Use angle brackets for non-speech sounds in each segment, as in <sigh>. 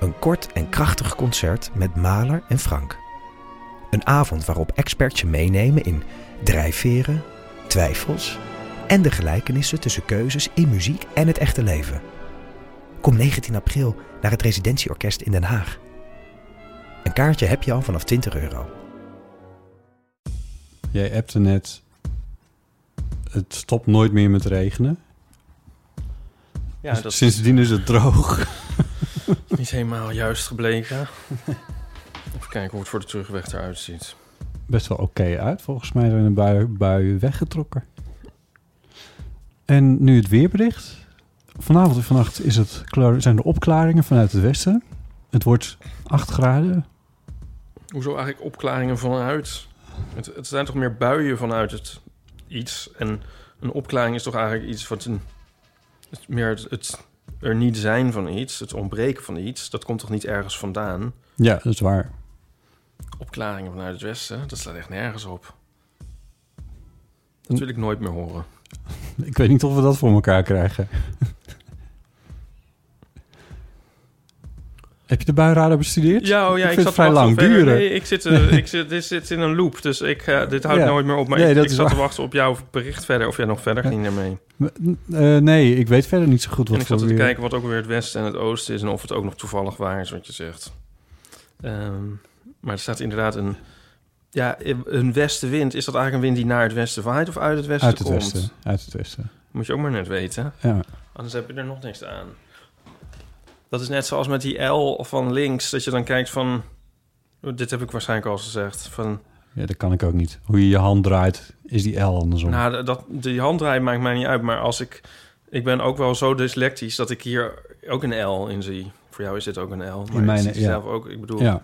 Een kort en krachtig concert met Maler en Frank. Een avond waarop experts je meenemen in drijfveren, twijfels en de gelijkenissen tussen keuzes in muziek en het echte leven. Kom 19 april naar het Residentieorkest in Den Haag. Een kaartje heb je al vanaf 20 euro. Jij appte net... Het stopt nooit meer met regenen. Ja, Dus dat Sindsdien is het droog. Niet helemaal juist gebleken. <laughs> Even kijken hoe het voor de terugweg eruit ziet. Best wel oké uit. Volgens mij zijn de buien, buien weggetrokken. En nu het weerbericht. Vanavond en vannacht is het, zijn er opklaringen vanuit het westen. Het wordt 8 graden. Hoezo eigenlijk opklaringen vanuit? Het, het zijn toch meer buien vanuit het iets. En een opklaring is toch eigenlijk iets wat een... Het, meer het, het er niet zijn van iets, het ontbreken van iets. Dat komt toch niet ergens vandaan? Ja, dat is waar. Opklaringen vanuit het westen, dat slaat echt nergens op. Dat wil ik nooit meer horen. Ik weet niet of we dat voor elkaar krijgen. <laughs> Heb je de buienradar bestudeerd? Ja, oh ja, ik ik, vind zat het vrij lang duren. Nee, ik zit, eh, ik zit, dit zit in een loop, dus ik, eh, dit houdt Ja. nooit meer op. Maar Nee, ik, zat te wachten op jouw bericht verder, of jij nog verder ging daarmee. Eh, nee, ik weet verder niet zo goed wat en ik zat te weer- kijken wat ook weer het westen en het oosten is... en of het ook nog toevallig waar is wat je zegt. Ehm, maar er staat inderdaad een... Ja, een westenwind. Is dat eigenlijk een wind die naar het westen waait of uit het westen Uit het komt? westen. Uit het westen. Moet je ook maar net weten. Ja. Anders heb je er nog niks aan. Dat is net zoals met die L van links. Dat je dan kijkt van... Dit heb ik waarschijnlijk al gezegd. Van, ja, dat kan ik ook niet. Hoe je je hand draait, is die L andersom. nou, dat, die handdraai maakt mij niet uit. Maar als ik... Ik ben ook wel zo dyslectisch dat ik hier ook een L in zie. Voor jou is dit ook een L. Maar In mijn- ik ja. zelf ook. Ik bedoel... ja.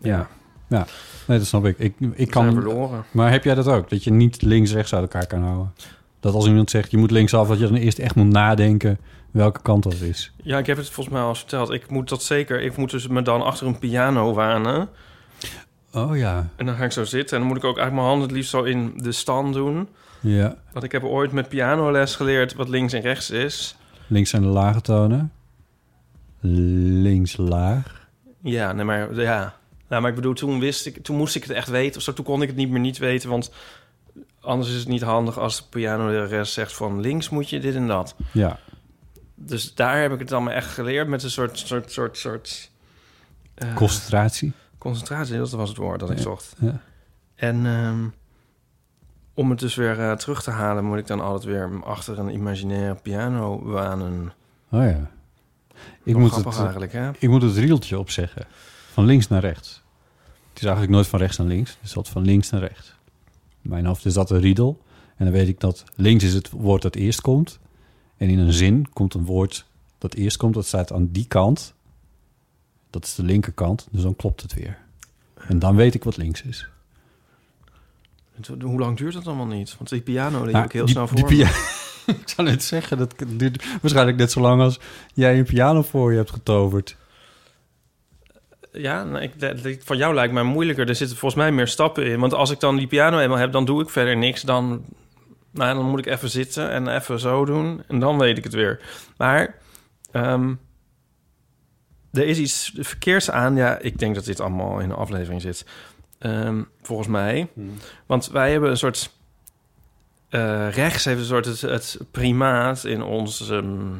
Ja. Ja. Nee, dat snap ik. Ik, ik kan... verloren. Maar heb jij dat ook? Dat je niet links-rechts uit elkaar kan houden? Dat als iemand zegt, je moet linksaf... dat je dan eerst echt moet nadenken welke kant dat is. Ja, ik heb het volgens mij al eens verteld. Ik moet dat zeker... Ik moet dus me dan achter een piano wanen. Oh ja. En dan ga ik zo zitten. En dan moet ik ook eigenlijk mijn handen het liefst zo in de stand doen. Ja. Want ik heb ooit met pianoles geleerd wat links en rechts is. Links zijn de lage tonen. Links laag. Ja, nee, maar ja. Nou, maar ik bedoel, toen wist ik, toen moest ik het echt weten. Of zo, toen kon ik het niet meer niet weten, want anders is het niet handig als de pianolerares zegt van links moet je dit en dat. Ja. Dus daar heb ik het dan maar echt geleerd met een soort, soort, soort, soort eh, Concentratie. concentratie. Dat was het woord dat ik Ja, zocht. ja. En ehm, om het dus weer eh, terug te halen, moet ik dan altijd weer achter een imaginaire piano wanen. Oh ja. Ik moet, grappig het, eigenlijk, hè? ik moet het rieltje opzeggen. Van links naar rechts. Het is eigenlijk nooit van rechts naar links. Het is altijd van links naar rechts. In mijn hoofd is dat een riedel. En dan weet ik dat links is het woord dat eerst komt. En in een zin komt een woord dat eerst komt. Dat staat aan die kant. Dat is de linkerkant. Dus dan klopt het weer. En dan weet ik wat links is. Hoe lang duurt dat allemaal niet? Want die piano die Nou, ik heel die- snel voor. <laughs> ik zou net zeggen, dat duurt waarschijnlijk net zo lang als jij een piano voor je hebt getoverd. Ja, nou, ik, van jou lijkt mij moeilijker. Er zitten volgens mij meer stappen in. Want als ik dan die piano eenmaal heb, dan doe ik verder niks. Dan, nou, dan moet ik even zitten en even zo doen. En dan weet ik het weer. Maar ehm, er is iets verkeerds aan. Ja, ik denk dat dit allemaal in de aflevering zit. Ehm, volgens mij. Want wij hebben een soort... eh, rechts heeft een soort het, het primaat in onze ehm,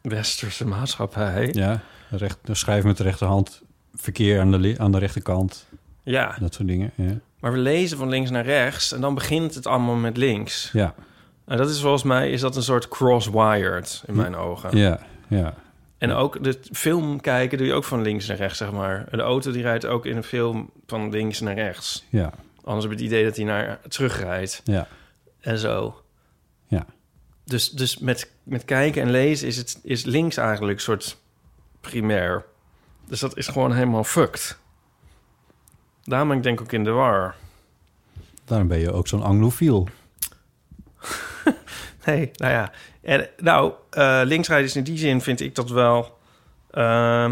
westerse maatschappij. Ja, recht, schrijf met de rechterhand verkeer aan de, aan de rechterkant. Ja, Dat soort dingen. Ja. Maar we lezen van links naar rechts en dan begint het allemaal met links. Ja, En dat is volgens mij is dat een soort cross-wired in mijn ogen. ja, ja. En ook de film kijken doe je ook van links naar rechts, zeg maar. De auto die rijdt ook in een film van links naar rechts. ja, Anders heb je het idee dat hij naar terugrijdt ja. en zo. Ja. Dus, dus met, met kijken en lezen is, het, is links eigenlijk een soort primair. Dus dat is gewoon helemaal fucked. Daarom ben ik denk ik ook in de war. Daarom ben je ook zo'n anglofiel. <laughs> Nee, nou ja. En, nou, eh linksrijden is in die zin vind ik dat wel eh,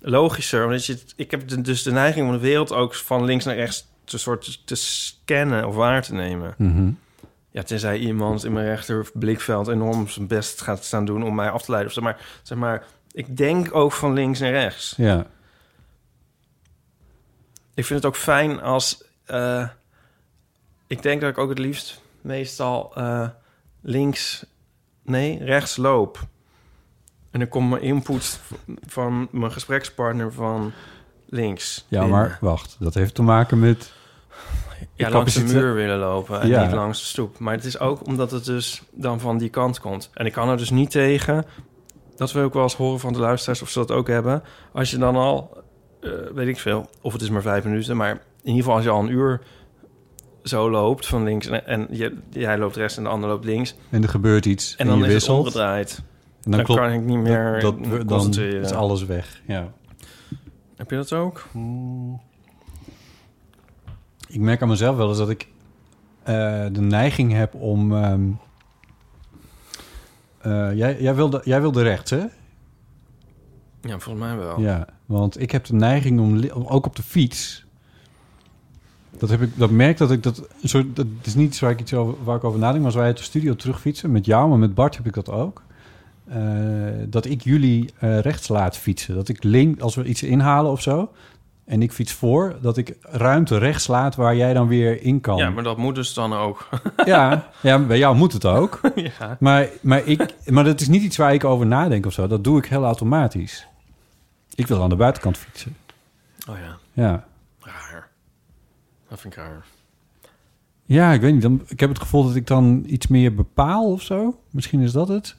logischer. Omdat je, ik heb de- dus de neiging om de wereld ook van links naar rechts te, soort te scannen of waar te nemen. Ja, tenzij iemand in mijn rechter blikveld enorm zijn best gaat staan doen om mij af te leiden. Of zeg maar, zeg maar, ik denk ook van links naar rechts. Ja. Ik vind het ook fijn als. eh, ik denk dat ik ook het liefst meestal eh, links, nee, rechts loop. En dan komt mijn input van mijn gesprekspartner van links. ja, binnen. maar wacht. Dat heeft te maken met... ja, langs de muur willen lopen en Ja. niet langs de stoep. Maar het is ook omdat het dus dan van die kant komt. En ik kan er dus niet tegen. Dat wil ik wel eens horen van de luisteraars of ze dat ook hebben. Als je dan al, weet ik veel, of het is maar vijf minuten, maar in ieder geval als je al een uur zo loopt van links en, en je, jij loopt rechts en de ander loopt links En er gebeurt iets en en, dan je is het wisselt. omgedraaid. En Dan, klopt kan ik niet meer dat, dat, dan is alles weg. Ja. Heb je dat ook? Ik merk aan mezelf wel eens dat ik eh, de neiging heb om... eh, jij, jij, wilde, jij wilde rechts, hè? Ja, volgens mij wel. Ja, want ik heb de neiging om, ook op de fiets. Dat, heb ik, dat merk dat ik dat. soort- dat is niet waar ik, iets over, waar ik over nadenk, maar als wij uit de studio terugfietsen met jou, maar met Bart heb ik dat ook. eh, dat ik jullie eh, rechts laat fietsen. Dat ik link, als we iets inhalen of zo, en ik fiets voor, dat ik ruimte rechts laat waar jij dan weer in kan. Ja, maar dat moet dus dan ook. <laughs> ja, ja, bij jou moet het ook. <laughs> ja. Maar, maar, ik, maar dat is niet iets waar ik over nadenk of zo. Dat doe ik heel automatisch. Ik wil aan de buitenkant fietsen. Oh ja, Ja. raar. Dat vind ik raar. Ja, ik weet niet. Dan, ik heb het gevoel dat ik dan iets meer bepaal of zo. Misschien is dat het.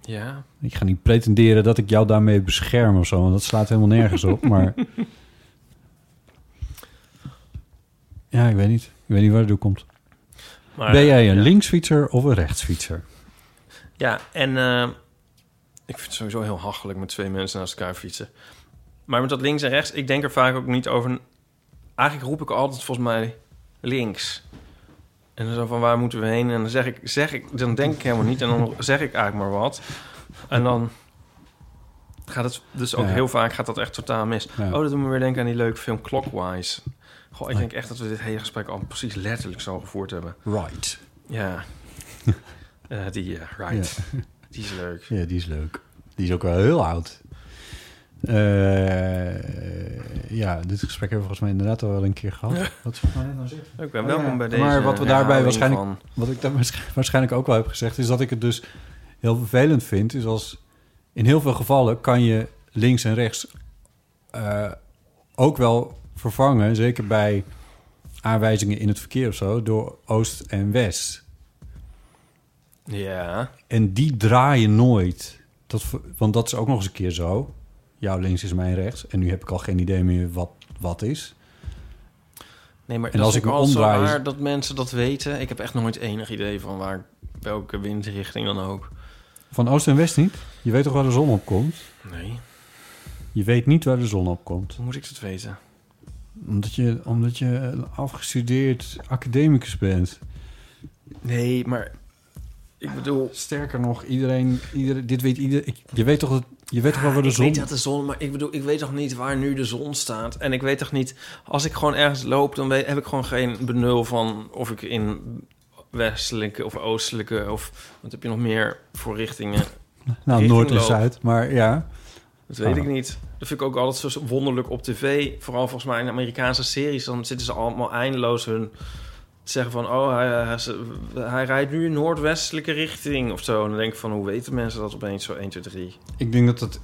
Ja, Ik ga niet pretenderen dat ik jou daarmee bescherm of zo. Want dat slaat helemaal nergens op. <laughs> Maar ja, ik weet niet. Ik weet niet waar het door komt. maar, ben jij een ja. linksfietser of een rechtsfietser? Ja, en eh, ik vind het sowieso heel hachelijk met twee mensen naast elkaar fietsen. Maar met dat links en rechts, ik denk er vaak ook niet over. Eigenlijk roep ik altijd volgens mij links. En dan zo van waar moeten we heen? En dan zeg ik, zeg ik, dan denk ik helemaal niet. En dan zeg ik eigenlijk maar wat. En dan gaat het dus ook Ja. heel vaak gaat dat echt totaal mis. Ja. Oh, dat doet me weer denken aan die leuke film Clockwise. Goh, ik denk echt dat we dit hele gesprek al precies letterlijk zo gevoerd hebben. Right. Ja. <laughs> Eh, die, eh, right. Die is leuk. Ja, die is leuk. Die is ook wel heel oud. Eh, ja, dit gesprek hebben we volgens mij inderdaad al wel een keer gehad. Wat zou ik nou zeggen? Ik ben Oh, welkom ja. bij deze Maar wat we daarbij waarschijnlijk- van- Wat ik daar waarsch- waarschijnlijk ook wel heb gezegd, is dat ik het dus heel vervelend vind. Is als in heel veel gevallen kan je links en rechts eh, ook wel vervangen, zeker bij aanwijzingen in het verkeer of zo, door oost en west. Ja. En die draaien nooit. Dat, want dat is ook nog eens een keer zo. Jouw links is mijn rechts. En nu heb ik al geen idee meer wat wat is. Nee, maar En dat als ik me omdraai raar dat mensen dat weten. Ik heb echt nooit enig idee van waar, welke windrichting dan ook. Van oost en west niet? Je weet toch waar de zon op komt? Nee, Je weet niet waar de zon op komt. hoe moet ik het weten? Omdat je, omdat je een afgestudeerd academicus bent. Nee, maar ik bedoel... Sterker nog, iedereen, iedereen dit weet iedereen. ik- Je weet toch, dat, je weet toch wel waar de ik zon... weet dat de zon, maar ik bedoel, ik weet toch niet waar nu de zon staat. En ik weet toch niet, als ik gewoon ergens loop, dan weet, heb ik gewoon geen benul van of ik in westelijke of oostelijke of wat heb je nog meer voor richtingen. nou, richting noord en loop. zuid, maar ja. Dat weet Ah. ik niet. Dat vind ik ook altijd zo wonderlijk op tv. Vooral volgens mij in Amerikaanse series. Dan zitten ze allemaal eindeloos hun zeggen van... oh, hij, hij, hij rijdt nu in noordwestelijke richting of zo. En dan denk ik van, hoe weten mensen dat opeens zo 1, 2, 3? Ik denk dat het...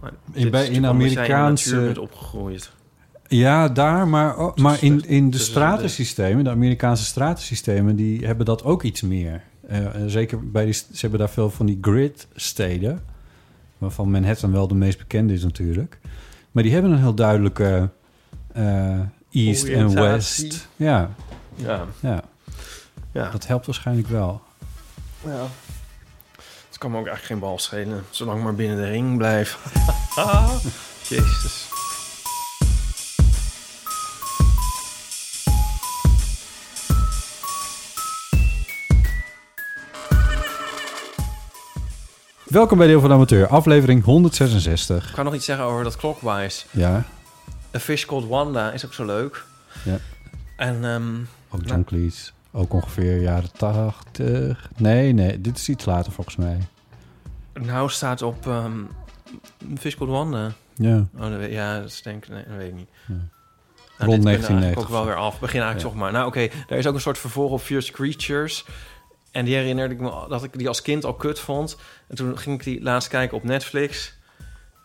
Maar In- bij- in Amerikaanse- bent opgegroeid. Ja, daar, maar, oh, maar in, in de tussen stratensystemen, de Amerikaanse stratensystemen, die hebben dat ook iets meer. Eh, zeker bij die, ze hebben daar veel van die grid-steden, waarvan Manhattan wel de meest bekende is natuurlijk. Maar die hebben een heel duidelijke eh, east en west. Ja, Ja. ja, ja. dat helpt waarschijnlijk wel. ja. Het kan me ook eigenlijk geen bal schelen. Zolang ik maar binnen de ring blijf. <laughs> Jezus. Welkom bij Deel van de Amateur, aflevering 166. Ik kan nog iets zeggen over dat Clockwise. Ja, A Fish Called Wanda is ook zo leuk. Ja. En ehm, ook John Nou. Cleese. Ook ongeveer jaren 80. Nee, nee, dit is iets later volgens mij. nou staat op ehm Fish Called Wanda. Ja. Oh, dat weet, ja, dat is denk ik... Nee, dat weet ik niet. Ja. Nou, Rond dit ben ik 1990 eigenlijk ook wel weer af. Begin eigenlijk Ja. toch maar. Nou, oké. Er is ook een soort vervolg op Fierce Creatures. En die herinnerde ik me dat ik die als kind al kut vond. En toen ging ik die laatst kijken op Netflix.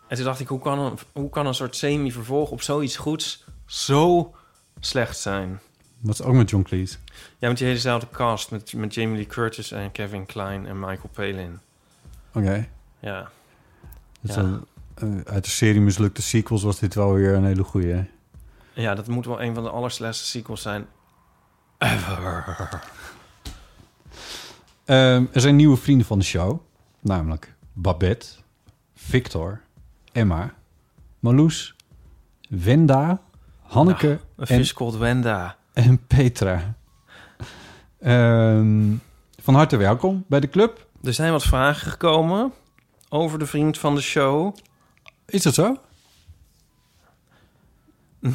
En toen dacht ik, hoe kan een, hoe kan een soort semi-vervolg op zoiets goeds zo slecht zijn? Is ook met John Cleese. Ja, met die helezelfde cast. Met, met Jamie Lee Curtis en Kevin Kline en Michael Palin. Oké. Ja. Dus Ja. dan, eh, uit de serie mislukte sequels was dit wel weer een hele goeie. ja, dat moet wel een van de allerslechtste sequels zijn. Ever. Ehm, er zijn nieuwe vrienden van de show. Namelijk Babette, Victor, Emma, Marloes, Wenda, Hanneke Een en, Wenda. En Petra. Ehm, van harte welkom bij de club. Er zijn wat vragen gekomen over de vriend van de show. Is dat zo? <laughs>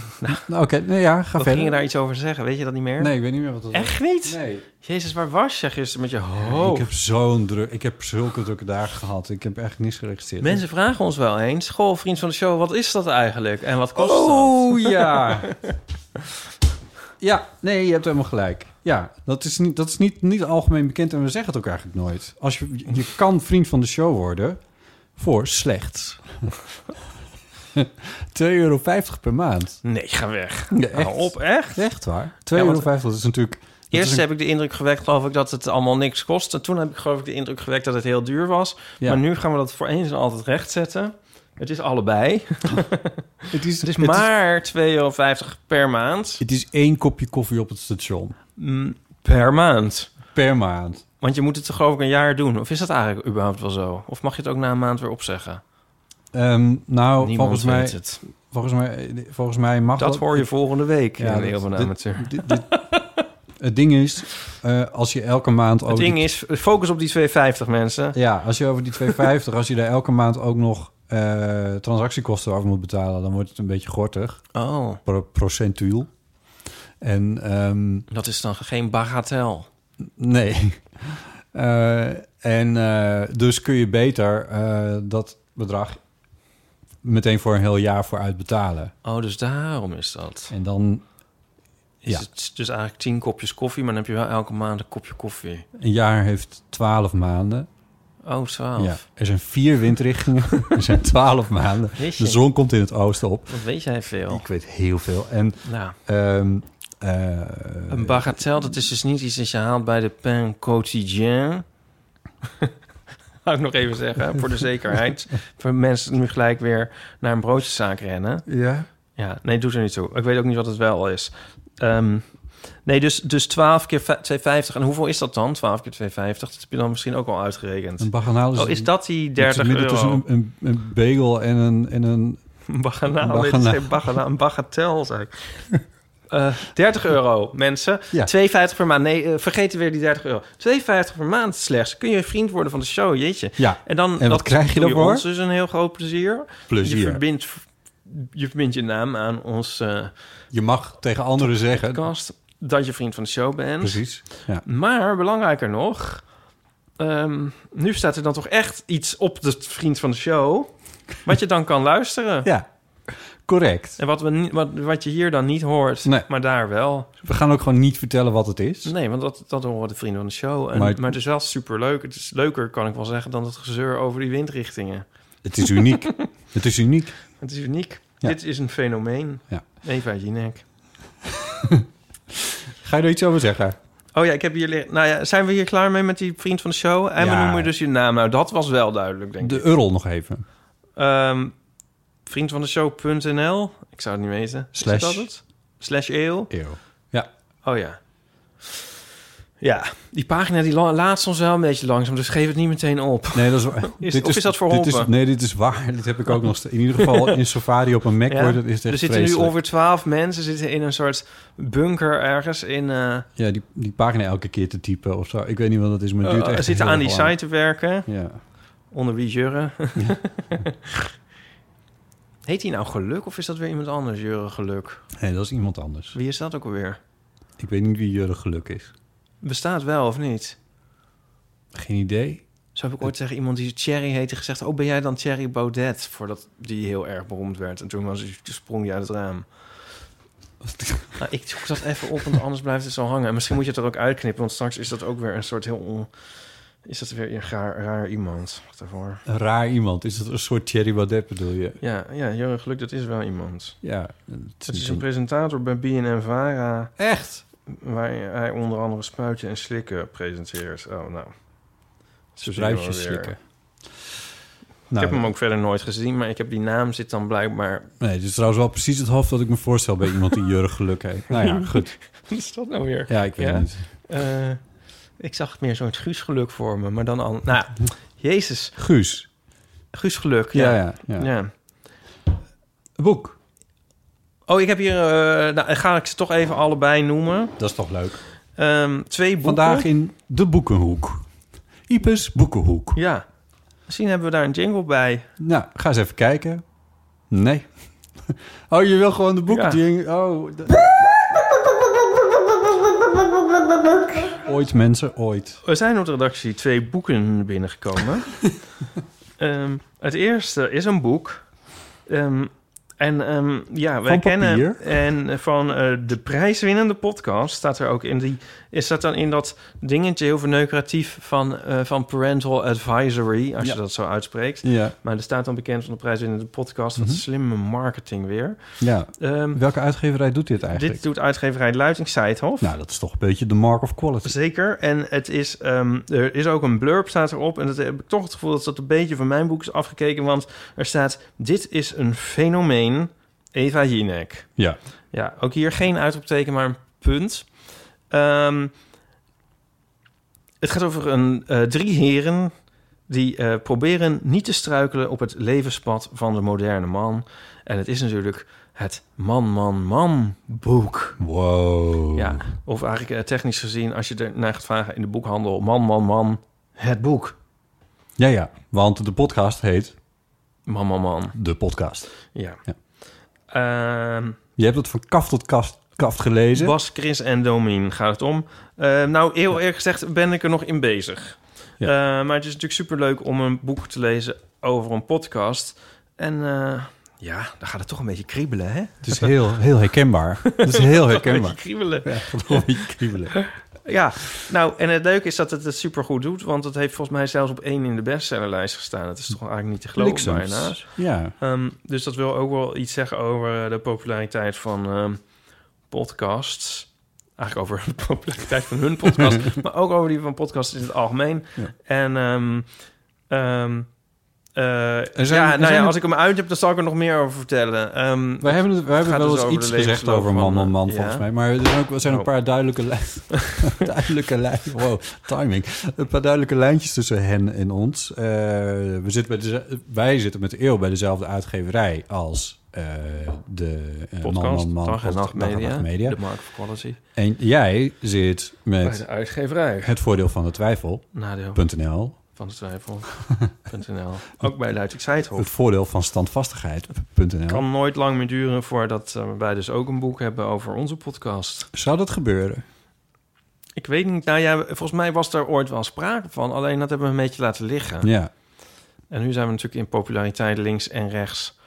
nou, oké. Nee, ja, ga Wat verder. ging je daar iets over zeggen? Weet je dat niet meer? Nee, ik weet niet meer wat dat was. Echt niet? Nee. Jezus, waar was je gisteren met je Ik hoofd? heb zo'n druk... Ik heb zulke drukke dagen gehad. Ik heb echt niets geregistreerd. Mensen vragen ons wel eens... Goh, vriend van de show, wat is dat eigenlijk? En wat kost dat? Oh ja. <laughs> ja, nee, je hebt helemaal gelijk. Ja, dat is, niet, dat is niet, niet algemeen bekend en we zeggen het ook eigenlijk nooit. Als je, je kan vriend van de show worden voor slechts <laughs> 2,50 euro per maand. Nee, ga weg. Ja, echt. Hou op, echt? Echt waar? 2,50 Ja, euro, dat is natuurlijk... dat Eerst is een- heb ik de indruk gewekt, geloof ik, dat het allemaal niks kost. En toen heb ik geloof ik de indruk gewekt dat het heel duur was. Ja. Maar nu gaan we dat voor eens en altijd rechtzetten. Het is allebei. <laughs> het is, Het is maar 2,50 euro per maand. Het is één kopje koffie op het station. Mm, Per maand. Per maand. Want je moet het geloof ik een jaar doen. Of is dat eigenlijk überhaupt wel zo? Of mag je het ook na een maand weer opzeggen? Ehm, nou, Niemand volgens mij, het. volgens, mij, volgens mij mag Dat hoor je volgende week Ja, in Amateur. Dit- dit- het ding is, eh, als je elke maand... Het over ding die- is, focus op die 2,50 mensen. Ja, als je over die 2,50, als je daar elke maand ook nog eh, transactiekosten over moet betalen... dan wordt het een beetje gortig, Oh, pro procentueel. En ehm, dat is dan geen bagatel. nee. <laughs> Eh, en eh, dus kun je beter dat bedrag meteen voor een heel jaar vooruit betalen. Oh, dus daarom is dat. En dan Is Ja. het dus eigenlijk 10 kopjes koffie, maar dan heb je wel elke maand een kopje koffie. een jaar heeft 12 maanden. Oh, 12. Ja, er zijn vier windrichtingen. <laughs> er zijn 12 maanden. Weet je? De zon komt in het oosten op. Wat weet jij veel? Ik weet heel veel. En Nou, een bagatel, dat is dus niet iets dat je haalt bij de pain quotidien. <laughs> Ga ik nog even zeggen, voor de zekerheid. <laughs> voor mensen nu gelijk weer naar een broodjeszaak rennen. ja. Ja, nee, doet er niet toe. Ik weet ook niet wat het wel is. Ehm, nee, dus, dus 12 keer va- 2,50. En hoeveel is dat dan? 12 keer 2,50. Dat heb je dan misschien ook al uitgerekend. Een baganaal is, Oh, is dat die 30 het is midden euro? tussen een, een, een bagel en een, en een... Een baganaal. Een dat is baganaal. Een bagatel, zei ik. Eh 30 euro, mensen. Ja. 2,50 per maand. Nee, eh, vergeet weer die 30 euro. 2,50 per maand slechts. Kun je vriend worden van de show, jeetje. Ja, En, dan, En wat krijg je daarvoor? ons dus een heel groot plezier. Je plezier. verbindt, je verbindt je naam aan ons eh Je mag tegen anderen zeggen... dat je vriend van de show bent. Precies. Ja. Maar belangrijker nog, ehm, nu staat er dan toch echt iets op de vriend van de show, wat je dan kan luisteren. ja, correct. En wat, we, wat, wat je hier dan niet hoort, Nee. maar daar wel. We gaan ook gewoon niet vertellen wat het is. Nee, want dat, dat horen de vrienden van de show. En, Maar- maar, het is wel superleuk. Het is leuker, kan ik wel zeggen, dan het gezeur over die windrichtingen. Het is uniek. <laughs> het is uniek. Het is uniek. Ja. Dit is een fenomeen. Ja. Eva Jinek. <laughs> Ga je er iets over zeggen? Oh ja, ik heb hier... Nou ja, zijn we hier klaar mee met die vriend van de show? En we Ja. noemen dus je naam. Nou, dat was wel duidelijk, denk ik. De Url nog even. Ehm vriendvandeshow.nl. Ik zou het niet weten. Slash. Is dat het? Slash eeuw. Eeuw. Oh ja. Ja, die pagina die la- laat soms wel een beetje langzaam, dus geef het niet meteen op. Nee, dat is. <laughs> Is- dit of is dat dit is? Nee, dit is waar. <laughs> Dit heb ik ook nog. In ieder geval <laughs> in Safari op een Mac Ja? wordt het is het echt er zitten nu ongeveer twaalf mensen zitten in een soort bunker ergens in... eh Ja, die, die pagina elke keer te typen of zo. Ik weet niet wat dat is, maar het duurt eh, echt zitten aan die site te werken. Ja. Onder wie Jurre? Heet hij nou Geluk of is dat weer iemand anders, Jurre Geluk? Nee, dat is iemand anders. Wie is dat ook alweer? Ik weet niet wie Jurre Geluk is. Bestaat wel of niet? Geen idee. Zo heb ik ooit tegen iemand die Thierry heette gezegd... oh, ben jij dan Thierry Baudet? Voordat die heel erg beroemd werd. En toen was sprong hij uit het raam. <laughs> Nou, ik zoek dat even op, want anders blijft het zo hangen. En misschien moet je het er ook uitknippen... want straks is dat ook weer een soort heel... On... Is dat weer een raar, raar iemand? Even Een raar iemand. Is dat een soort Thierry Baudet bedoel je? Ja, ja, Jurre Geluk, dat is wel iemand. Ja. Het is een presentator bij BNN-Vara... Echt? Waar hij onder andere Spuitje en Slikken presenteert. Oh, nou. Spruitjes weer. slikken. Ik Nou, heb hem ook verder nooit gezien, maar ik heb die naam zit dan blijkbaar... Nee, dit is trouwens wel precies het hoofd dat ik me voorstel bij iemand die Jurre Geluk heeft. Nou ja, goed. <laughs> Wat is dat nou weer? Ja, ik weet Ja? het niet. Eh, ik zag het meer zo'n Guus geluk voor me, maar dan al... Nou, Jezus. Guus. Guus geluk, Ja, ja. ja. ja. boek. Oh, ik heb hier... eh nou, ga ik ze toch even allebei noemen. Dat is toch leuk. Ehm, twee boeken. Vandaag in de Boekenhoek. Ipes Boekenhoek. Ja. Misschien hebben we daar een jingle bij. Nou, ga eens even kijken. Nee. <laughs> Oh, je wil gewoon de boeken... Ja. Oh, ooit mensen, ooit. Er zijn op de redactie twee boeken binnengekomen. <laughs> Ehm, het eerste is een boek. Ehm, en ehm, ja, wij Van kennen en van eh, de prijswinnende podcast staat er ook in die is dat dan in dat dingetje heel verneukeratief van eh, van parental advisory als Ja. je dat zo uitspreekt. Ja. Maar er staat dan bekend van de prijswinnende podcast wat Mhm. slimme marketing weer. ja. Ehm, Welke uitgeverij doet dit eigenlijk? dit doet uitgeverij Luiting Seidhof. Nou, dat is toch een beetje de mark of quality. Zeker. En het is, ehm, er is ook een blurb staat erop. En dat heb ik toch het gevoel dat dat een beetje van mijn boek is afgekeken. Want er staat, dit is een fenomeen, Eva Jinek. Ja. Ja, ook hier geen uitroepteken, maar een punt. Ehm, het gaat over een, eh, drie heren die eh, proberen niet te struikelen op het levenspad van de moderne man. En het is natuurlijk het Man, Man, Man boek. Wow. Ja, of eigenlijk eh, technisch gezien, als je er naar gaat vragen in de boekhandel, man, man, man, het boek. Ja, ja. Want de podcast heet Man, man, man. De Podcast. Ja. Ja. Ehm, Je hebt het van kaft tot kaft, kaft gelezen. Bas, Chris en Domien gaat het om. Eh, nou, heel eerlijk gezegd ben ik er nog in bezig. Ja. Eh, maar het is natuurlijk superleuk om een boek te lezen over een podcast. En eh, ja, dan gaat het toch een beetje kriebelen, hè? Het is heel, heel herkenbaar. Het is heel <laughs> Een herkenbaar. beetje kriebelen. Ja, een beetje kriebelen. Ja, nou, en het leuke is dat het het supergoed doet. Want het heeft volgens mij zelfs op één in de bestsellerlijst gestaan. Het is toch eigenlijk niet te geloven bijna. Ja. Ehm, dus dat wil ook wel iets zeggen over de populariteit van ehm, podcasts. Eigenlijk over <laughs> de populariteit van hun podcast, <laughs> maar ook over die van podcasts in het algemeen. Ja. En ehm, eh, zijn- ja, er nou zijn ja, als ik hem uit heb, dan zal ik er nog meer over vertellen. Ehm, Wij hebben, het, wij hebben wel dus eens over iets de gezegd over man, man, eh, man, ja. volgens mij. Maar er zijn ook er zijn een Oh. paar duidelijke, lijn, <laughs> duidelijke lijn, wow, timing. Een paar duidelijke lijntjes tussen hen en ons. Eh, we zitten bij deze, wij zitten met de eeuw bij dezelfde uitgeverij als eh, de eh, podcast, man, man, man, Dag en Nacht Dag en Media, Nacht Media. de Mark of Quality. En jij zit Bij met de uitgeverij. het voordeel van de twijfel.nl. Van de twijfel.nl. <laughs> Ook bij Luid ik zei het voordeel van standvastigheid.nl. kan nooit lang meer duren voordat eh, wij dus ook een boek hebben over onze podcast. Zou dat gebeuren? Ik weet niet, nou ja, volgens mij was er ooit wel sprake van, alleen dat hebben we een beetje laten liggen. Ja. En nu zijn we natuurlijk in populariteit links en rechts,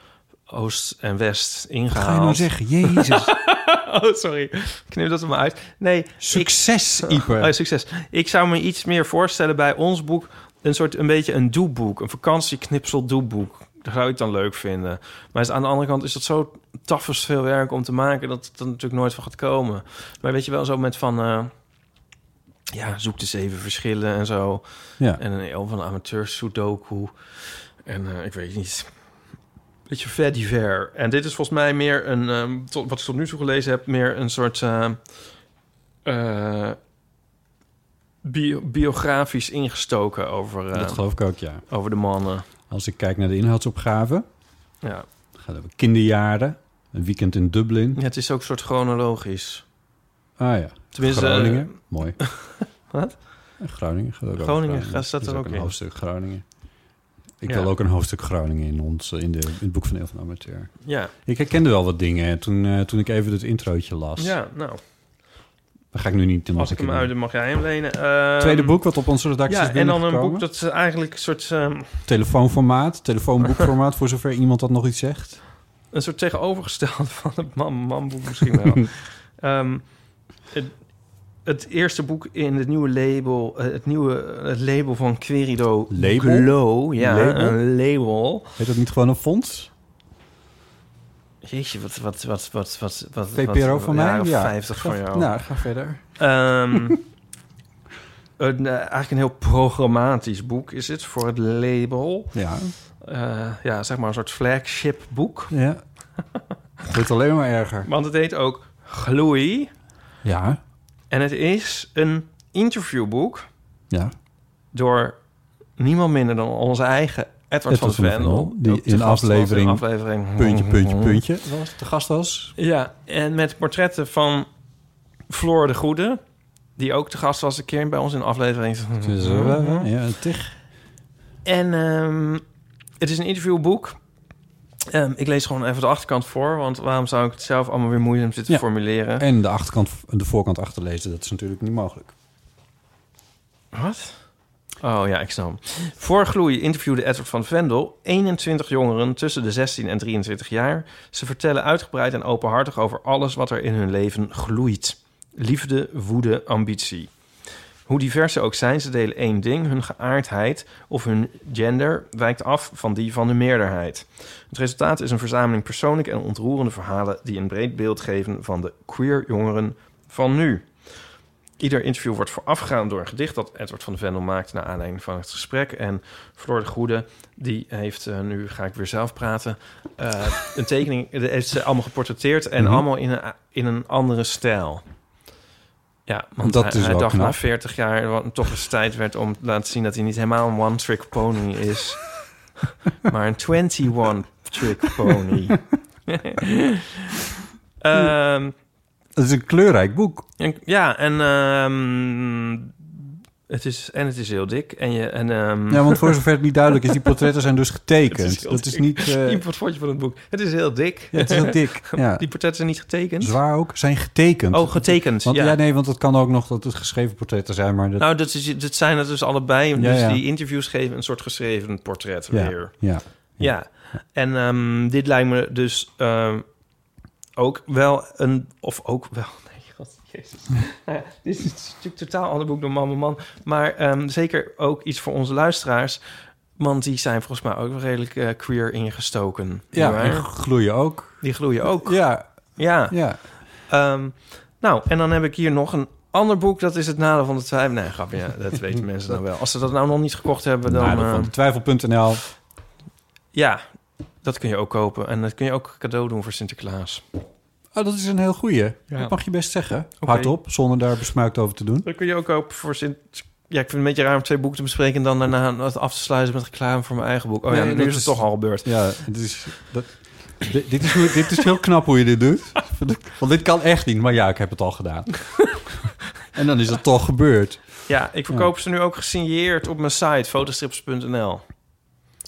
oost en west Wat ga je ingehaald. nou zeggen? Jezus. <laughs> oh, sorry. Knip dat er maar uit. Nee, Succes, ik, oh, succes. Ik zou me iets meer voorstellen bij ons boek, een soort, een beetje een doeboek, een vakantieknipsel doeboek. Dat zou ik dan leuk vinden. Maar aan de andere kant is dat zo tafels veel werk om te maken dat het er natuurlijk nooit van gaat komen. Maar weet je wel, zo met van, eh, ja, zoek de zeven verschillen en zo. Ja. En een heel van amateur sudoku. En eh, ik weet niet. Beetje vet divers. En dit is volgens mij meer een, tot, wat ik tot nu toe gelezen heb, meer een soort. eh, bio- biografisch ingestoken over, eh, Dat geloof ik ook, ja. over de mannen. Als ik kijk naar de inhoudsopgave, Ja. dan het over kinderjaren, een weekend in Dublin. ja, het is ook een soort chronologisch. Ah ja, Tenminste, Groningen, mooi. <laughs> wat? En Groningen gaat ook Groningen gaat- staat er ook een in. hoofdstuk Groningen. Ik Ja. wil ook een hoofdstuk Groningen in, ons, in, de, in het boek van Eel van Amateur. Ja, Ik herkende wel wat dingen toen, eh, toen ik even het introotje las. ja nou, Dat ga ik nu niet te als ik hem uit, dan mag jij hem lenen. Ehm, Tweede boek wat op onze redactie Ja, is en dan een boek dat eh, eigenlijk een soort, ehm, Telefoonformaat, telefoonboekformaat, <laughs> voor zover iemand dat nog iets zegt. een soort tegenovergestelde van het man, manboek misschien wel. <laughs> Ehm, het, het eerste boek in het nieuwe label, eh, het nieuwe het label van Querido Label? Glow. Ja, Label? een label. Heet dat niet gewoon een fonds? Jeetje, wat, wat, wat, wat, wat, wat VPRO wat, van mij? Ja. 50 van jou. Nou, ga verder. Ehm, <laughs> een, eh, eigenlijk een heel programmatisch boek is het voor het label. Ja, Eh, ja, zeg maar een soort flagship boek. ja. <laughs> Het wordt alleen maar erger. Want het heet ook Gloei. Ja, En het is een interviewboek ja. door niemand minder dan onze eigen Edward, Edward van van Vendel. Die in aflevering aflevering Puntje, puntje, <laughs> puntje. Was de gast was? Ja, en met portretten van Floor de Goede... die ook te gast was een keer bij ons in de aflevering. <laughs> Ja, tig. En ehm, het is een interviewboek. Ehm, ik lees gewoon even de achterkant voor... want waarom zou ik het zelf allemaal weer moeizaam zitten Ja. formuleren? En de achterkant, de voorkant achterlezen, dat is natuurlijk niet mogelijk. Wat? Oh ja, ik snap. Voor Gloei interviewde Edward van Vendel 21 jongeren tussen de 16 en 23 jaar. Ze vertellen uitgebreid en openhartig over alles wat er in hun leven gloeit. Liefde, woede, ambitie. Hoe divers ze ook zijn, ze delen één ding. Hun geaardheid of hun gender wijkt af van die van de meerderheid. Het resultaat is een verzameling persoonlijke en ontroerende verhalen... die een breed beeld geven van de queer jongeren van nu. Ieder interview wordt voorafgegaan door een gedicht dat Edward van de Vendel maakte naar aanleiding van het gesprek. En Floor de Goede, die heeft, eh, nu ga ik weer zelf praten, eh, een <laughs> tekening, die heeft ze allemaal geportretteerd en Mhm. allemaal in een, in een andere stijl. Ja, want Dat hij, is hij dacht knap. na 40 jaar wat toch eens tijd werd om te laten zien dat hij niet helemaal een one-trick pony is, <laughs> maar een 21-trick pony. <laughs> Ehm Het is een kleurrijk boek. en, ja, en, ehm, het is, en het is heel dik. En je, en, ehm, Ja, want voor <laughs> zover het niet duidelijk is, die portretten zijn dus getekend. is dat is niet... eh, Wat vond je van het boek? Het is heel dik. ja, het is heel dik. <laughs> Ja. Die portretten zijn niet getekend. Zwaar ook. Zijn getekend. Oh, getekend. Want, ja. ja. nee, want het kan ook nog dat het geschreven portretten zijn, maar dat... Nou, dat, is, dat zijn het dus allebei. Dus die interviews geven een soort geschreven portret weer. ja. Ja. En ehm, dit lijkt me dus ook wel een... Of ook wel... <laughs> Nee, god, jezus. <laughs> Nou ja, dit is natuurlijk totaal ander boek dan Man Man Man. Maar ehm, zeker ook iets voor onze luisteraars. Want die zijn volgens mij ook redelijk eh, queer ingestoken. Ja, en gloeien ook. Die gloeien ook. Ja, Ja. ja. Ehm, nou, en dan heb ik hier nog een ander boek. Dat is het nadeel van de twijfel. Nee, grapje. Ja, dat weten <laughs> mensen dan wel. Als ze dat nou nog niet gekocht hebben, dan... Nadeel van Twijfel.nl. ja, dat kun je ook kopen. En dat kun je ook cadeau doen voor Sinterklaas. Oh, dat is een heel goeie. Ja. Dat mag je best zeggen. Oké. Hardop, zonder daar besmuikt over te doen. Dat kun je ook kopen voor Sint... Ja, ik vind het een beetje raar om twee boeken te bespreken... en dan daarna het af te sluiten met reclame voor mijn eigen boek. Oh ja, nu dat is het toch al gebeurd. Ja, het is, dat, dit, is, dit is heel knap hoe je dit doet. Want dit kan echt niet, maar ja, ik heb het al gedaan. en dan is het toch gebeurd. Ja, ik verkoop ze nu ook gesigneerd op mijn site, fotostrips.nl.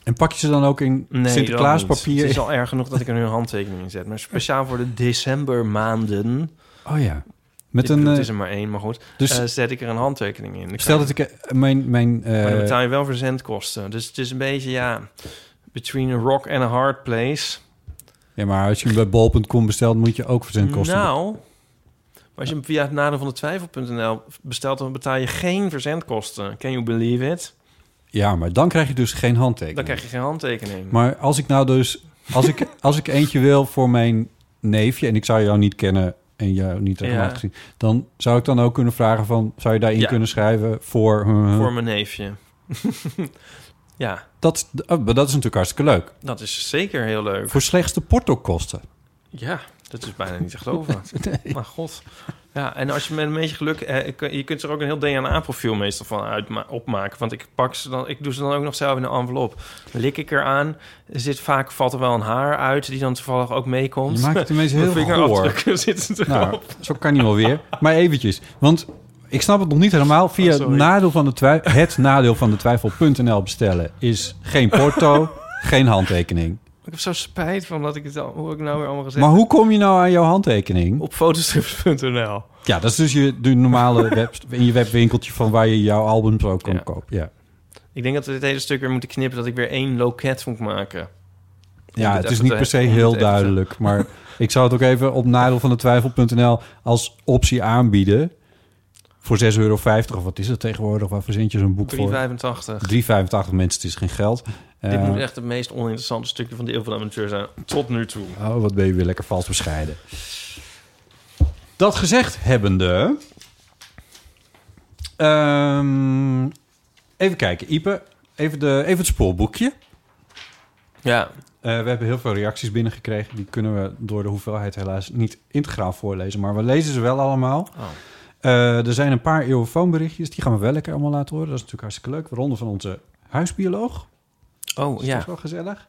En pak je ze dan ook in Nee, Sinterklaas dat niet. papier? Het is al erg genoeg dat ik er nu een handtekening in zet. Maar speciaal voor de decembermaanden... Oh ja. Met Ik een, bedoel, eh, het is er maar één, maar goed. dus eh, zet ik er een handtekening in. Dan stel kan dat ik eh, mijn... mijn maar dan betaal je wel verzendkosten. Dus het is een beetje, ja... Between a rock and a hard place. ja, maar als je hem bij bol.com bestelt, moet je ook verzendkosten. Nou, maar als je hem via het nadeel van de twijfel.nl bestelt... dan betaal je geen verzendkosten. Can you believe it? Ja, maar dan krijg je dus geen handtekening. Dan krijg je geen handtekening. Maar als ik nou dus... Als ik, <laughs> als ik eentje wil voor mijn neefje... en ik zou jou niet kennen en jou niet regelmatig Ja. zien... dan zou ik dan ook kunnen vragen van... zou je daarin Ja. kunnen schrijven voor... uh, Voor mijn neefje. <laughs> ja, dat, oh, dat is natuurlijk hartstikke leuk. dat is zeker heel leuk. Voor slechts de portokosten. Ja, dat is bijna niet te geloven. <laughs> Maar god. Ja, en als je met een beetje geluk... eh, je kunt er ook een heel DNA-profiel meestal van uitma- opmaken. Want ik pak ze dan... Ik doe ze dan ook nog zelf in een envelop. Lik ik eraan. Er zit vaak valt er wel een haar uit... die dan toevallig ook meekomt. Je maakt het ineens <laughs> heel goor. <laughs> zitten erop. Nou, zo kan niet wel weer. Maar eventjes, want ik snap het nog niet helemaal. Via Oh, sorry. nadeel van de het nadeel van de twijfel.nl bestellen is geen porto, <laughs> geen handtekening. Ik heb zo spijt van dat ik het al... Hoe ik nou weer allemaal gezegd? Maar hoe kom je nou aan jouw handtekening? Op fotostrips.nl. Ja, dat is dus je, de normale <laughs> web, in je webwinkeltje van waar je jouw albums ook kan Ja. kopen. Ja, Ik denk dat we dit hele stuk weer moeten knippen... dat ik weer één loket moet maken. ja het is niet per se heel duidelijk. Maar <laughs> ik zou het ook even op nadeel van de twijfel.nl als optie aanbieden. Voor 6,50 euro of wat is het tegenwoordig? Waar verzend je zo'n boek voor? 3,85. 3,85 mensen, het is geen geld. Dit Eh, moet echt het meest oninteressante stukje van de Eeuw van de Amateur zijn. Tot nu toe. Oh, wat ben je weer lekker vals bescheiden. Dat gezegd hebbende... Ehm, even kijken, Ipe. Even, de, even het spoorboekje. Ja, Eh, we hebben heel veel reacties binnengekregen. Die kunnen we door de hoeveelheid helaas niet integraal voorlezen. Maar we lezen ze wel allemaal. Oh. Eh, er zijn een paar eeuwenfoonberichtjes. Die gaan we wel lekker allemaal laten horen. Dat is natuurlijk hartstikke leuk. Waaronder van onze huisbioloog. Oh, Dus ja. Dat is wel gezellig.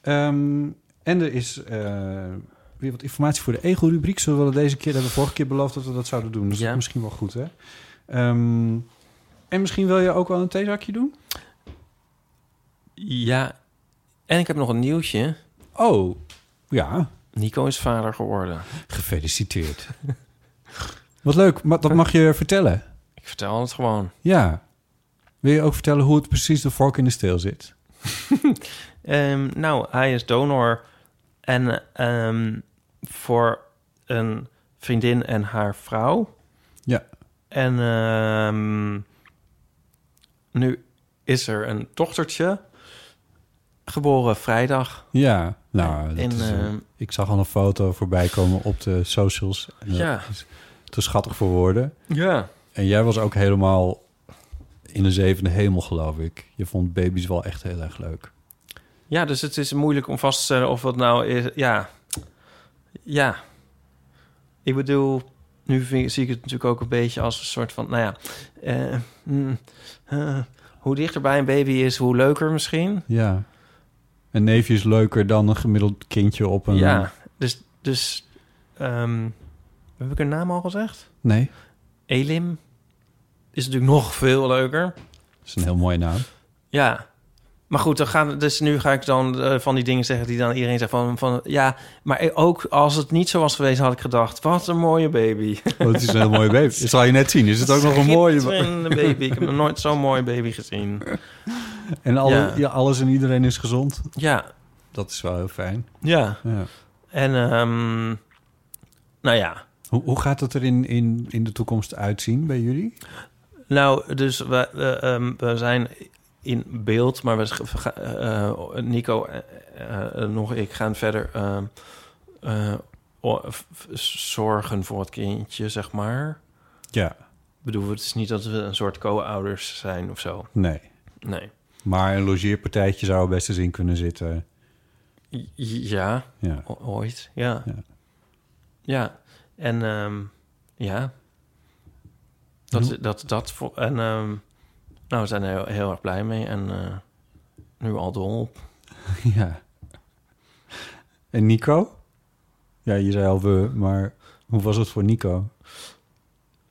Ehm, en er is eh, weer wat informatie voor de ego-rubriek. Zullen we dat deze keer... hebben we vorige keer beloofd dat we dat zouden doen. Dus dat Ja. is misschien wel goed, hè? Ehm, en misschien wil je ook wel een theezakje doen? Ja. En ik heb nog een nieuwtje. Oh, ja. Nico is vader geworden. Gefeliciteerd. <laughs> wat leuk. Maar dat mag je vertellen. Ik vertel het gewoon. Ja. Wil je ook vertellen hoe het precies de vork in de steel zit? <laughs> Ehm, nou, hij is donor. En ehm, voor een vriendin en haar vrouw. Ja. En ehm, nu is er een dochtertje. Geboren vrijdag. Ja. Nou, dat En, is, eh, ik zag al een foto voorbij komen op de socials. En Ja. is te schattig voor woorden. Ja. En jij was ook helemaal in de zevende hemel, geloof ik. Je vond baby's wel echt heel erg leuk. Ja, dus het is moeilijk om vast te stellen of het nou is. Ja. Ja. Ik bedoel, nu vind, zie ik het natuurlijk ook een beetje als een soort van. Nou ja. eh, mm, eh, hoe dichterbij een baby is, hoe leuker misschien. Ja. Een neefje is leuker dan een gemiddeld kindje op een... Ja. Dus. dus ehm, heb ik een naam al gezegd? Nee, Elim. Is natuurlijk nog veel leuker. dat is een heel mooie naam. Ja. Maar goed, dan gaan, dus nu ga ik dan eh, van die dingen zeggen die dan iedereen zegt van, van... Ja, maar ook als het niet zo was geweest, had ik gedacht... Wat een mooie baby. Oh, het is een heel mooie baby. <laughs> Dat zal je net zien. Is het ook nog een mooie... Baby. Ik heb nog nooit zo'n mooie baby gezien. <laughs> En alle, Ja. ja. alles en iedereen is gezond. Ja, Dat is wel heel fijn. ja. Ja. En, ehm, nou ja. Hoe, hoe gaat het er in, in, in de toekomst uitzien bij jullie? Nou, dus we, we, ehm, we zijn in beeld, maar we, eh, Nico en uh, nog ik gaan verder ehm, eh, zorgen voor het kindje, zeg maar. Ja. Ik bedoel, het is niet dat we een soort co-ouders zijn of zo. Nee. Nee. Maar een logeerpartijtje zou er best eens in kunnen zitten. Ja, Ja. ooit. Ja. Ja. Ja. En ehm, ja. Dat, dat, dat, vo- en ehm, nou, we zijn er heel, heel erg blij mee. En eh, nu al dol op. <laughs> ja. En Nico? Ja, je zei al we, maar hoe was het voor Nico?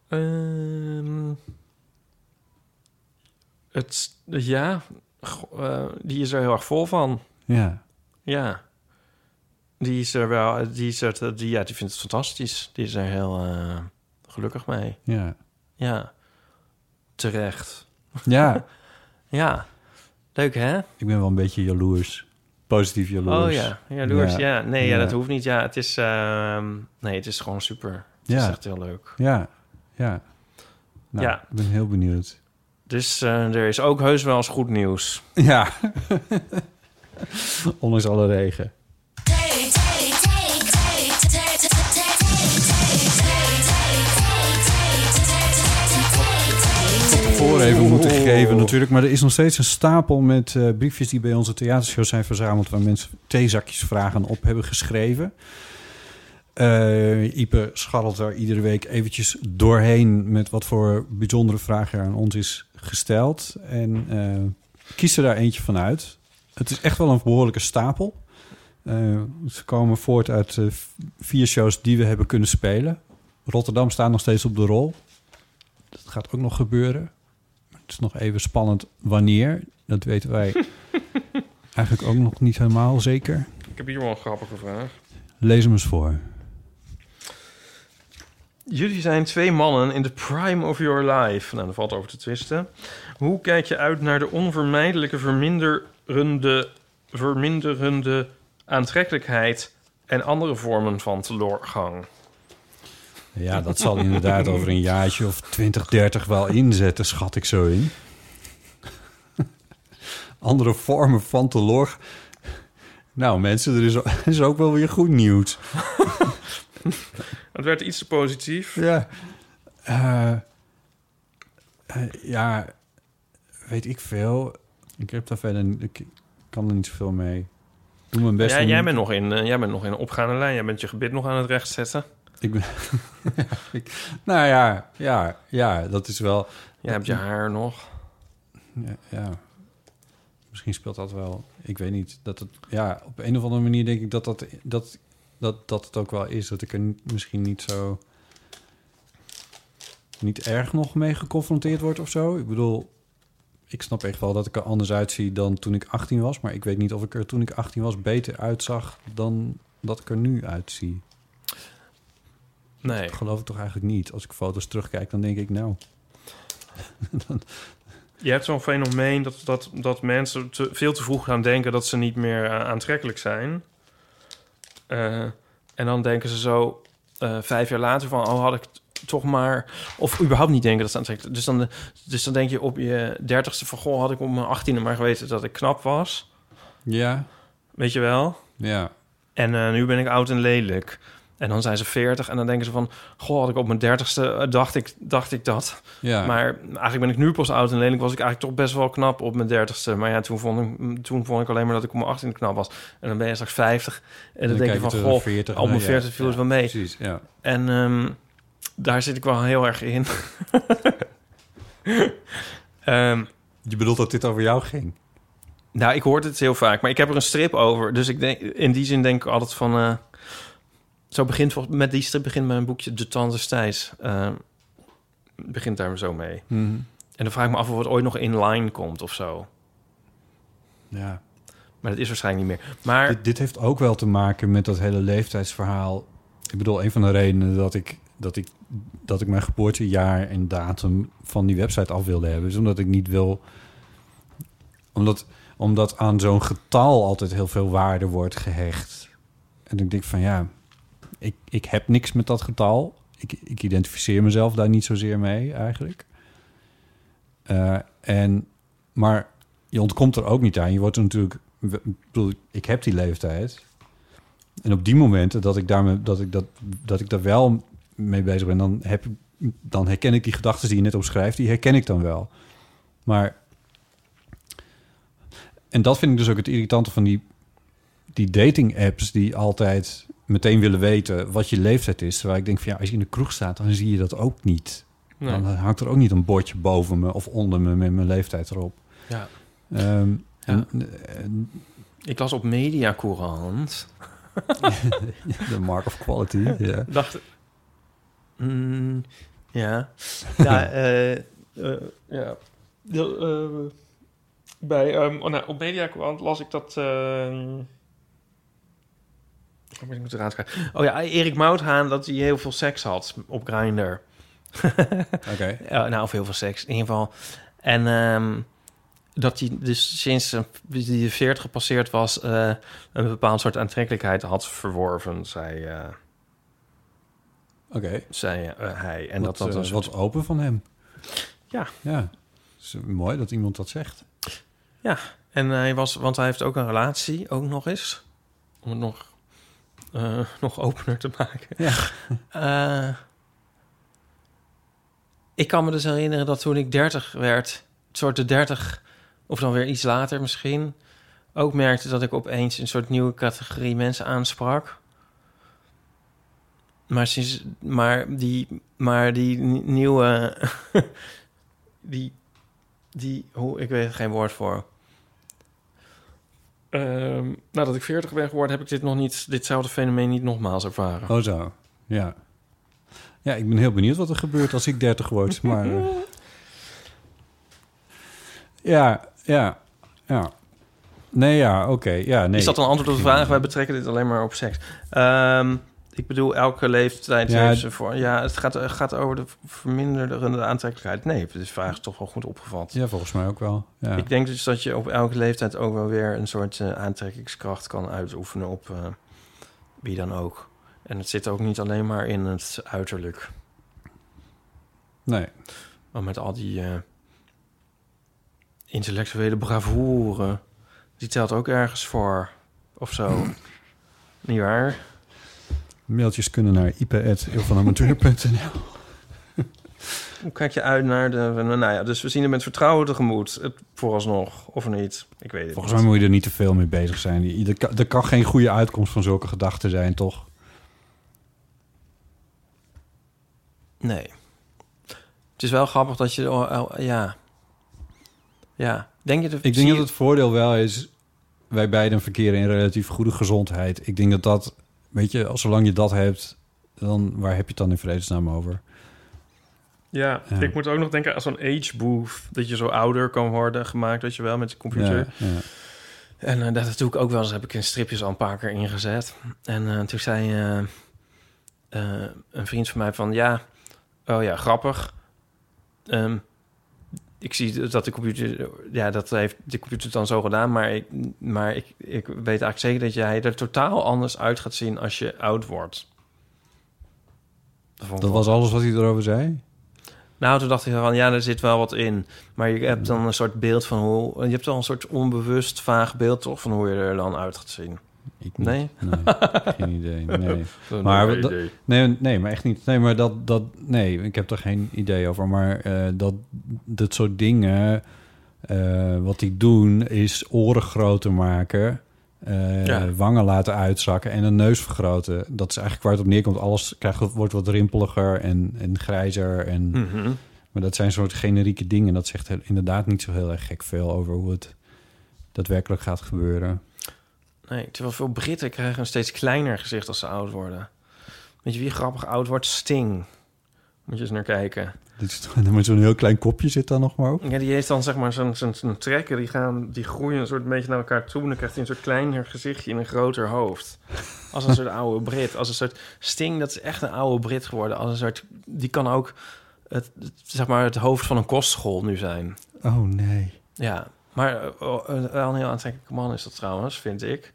Ehm, het, ja, eh, die is er heel erg vol van. Ja. Ja. Die is er wel, die is er, die, ja, die vindt het fantastisch. Die is er heel eh, gelukkig mee. Ja. Ja. Terecht. Ja. <laughs> Ja. Leuk, hè? Ik ben wel een beetje jaloers. Positief jaloers. Oh ja, jaloers. Ja. Ja. Nee, ja. Ja. dat hoeft niet. Ja, het is... ehm, nee, het is gewoon super. Het Ja. is echt heel leuk. Ja. Ja. Nou, Ja. Ik ben heel benieuwd. Dus eh, er is ook heus wel eens goed nieuws. Ja. <laughs> Ondanks alle regen. Even moeten geven natuurlijk. Maar er is nog steeds een stapel met eh, briefjes die bij onze theatershow zijn verzameld... waar mensen theezakjes vragen op hebben geschreven. Eh Ipe scharrelt er iedere week eventjes doorheen... met wat voor bijzondere vragen er aan ons is gesteld. En eh kies er daar eentje van uit. Het is echt wel een behoorlijke stapel. Ze komen voort uit vier shows die we hebben kunnen spelen. Rotterdam staat nog steeds op de rol. Dat gaat ook nog gebeuren. Het is nog even spannend wanneer. Dat weten wij <laughs> eigenlijk ook nog niet helemaal zeker. Ik heb hier wel een grappige vraag. Lees hem eens voor. Jullie zijn twee mannen in de prime of your life. Nou, daar valt over te twisten. Hoe kijk je uit naar de onvermijdelijke verminderende, verminderende aantrekkelijkheid en andere vormen van teleurgang? Ja, dat zal inderdaad over een jaartje of 20, 30 wel inzetten, schat ik zo in. Andere vormen van teleur. Nou mensen, er is, er is ook wel weer goed nieuws. Het werd iets te positief. Ja. Eh, eh, ja, weet ik veel. Ik heb daar verder... Ik kan er niet zoveel mee. Doe mijn best Ja, om- jij, bent nog in, eh, jij bent nog in een opgaande lijn. Jij bent je gebit nog aan het recht zetten. Ik ben... <laughs> Ik- nou ja, ja, ja, dat is wel... Jij hebt je haar nog. Ja, ja. Misschien speelt dat wel. Ik weet niet. Dat het, ja, op een of andere manier denk ik dat, dat, dat, dat, dat het ook wel is. Dat ik er niet- misschien niet zo... niet erg nog mee geconfronteerd word of zo. Ik bedoel, ik snap echt wel dat ik er anders uitzie dan toen ik 18 was. Maar ik weet niet of ik er toen ik 18 was beter uitzag dan dat ik er nu uitzie. Nee. Dat geloof ik toch eigenlijk niet. Als ik foto's terugkijk, dan denk ik nou... <laughs> Je hebt zo'n fenomeen dat, dat, dat mensen te, veel te vroeg gaan denken dat ze niet meer eh, aantrekkelijk zijn. Eh, en dan denken ze zo eh, vijf jaar later van, oh had ik toch maar... Of überhaupt niet denken dat ze aantrekkelijk Dus dan, dus dan denk je op je dertigste van, goh, had ik op mijn achttiende maar geweten dat ik knap was. Ja, Weet je wel? ja. En eh, nu ben ik oud en lelijk. En dan zijn ze veertig en dan denken ze van... Goh, had ik op mijn dertigste eh, dacht ik, dacht ik dat. ja. Maar eigenlijk ben ik nu pas oud en lelijk. Was ik eigenlijk toch best wel knap op mijn dertigste. Maar ja, toen vond ik, toen vond ik alleen maar dat ik op mijn 18 knap was. En dan ben je straks 50. En dan, denk je van, goh, 40, op mijn 40 viel het wel mee. Precies, ja. En ehm, daar zit ik wel heel erg in. <laughs> Ehm, Je bedoelt dat dit over jou ging? nou, ik hoor het heel vaak. Maar ik heb er een strip over. Dus ik denk, in die zin denk ik altijd van... eh, zo begint, met die strip begint mijn boekje De Tijds. Ehm, begint daar zo mee. En dan vraag ik me af of het ooit nog in line komt of zo. Ja. Maar dat is waarschijnlijk niet meer. Maar Dit, dit heeft ook wel te maken met dat hele leeftijdsverhaal. Ik bedoel, een van de redenen dat ik, dat ik, dat ik mijn geboortejaar en datum van die website af wilde hebben... is omdat ik niet wil... Omdat, omdat aan zo'n getal altijd heel veel waarde wordt gehecht. En ik denk van ja, ik, ik heb niks met dat getal. Ik, ik identificeer mezelf daar niet zozeer mee eigenlijk. Eh, en, maar je ontkomt er ook niet aan. Je wordt er natuurlijk... Ik heb die leeftijd. En op die momenten dat ik, daarmee, dat ik, dat, dat ik daar wel mee bezig ben... dan, heb, dan herken ik die gedachten die je net opschrijft... die herken ik dan wel. Maar... En dat vind ik dus ook het irritante van die, die dating-apps... die altijd meteen willen weten wat je leeftijd is. Terwijl ik denk van ja, als je in de kroeg staat... dan zie je dat ook niet. nee. Dan hangt er ook niet een bordje boven me of onder me met mijn leeftijd erop. ja. Ehm, Ja. en- en- ik las op Media Courant. <laughs> de mark of quality. ja. <laughs> Dacht... Mm, ja. <laughs> ja, eh, eh, ja. De, eh, bij, ehm, oh, nou, op Media Courant las ik dat... ik moet. Oh ja, Erik Mouthaan, dat hij heel veel seks had op Grindr. <laughs> Oké. Ja, nou, of heel veel seks, in ieder geval. En ehm, dat hij dus sinds die de 40 gepasseerd was... eh, een bepaald soort aantrekkelijkheid had verworven, zei, eh, Oké. zei eh, hij. En Wat, dat dat soort... wat open van hem. Ja. Ja. Is mooi dat iemand dat zegt. En hij was, want hij heeft ook een relatie, ook nog eens. Om het nog, eh, <laughs> nog opener te maken. Ja. <laughs> Eh, ik kan me dus herinneren dat toen ik 30 werd, een soort de 30, of dan weer iets later misschien, ook merkte dat ik opeens een soort nieuwe categorie mensen aansprak. maar, sinds, maar die, maar die ni- nieuwe, <laughs> die, die, hoe, ik weet er geen woord voor. Ehm, nadat ik 40 ben geworden, heb ik dit nog niet, ditzelfde fenomeen niet nogmaals ervaren. Oh zo, ja. Ja, ik ben heel benieuwd wat er gebeurt als ik 30 word. Maar, eh, ja, ja, ja. Nee, ja, oké. ja, nee. Is dat een antwoord op de vraag? Wij betrekken dit alleen maar op seks. Ehm, ik bedoel, elke leeftijd Ja, heeft ze voor... Ja, het gaat, gaat over de verminderde aantrekkelijkheid. Nee, de vraag is toch wel goed opgevat. Ja, volgens mij ook wel. Ja. Ik denk dus dat je op elke leeftijd ook wel weer een soort eh, aantrekkingskracht kan uitoefenen op eh, wie dan ook. En het zit ook niet alleen maar in het uiterlijk. Nee. Maar met al die eh, intellectuele bravoure, die telt ook ergens voor. Of zo. <clears throat> niet waar? Mailtjes kunnen naar ip.eeuwvanamateur.nl <laughs> Hoe kijk je uit naar de... Nou ja, dus we zien er met vertrouwen tegemoet. Het, vooralsnog, of niet? Ik weet het Volgens mij niet. moet je er niet te veel mee bezig zijn. Er kan, er kan geen goede uitkomst van zulke gedachten zijn, toch? Nee. Het is wel grappig dat je... oh, oh, ja. Ja. Denk je... De, Ik denk dat het voordeel wel is... wij beiden verkeren in relatief goede gezondheid. Ik denk dat dat... Weet je, als zolang je dat hebt... dan waar heb je het dan in vredesnaam over? Ja, Ja. ik moet ook nog denken aan zo'n age booth. Dat je zo ouder kan worden gemaakt, weet je wel, met de computer. Ja, ja. En eh, dat doe ik ook wel eens. Heb ik in stripjes al een paar keer ingezet. En eh, toen zei eh, een vriend van mij van... Ja, oh ja, grappig. Ehm, ik zie dat de computer... Ja, dat heeft de computer dan zo gedaan. Maar ik, maar ik, ik weet eigenlijk zeker dat jij er totaal anders uit gaat zien... als je oud wordt. Dat was alles wat hij erover zei? nou, toen dacht ik van, ja, er zit wel wat in. Maar je hebt dan een soort beeld van hoe... Je hebt wel een soort onbewust, vaag beeld toch... van hoe je er dan uit gaat zien. Ik niet. Nee? Nee, <laughs> geen idee. Nee. Maar Nee, nee, maar echt niet. Nee, maar dat, dat, nee, ik heb er geen idee over. Maar eh, dat, dat soort dingen, eh, wat die doen, is oren groter maken, eh, Ja. wangen laten uitzakken en een neus vergroten. Dat is eigenlijk waar het op neerkomt. Alles krijgt, wordt wat rimpeliger en, en grijzer. En, Mhm. Maar dat zijn soort generieke dingen. Dat zegt inderdaad niet zo heel erg gek veel over hoe het daadwerkelijk gaat gebeuren. Nee, terwijl veel Britten krijgen een steeds kleiner gezicht als ze oud worden. Weet je wie grappig oud wordt? Sting. Moet je eens naar kijken. Dit is, met zo'n heel klein kopje zit dan nog maar op. Ja, die heeft dan zeg maar zo'n zo'n trekken. Die, gaan, die groeien een soort beetje naar elkaar toe. En dan krijgt hij een soort kleiner gezichtje in een groter hoofd. Als een soort oude Brit. Als een soort Sting, dat is echt een oude Brit geworden. Als een soort, die kan ook het, het, zeg maar het hoofd van een kostschool nu zijn. Oh nee. Ja, maar eh, oh, eh, wel een heel aantrekkelijke man is dat trouwens, vind ik.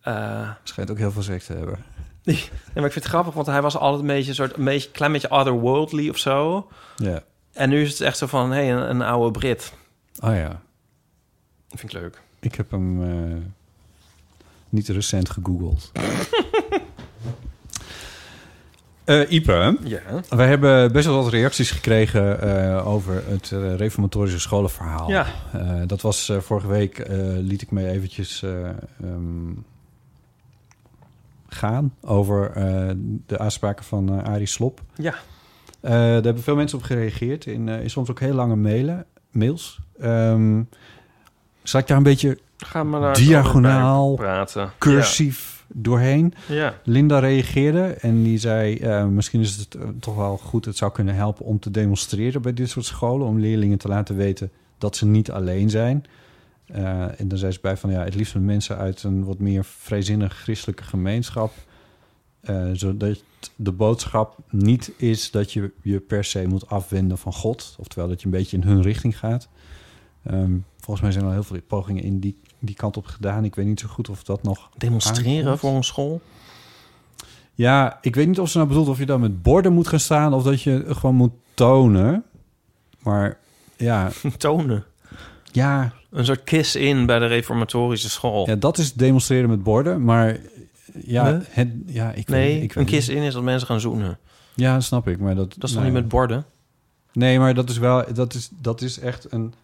Eh, Schijnt ook heel veel seks te hebben. <laughs> ja, maar ik vind het grappig, want hij was altijd een beetje een soort, een beetje, klein beetje otherworldly of zo. Ja. En nu is het echt zo van, hé, hey, een, een oude Brit. Oh ja. Dat vind ik leuk. Ik heb hem eh, niet recent gegoogeld. <laughs> Eh Ipe, Ja. wij hebben best wel wat reacties gekregen over het reformatorische scholenverhaal. Ja. Dat was vorige week, liet ik me eventjes eh, ehm, gaan over eh, de aanspraken van eh Arie Slop. Ja. Eh, daar hebben veel mensen op gereageerd, in, in soms ook heel lange mailen, mails. Ehm zal ik daar een beetje Diagonaal, praten. cursief doorheen? Ja. Linda reageerde en die zei... misschien is het toch wel goed, het zou kunnen helpen om te demonstreren bij dit soort scholen... om leerlingen te laten weten dat ze niet alleen zijn. Eh, en dan zei ze bij van ja, het liefst met mensen uit een wat meer vrijzinnig christelijke gemeenschap. eh, zodat de boodschap niet is dat je je per se moet afwenden van God. Oftewel dat je een beetje in hun richting gaat. Ehm, volgens mij zijn er al heel veel pogingen in die, die kant op gedaan. Ik weet niet zo goed of dat nog Demonstreren aankomt. voor een school? Ja, ik weet niet of ze nou bedoelt of je dan met borden moet gaan staan of dat je gewoon moet tonen. Maar ja, <laughs> Tonen. Ja, Een soort kiss-in bij de reformatorische school. ja, dat is demonstreren met borden. Maar ja, Nee? het, ja ik nee, weet, ik een weet- kiss-in is dat mensen gaan zoenen. Ja, snap ik. Maar dat, Dat is toch nou niet met borden? Nee, maar dat is wel, dat is, dat is echt een,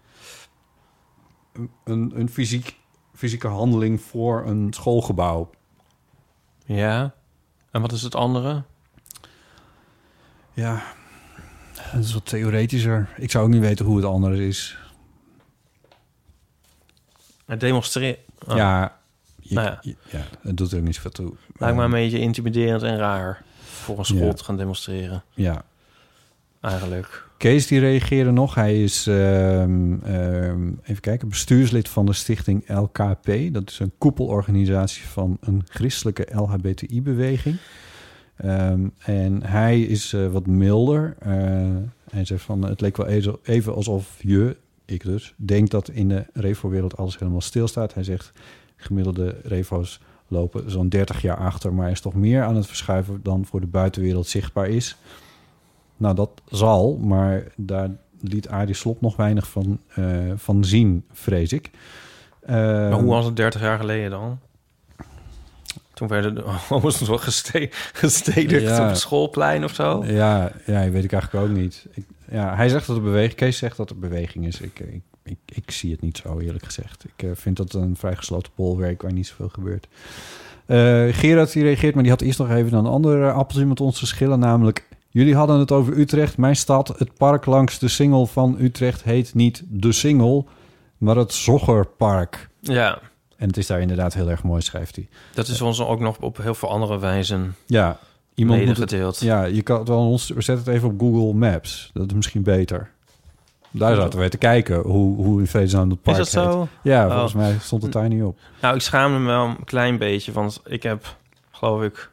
een, een fysiek, fysieke handeling voor een schoolgebouw. Ja. En wat is het andere? Ja, dat is wat theoretischer. Ik zou ook niet weten hoe het anders is. Het demonstreren Oh. Ja, je- Nou ja. je- ja, het doet er ook niet zoveel toe. lijkt me een beetje intimiderend en raar voor een school Ja. te gaan demonstreren. Ja, Eigenlijk. Kees die reageerde nog. Hij is, ehm, ehm, even kijken, bestuurslid van de stichting LKP. Dat is een koepelorganisatie van een christelijke LHBTI-beweging. Ehm, en hij is eh, wat milder. Eh, hij zegt van, het leek wel even alsof je, ik dus, denkt dat in de revo-wereld alles helemaal stilstaat. Hij zegt, gemiddelde revo's lopen zo'n 30 jaar achter... maar is toch meer aan het verschuiven dan voor de buitenwereld zichtbaar is. Nou, dat zal, maar daar liet Arie Slop nog weinig van, eh, van zien, vrees ik. maar Ehm, hoe was het 30 jaar geleden dan? Toen werden de <laughs> homo's nog geste gestedikt Ja. op het schoolplein of zo. Ja, ja, weet ik eigenlijk ook niet. Ik, ja, hij zegt dat het beweging... Kees zegt dat het beweging is. Ik, ik, ik, ik zie het niet zo, eerlijk gezegd. Ik eh, vind dat een vrij gesloten bolwerk waar niet zoveel gebeurt. Eh Gerard die reageert, maar die had eerst nog even een andere appeltje met ons te schillen. Namelijk, jullie hadden het over Utrecht, mijn stad. Het park langs de Singel van Utrecht heet niet de Singel, maar het Zoggerpark. Ja, En het is daar inderdaad heel erg mooi, schrijft hij. dat is ons ook nog op heel veel andere wijzen Ja, iemand moet het. Ja, je kan het wel ons. Zet het even op Google Maps. Dat is misschien beter. Daar zaten we te kijken hoe, hoe in vredesnaam het Is park dat zo? Ja, Oh. volgens mij stond het daar niet op. Nou, ik schaamde me wel een klein beetje, want ik heb, geloof ik,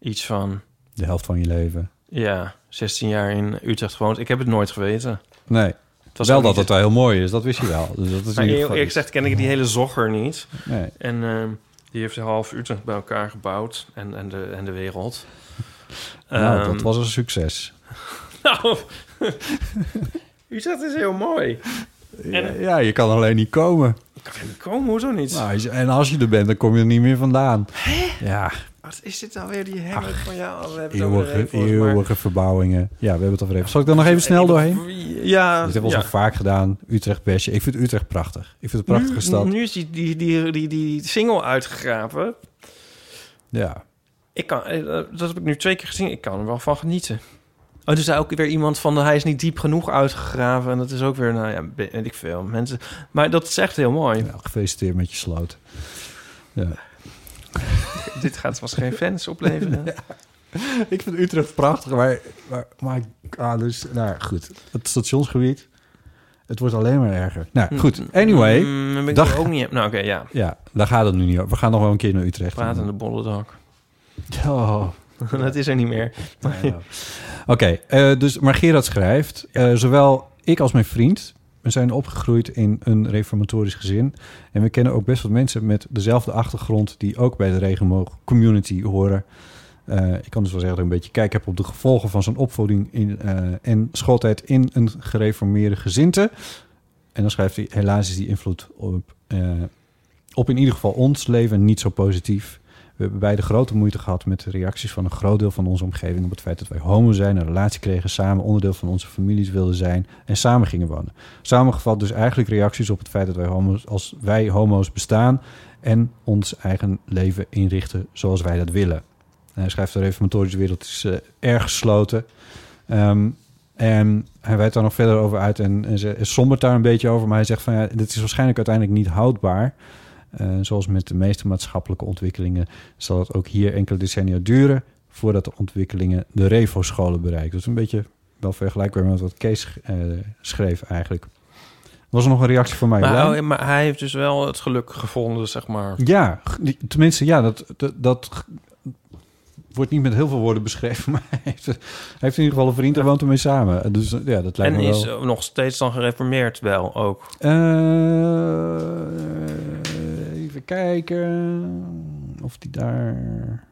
iets van, De helft van je leven. ja, 16 jaar in Utrecht gewoond. Ik heb het nooit geweten. Nee, Het was wel dat het wel heel mooi is. Dat wist je wel. Dus dat is Maar eerlijk gezegd ken ik die hele zogger niet. Nee. En ehm, die heeft half Utrecht bij elkaar gebouwd en, en, de, en de wereld. <laughs> Nou, Ehm, dat was een succes. <laughs> Nou, <laughs> Utrecht is heel mooi. Ja, ja, je kan alleen niet komen. Ik kan niet komen, hoezo niet? Nou, en als je er bent, dan kom je er niet meer vandaan. Ja, Wat is dit nou weer, die van jou? We hebben het eeuwige, maar- eeuwige verbouwingen. Ja, we hebben het over even. Zal ik dan nog even snel doorheen? Ja, Dit hebben we ja. al vaak gedaan. Utrecht bestje. Ik vind Utrecht prachtig. Ik vind het een prachtige nu, stad. Nu is die, die, die, die, die single uitgegraven. Ja. Ik kan, eh, dat heb ik nu twee keer gezien. Ik kan er wel van genieten. Oh, er zei ook weer iemand van... hij is niet diep genoeg uitgegraven. En dat is ook weer, nou ja, weet ik veel. Mensen, maar dat is echt heel mooi. Nou, gefeliciteerd met je sloot. Ja. <laughs> Dit gaat vast geen fans opleveren. <laughs> Ik vind Utrecht prachtig, maar, maar, maar ah, dus, nou goed. Het stationsgebied, het wordt alleen maar erger. Nou goed, anyway. Mm, ben ik ook niet... Nou, oké, ja. Ja, daar gaat het nu niet over. We gaan nog wel een keer naar Utrecht. Pratende bollendak. <laughs> Oh. dat is er niet meer. Ja. Oké, eh, dus maar Gerard schrijft... eh, zowel ik als mijn vriend... we zijn opgegroeid in een reformatorisch gezin... en we kennen ook best wat mensen met dezelfde achtergrond... die ook bij de regenboog-community horen. Eh, ik kan dus wel zeggen dat ik een beetje kijk heb op de gevolgen van zijn opvoeding... In, eh, en schooltijd in een gereformeerde gezinte. En dan schrijft hij... helaas is die invloed op, eh, op in ieder geval ons leven niet zo positief... We hebben beide grote moeite gehad met de reacties van een groot deel van onze omgeving op het feit dat wij homo zijn, een relatie kregen, samen onderdeel van onze families wilden zijn en samen gingen wonen. Samengevat dus eigenlijk reacties op het feit dat wij homo's, als wij homo's bestaan en ons eigen leven inrichten zoals wij dat willen. En hij schrijft de reformatorische wereld is eh, erg gesloten. Ehm, en hij wijdt daar nog verder over uit en, en ze sombert daar een beetje over, maar hij zegt van ja, dit is waarschijnlijk uiteindelijk niet houdbaar. Eh, zoals met de meeste maatschappelijke ontwikkelingen zal het ook hier enkele decennia duren voordat de ontwikkelingen de Revo-scholen bereiken. Dat is een beetje wel vergelijkbaar met wat Kees eh, schreef eigenlijk. Was er nog een reactie van mij? Maar, oh, maar hij heeft dus wel het geluk gevonden, zeg maar. Ja, tenminste, ja, dat, dat, wordt niet met heel veel woorden beschreven, <laughs> maar hij heeft, hij heeft in ieder geval een vriend en woont ermee samen. Dus eh, ja, dat lijkt En me wel... is nog steeds dan gereformeerd wel ook. Eh, even kijken of die daar.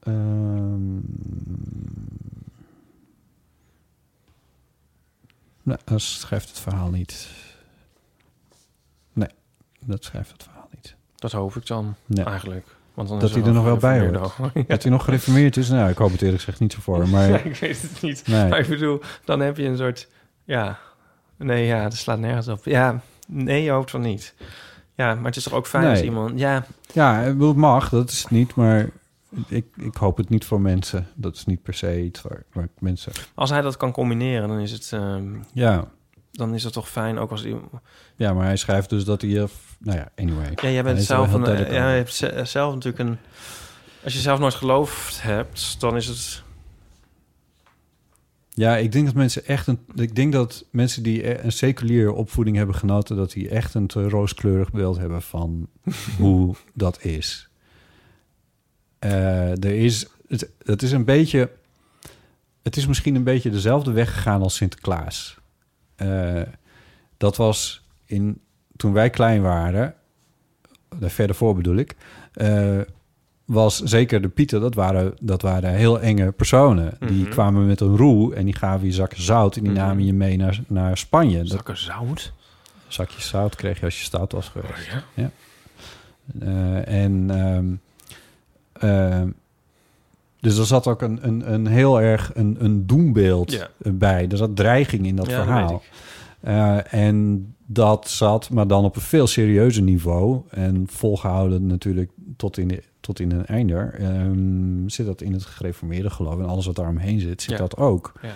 Ehm nou, dat schrijft het verhaal niet. Nee, dat schrijft het verhaal niet. Dat hoop ik dan Nee. eigenlijk. Want dan Dat hij er nog wel bij hoort. ook. <laughs> Dat hij nog gereformeerd is? Nou, ik hoop het eerlijk gezegd niet zo voor. <laughs> Maar Ja, ik weet het niet. Nee. Maar ik bedoel, dan heb je een soort... Ja, nee, ja, dat slaat nergens op. Ja, nee, je hoopt van niet. Ja, maar het is toch ook fijn als iemand... Ja, ja, het mag, dat is het niet. Maar ik, ik hoop het niet voor mensen. Dat is niet per se iets waar, waar mensen... Als hij dat kan combineren, dan is het, ehm, Ja, dan is het toch fijn. Ook als die, ja, maar hij schrijft dus dat hij... nou ja, anyway. ja, jij bent zelf een, ja, je hebt ze- zelf natuurlijk een. Als je zelf nooit geloofd hebt, dan is het. Ja, ik denk dat mensen echt een. Ik denk dat mensen die e- een seculiere opvoeding hebben genoten, dat die echt een te rooskleurig beeld hebben van <laughs> hoe dat is. Eh, er is. Het, het is een beetje. Het is misschien een beetje dezelfde weg gegaan als Sinterklaas. Eh, dat was in. Toen wij klein waren. Daar verder voor bedoel ik. eh, was zeker de Pieten, dat waren, dat waren heel enge personen. Die Mhm. kwamen met een roe en die gaven je zakken zout... en die Mhm. namen je mee naar, naar Spanje. Dat Zakken zout. zakje zout kreeg je als je stout was geweest. Oh, ja? Eh, en... ehm, ehm, dus er zat ook een, een, een heel erg een, een doembeeld Ja. bij. Er zat dreiging in dat Ja, dat verhaal. ik. Eh, en dat zat, maar dan op een veel serieuzer niveau. En volgehouden natuurlijk tot in, de, tot in een einder. ehm, zit dat in het gereformeerde geloof. En alles wat daaromheen zit, zit Ja. dat ook. Ja.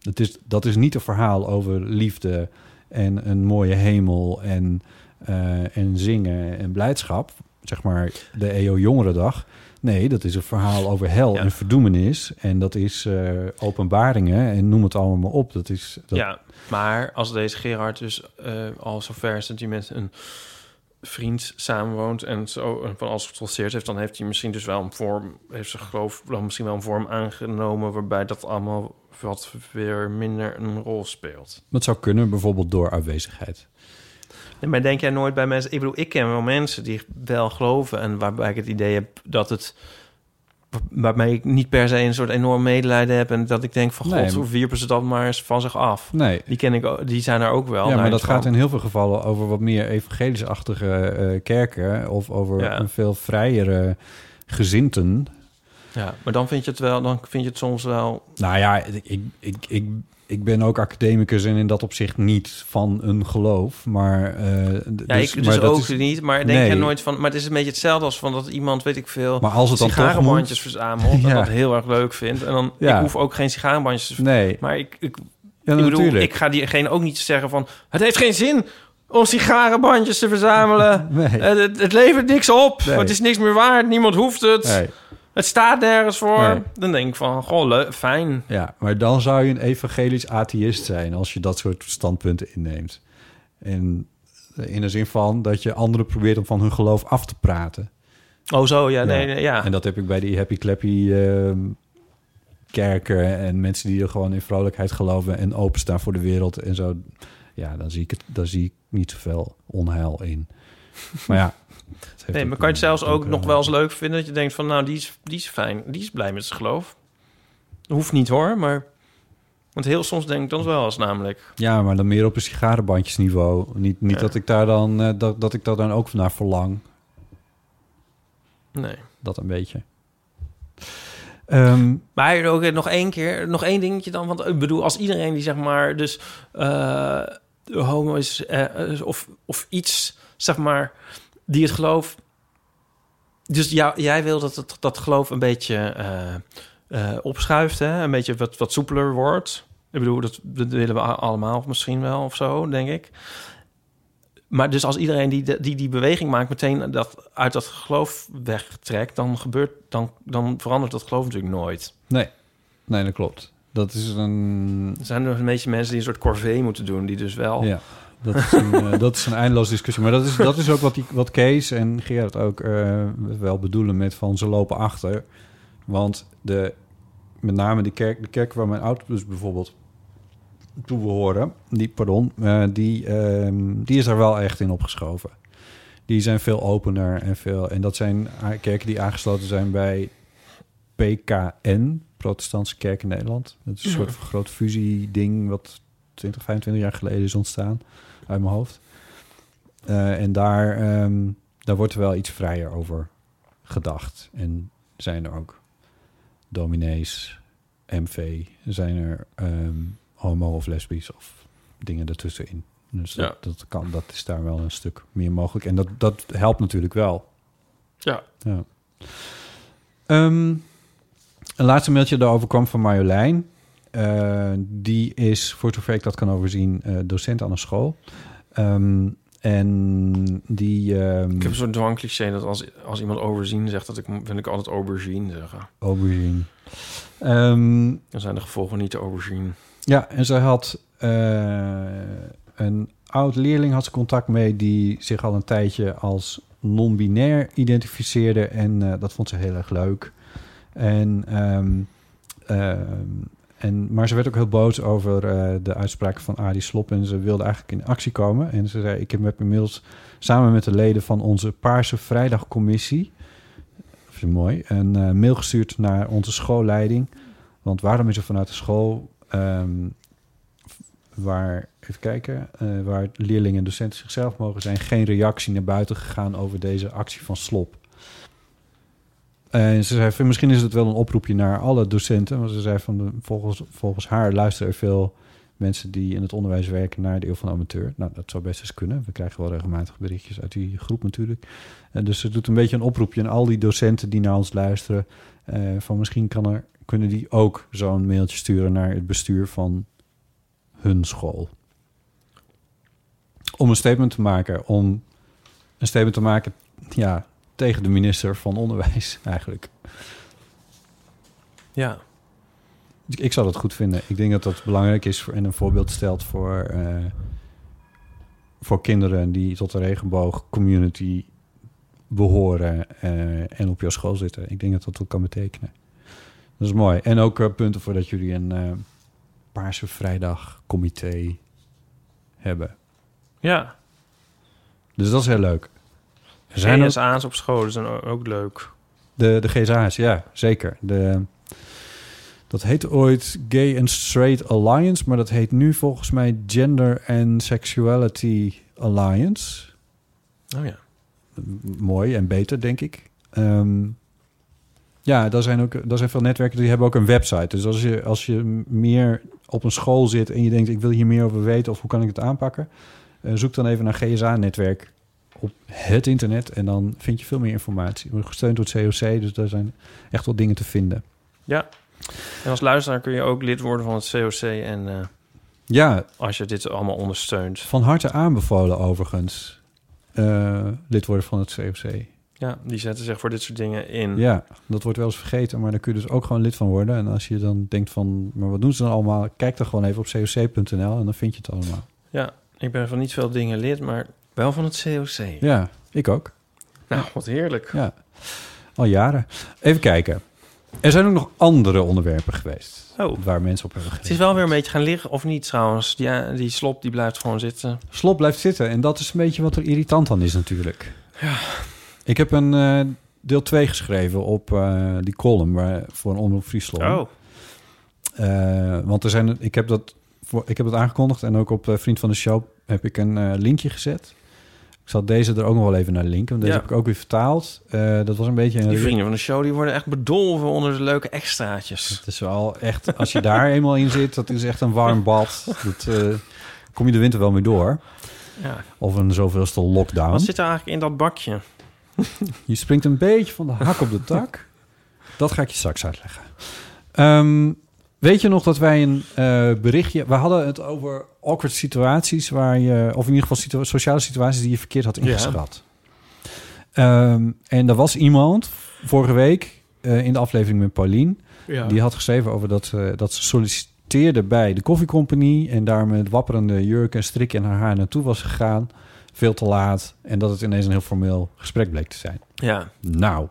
Het is, dat is niet een verhaal over liefde en een mooie hemel en, eh, en zingen en blijdschap. Zeg maar de EO Jongerendag. Nee, dat is een verhaal over hel Ja. en verdoemenis. En dat is eh, openbaringen en noem het allemaal maar op. Dat is, dat, Ja, maar als deze Gerard dus eh, al zover is dat hij met een vriend samenwoont en zo en van alles getrotseerd heeft, dan heeft hij misschien dus wel een vorm, heeft zijn geloof dan misschien wel een vorm aangenomen waarbij dat allemaal wat weer minder een rol speelt. Dat zou kunnen, bijvoorbeeld door afwezigheid. Nee, maar denk jij nooit bij mensen... Ik bedoel, ik ken wel mensen die wel geloven... en waarbij ik het idee heb dat het... waarmee ik niet per se een soort enorm medelijden heb... en dat ik denk van... Nee, god, hoe wierpen ze dat maar eens van zich af? Nee, Die ken ik die zijn er ook wel. ja, maar dat gaat in heel veel gevallen over wat meer evangelisch-achtige eh, kerken... of over Ja. een veel vrijere gezinten. Ja, maar dan vind je het wel... dan vind je het soms wel... Nou ja, ik, ik, ik, ik, ben ook academicus en in dat opzicht niet van een geloof. Maar, eh, d- Ja, ik maar dus dat ook is- niet, maar denk Nee. je nooit van... maar het is een beetje hetzelfde als van dat iemand, weet ik veel... Maar als het dan toch sigarenbandjes verzamelt... en Ja. dat heel erg leuk vindt. En dan... Ja. Ik hoef ook geen sigarenbandjes te Nee, Maar ik, ik, ja, ik bedoel, natuurlijk. ik ga diegene ook niet zeggen van... het heeft geen zin om sigarenbandjes te verzamelen. <laughs> Nee. Eh, het, het levert niks op. Nee. Het is niks meer waard. Niemand hoeft het. Het staat nergens voor. Nee. Dan denk ik van, goh, leuk, fijn. Ja, maar dan zou je een evangelisch atheïst zijn als je dat soort standpunten inneemt. En in de zin van dat je anderen probeert om van hun geloof af te praten. Oh zo, ja, nee, nee, ja. En dat heb ik bij die happy clappy ehm, kerken en mensen die er gewoon in vrolijkheid geloven en openstaan voor de wereld en zo. Ja, dan zie ik het, dan zie ik niet zoveel onheil in. Maar ja. Heeft Nee, maar kan je het zelfs ook nog wel eens leuk vinden... dat je denkt van, nou, die is, die is fijn. Die is blij met zijn geloof. Hoeft niet hoor, maar... Want heel soms denk ik dat wel eens namelijk. Ja, maar dan meer op een sigarenbandjesniveau. Niet, niet Ja. dat ik daar dan eh, dat, dat ik daar dan ook naar verlang. Nee. Dat een beetje. Ehm, Maar ook nog één keer, nog één dingetje dan. Want ik bedoel, als iedereen die zeg maar dus eh homo is eh, eh, of, of iets, zeg maar, die het geloof... Dus ja, jij wil dat het, dat geloof een beetje eh, eh, opschuift, hè? Een beetje wat, wat soepeler wordt. Ik bedoel, dat, dat willen we allemaal misschien wel of zo, denk ik. Maar dus als iedereen die de- die, die beweging maakt, meteen dat uit dat geloof wegtrekt, dan gebeurt, dan, dan verandert dat geloof natuurlijk nooit. nee. nee, dat klopt. Dat is een... Er zijn er een beetje mensen die een soort corvée moeten doen, die dus wel. Ja, dat is een, eh, dat is een eindeloos discussie. Maar dat is, dat is ook wat, die, wat Kees en Gerard ook eh, wel bedoelen met van ze lopen achter. Want de, met name de kerk, de kerk waar mijn ouders bijvoorbeeld toe behoren, die, pardon, eh, die, ehm, die is daar wel echt in opgeschoven. Die zijn veel opener en veel. En dat zijn kerken die aangesloten zijn bij PKN, Protestantse Kerk in Nederland. Dat is een soort van groot fusie-ding wat 20, 25 jaar geleden is ontstaan uit mijn hoofd. Eh, en daar, ehm, daar wordt er wel iets vrijer over gedacht. En zijn er ook dominees, MV, zijn er ehm, homo of lesbisch of dingen ertussenin. Dus dat, Ja. dat, kan, dat is daar wel een stuk meer mogelijk. En dat, dat helpt natuurlijk wel. Ja. Ja. Ehm, een laatste mailtje daarover kwam van Marjolein. Eh, die is, voor zover ik dat kan overzien, eh, docent aan een school. Ehm, en die... ehm, Ik heb zo'n dwangcliché dat als, als iemand overzien zegt... dat ik, wil ik altijd aubergine zeggen. aubergine. Ehm, Dan zijn de gevolgen niet te overzien. Ja, en zij had eh, een oud leerling had ze contact mee die zich al een tijdje als non-binair identificeerde en dat vond ze heel erg leuk. En, ehm, en, maar ze werd ook heel boos over eh, de uitspraken van Adi Slop en ze wilde eigenlijk in actie komen. En ze zei, ik heb inmiddels samen met de leden van onze Paarse Vrijdagcommissie, dat is mooi, een eh, mail gestuurd naar onze schoolleiding. Want waarom is er vanuit de school ehm, waar, even kijken, eh, waar leerlingen en docenten zichzelf mogen zijn, geen reactie naar buiten gegaan over deze actie van Slop. En ze zei, misschien is het wel een oproepje naar alle docenten. Want ze zei van, volgens, volgens haar luisteren er veel mensen die in het onderwijs werken naar de eeuw van amateur. Nou, dat zou best eens kunnen. We krijgen wel regelmatig berichtjes uit die groep natuurlijk. En dus ze doet een beetje een oproepje aan al die docenten die naar ons luisteren. eh, van misschien kan er, kunnen die ook zo'n mailtje sturen naar het bestuur van hun school. Om een statement te maken. Om een statement te maken ja, tegen de minister van Onderwijs <laughs> eigenlijk. Ja. Ik, ik zou dat goed vinden. Ik denk dat dat belangrijk is voor, en een voorbeeld stelt voor, eh, voor kinderen die tot de regenboog-community behoren eh, en op jouw school zitten. Ik denk dat dat wat kan betekenen. Dat is mooi. En ook eh, punten voor dat jullie een Paarse Vrijdag comité hebben. Ja. Dus dat is heel leuk. Zijn GSA's op scholen zijn ook leuk. de, de GSA's, ja, zeker. De, dat heette ooit Gay and Straight Alliance, maar dat heet nu volgens mij Gender and Sexuality Alliance. Oh ja. Mooi en beter, denk ik. Ehm, ja, daar zijn ook daar zijn veel netwerken die hebben ook een website. Dus als je, als je meer op een school zit en je denkt, ik wil hier meer over weten of hoe kan ik het aanpakken, eh, zoek dan even naar GSA-netwerk op het internet en dan vind je veel meer informatie. Wordt gesteund door het COC, dus daar zijn echt wel dingen te vinden. Ja. En als luisteraar kun je ook lid worden van het COC. En eh, Ja, als je dit allemaal ondersteunt. van harte aanbevolen overigens. eh, lid worden van het COC. Ja, die zetten zich voor dit soort dingen in. Ja, dat wordt wel eens vergeten, maar daar kun je dus ook gewoon lid van worden. En als je dan denkt van, maar wat doen ze dan allemaal? Kijk dan gewoon even op coc.nl en dan vind je het allemaal. Ja, ik ben van niet veel dingen lid, maar wel van het COC. Ja, ik ook. Nou, wat heerlijk. Ja, al jaren. Even kijken. Er zijn ook nog andere onderwerpen geweest Oh. waar mensen op hebben Het is gereageerd. wel weer een beetje gaan liggen, of niet trouwens? Ja, die slop die blijft gewoon zitten. Slop blijft zitten en dat is een beetje wat er irritant aan is natuurlijk. Ja. Ik heb een eh, deel 2 geschreven op eh, die column waar, voor een omroep Friesland. Oh, Eh, want er zijn, ik heb dat, voor, ik heb dat aangekondigd en ook op Vriend van de Show heb ik een linkje gezet. Ik zal deze er ook nog wel even naar linken, want deze Ja. heb ik ook weer vertaald. Eh, dat was een beetje een die vrienden van de show die worden echt bedolven onder de leuke extraatjes. Het is wel echt, als je daar eenmaal in zit, dat is echt een warm bad. Dat eh, kom je de winter wel mee door. Ja. Of een zoveelste lockdown. Wat zit er eigenlijk in dat bakje? <laughs> Je springt een beetje van de hak op de tak. Dat ga ik je straks uitleggen. Ehm, weet je nog dat wij een eh, berichtje... We hadden het over awkward situaties waar je... Of in ieder geval situa- sociale situaties die je verkeerd had ingeschat. Ehm, en er was iemand vorige week eh, in de aflevering met Paulien... Ja. Die had geschreven over dat, eh, dat ze solliciteerde bij de koffiecompagnie... en daar met wapperende jurk en strik in haar haar naartoe was gegaan. Veel te laat. En dat het ineens een heel formeel gesprek bleek te zijn. ja. Nou,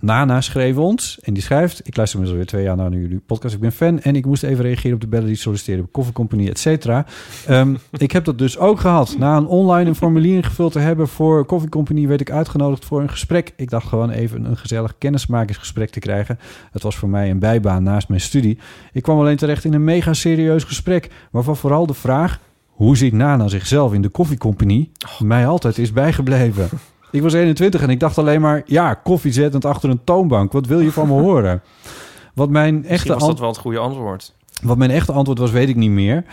Nana schreef ons en die schrijft... Ik luister inmiddels weer twee jaar naar jullie podcast. Ik ben fan en ik moest even reageren op de bellen die solliciteerden... bij koffiecompagnie, et cetera. Ehm, <laughs> ik heb dat dus ook gehad. Na een online een formulier ingevuld te hebben voor koffiecompagnie... werd ik uitgenodigd voor een gesprek. Ik dacht gewoon even een gezellig kennismakingsgesprek te krijgen. Het was voor mij een bijbaan naast mijn studie. Ik kwam alleen terecht in een mega serieus gesprek... waarvan vooral de vraag... hoe ziet Nana zichzelf in de koffiecompagnie... mij altijd is bijgebleven. Ik was 21 en ik dacht alleen maar... ja, koffiezettend achter een toonbank. Wat wil je van me <laughs> horen? Wat mijn, echte Misschien was dat wel het goede antwoord. wat mijn echte antwoord was, weet ik niet meer.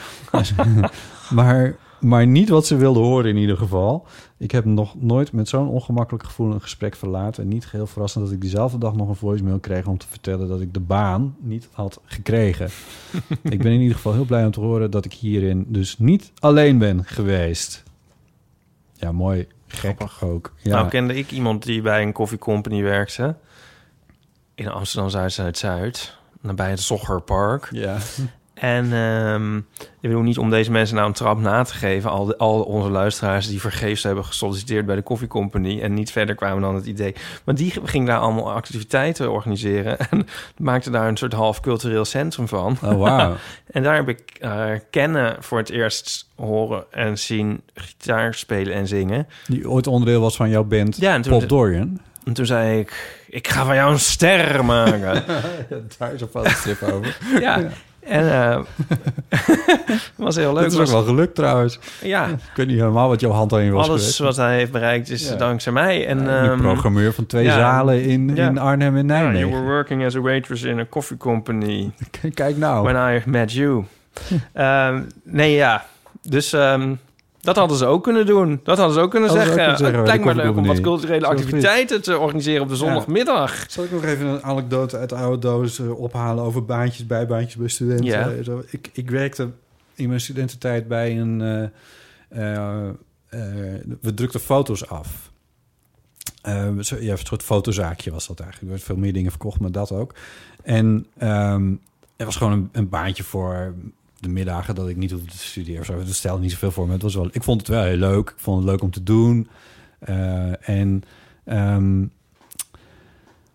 <laughs> maar maar niet wat ze wilde horen in ieder geval. Ik heb nog nooit met zo'n ongemakkelijk gevoel een gesprek verlaten. En niet geheel verrassend dat ik diezelfde dag nog een voicemail kreeg... om te vertellen dat ik de baan niet had gekregen. <laughs> ik ben in ieder geval heel blij om te horen dat ik hierin dus niet alleen ben geweest. Ja, mooi. Gek ook. Ja. Nou kende ik iemand die bij een koffiecompany werkte. In Amsterdam Zuid-Zuid-Zuid. Nabij het Zoggerpark. ja. En ehm, ik bedoel niet om deze mensen nou een trap na te geven. Al, de, al onze luisteraars die vergeefs hebben gesolliciteerd bij de koffiecompany en niet verder kwamen dan het idee. Maar die ging daar allemaal activiteiten organiseren en maakte daar een soort half cultureel centrum van. Oh, wauw. <laughs> En daar heb ik eh, kennen voor het eerst horen en zien gitaar spelen en zingen. Die ooit onderdeel was van jouw band Ja, en toen- Pop Dorian. En toen zei ik, ik ga van jou een ster maken. <laughs> Daar is een fotostrip over. ja. En eh <laughs> was heel leuk. Dat is ook wel gelukt trouwens. ja, Ik weet niet helemaal wat jouw hand erin was alles geweest. wat hij heeft bereikt is Ja. dankzij mij. En, Ja, ehm, programmeur van twee ja. zalen in, in Arnhem en ja, you Nijmegen. were working as a waitress in a coffee company <laughs> Kijk nou. when I met you. <laughs> Ehm, nee, ja. Dus ehm, dat hadden ze ook kunnen doen. Dat hadden ze ook kunnen Hadden ook zeggen. kunnen zeggen, het lijkt me leuk om wat culturele activiteiten te organiseren op de zondagmiddag. Zal ik nog even een anekdote uit de oude doos eh, ophalen over baantjes, bijbaantjes bij studenten? Ja. Eh, zo. Ik, ik werkte in mijn studententijd bij een... eh, we drukten foto's af. Eh, zo- ja, een soort fotozaakje was dat eigenlijk. Er werd veel meer dingen verkocht, maar dat ook. En ehm het was gewoon een, een baantje voor de middagen dat ik niet hoefde te studeren. of Zo. Dat stelde niet zoveel voor me. Het was wel, ik vond het wel heel leuk. Ik vond het leuk om te doen. Eh, en ehm,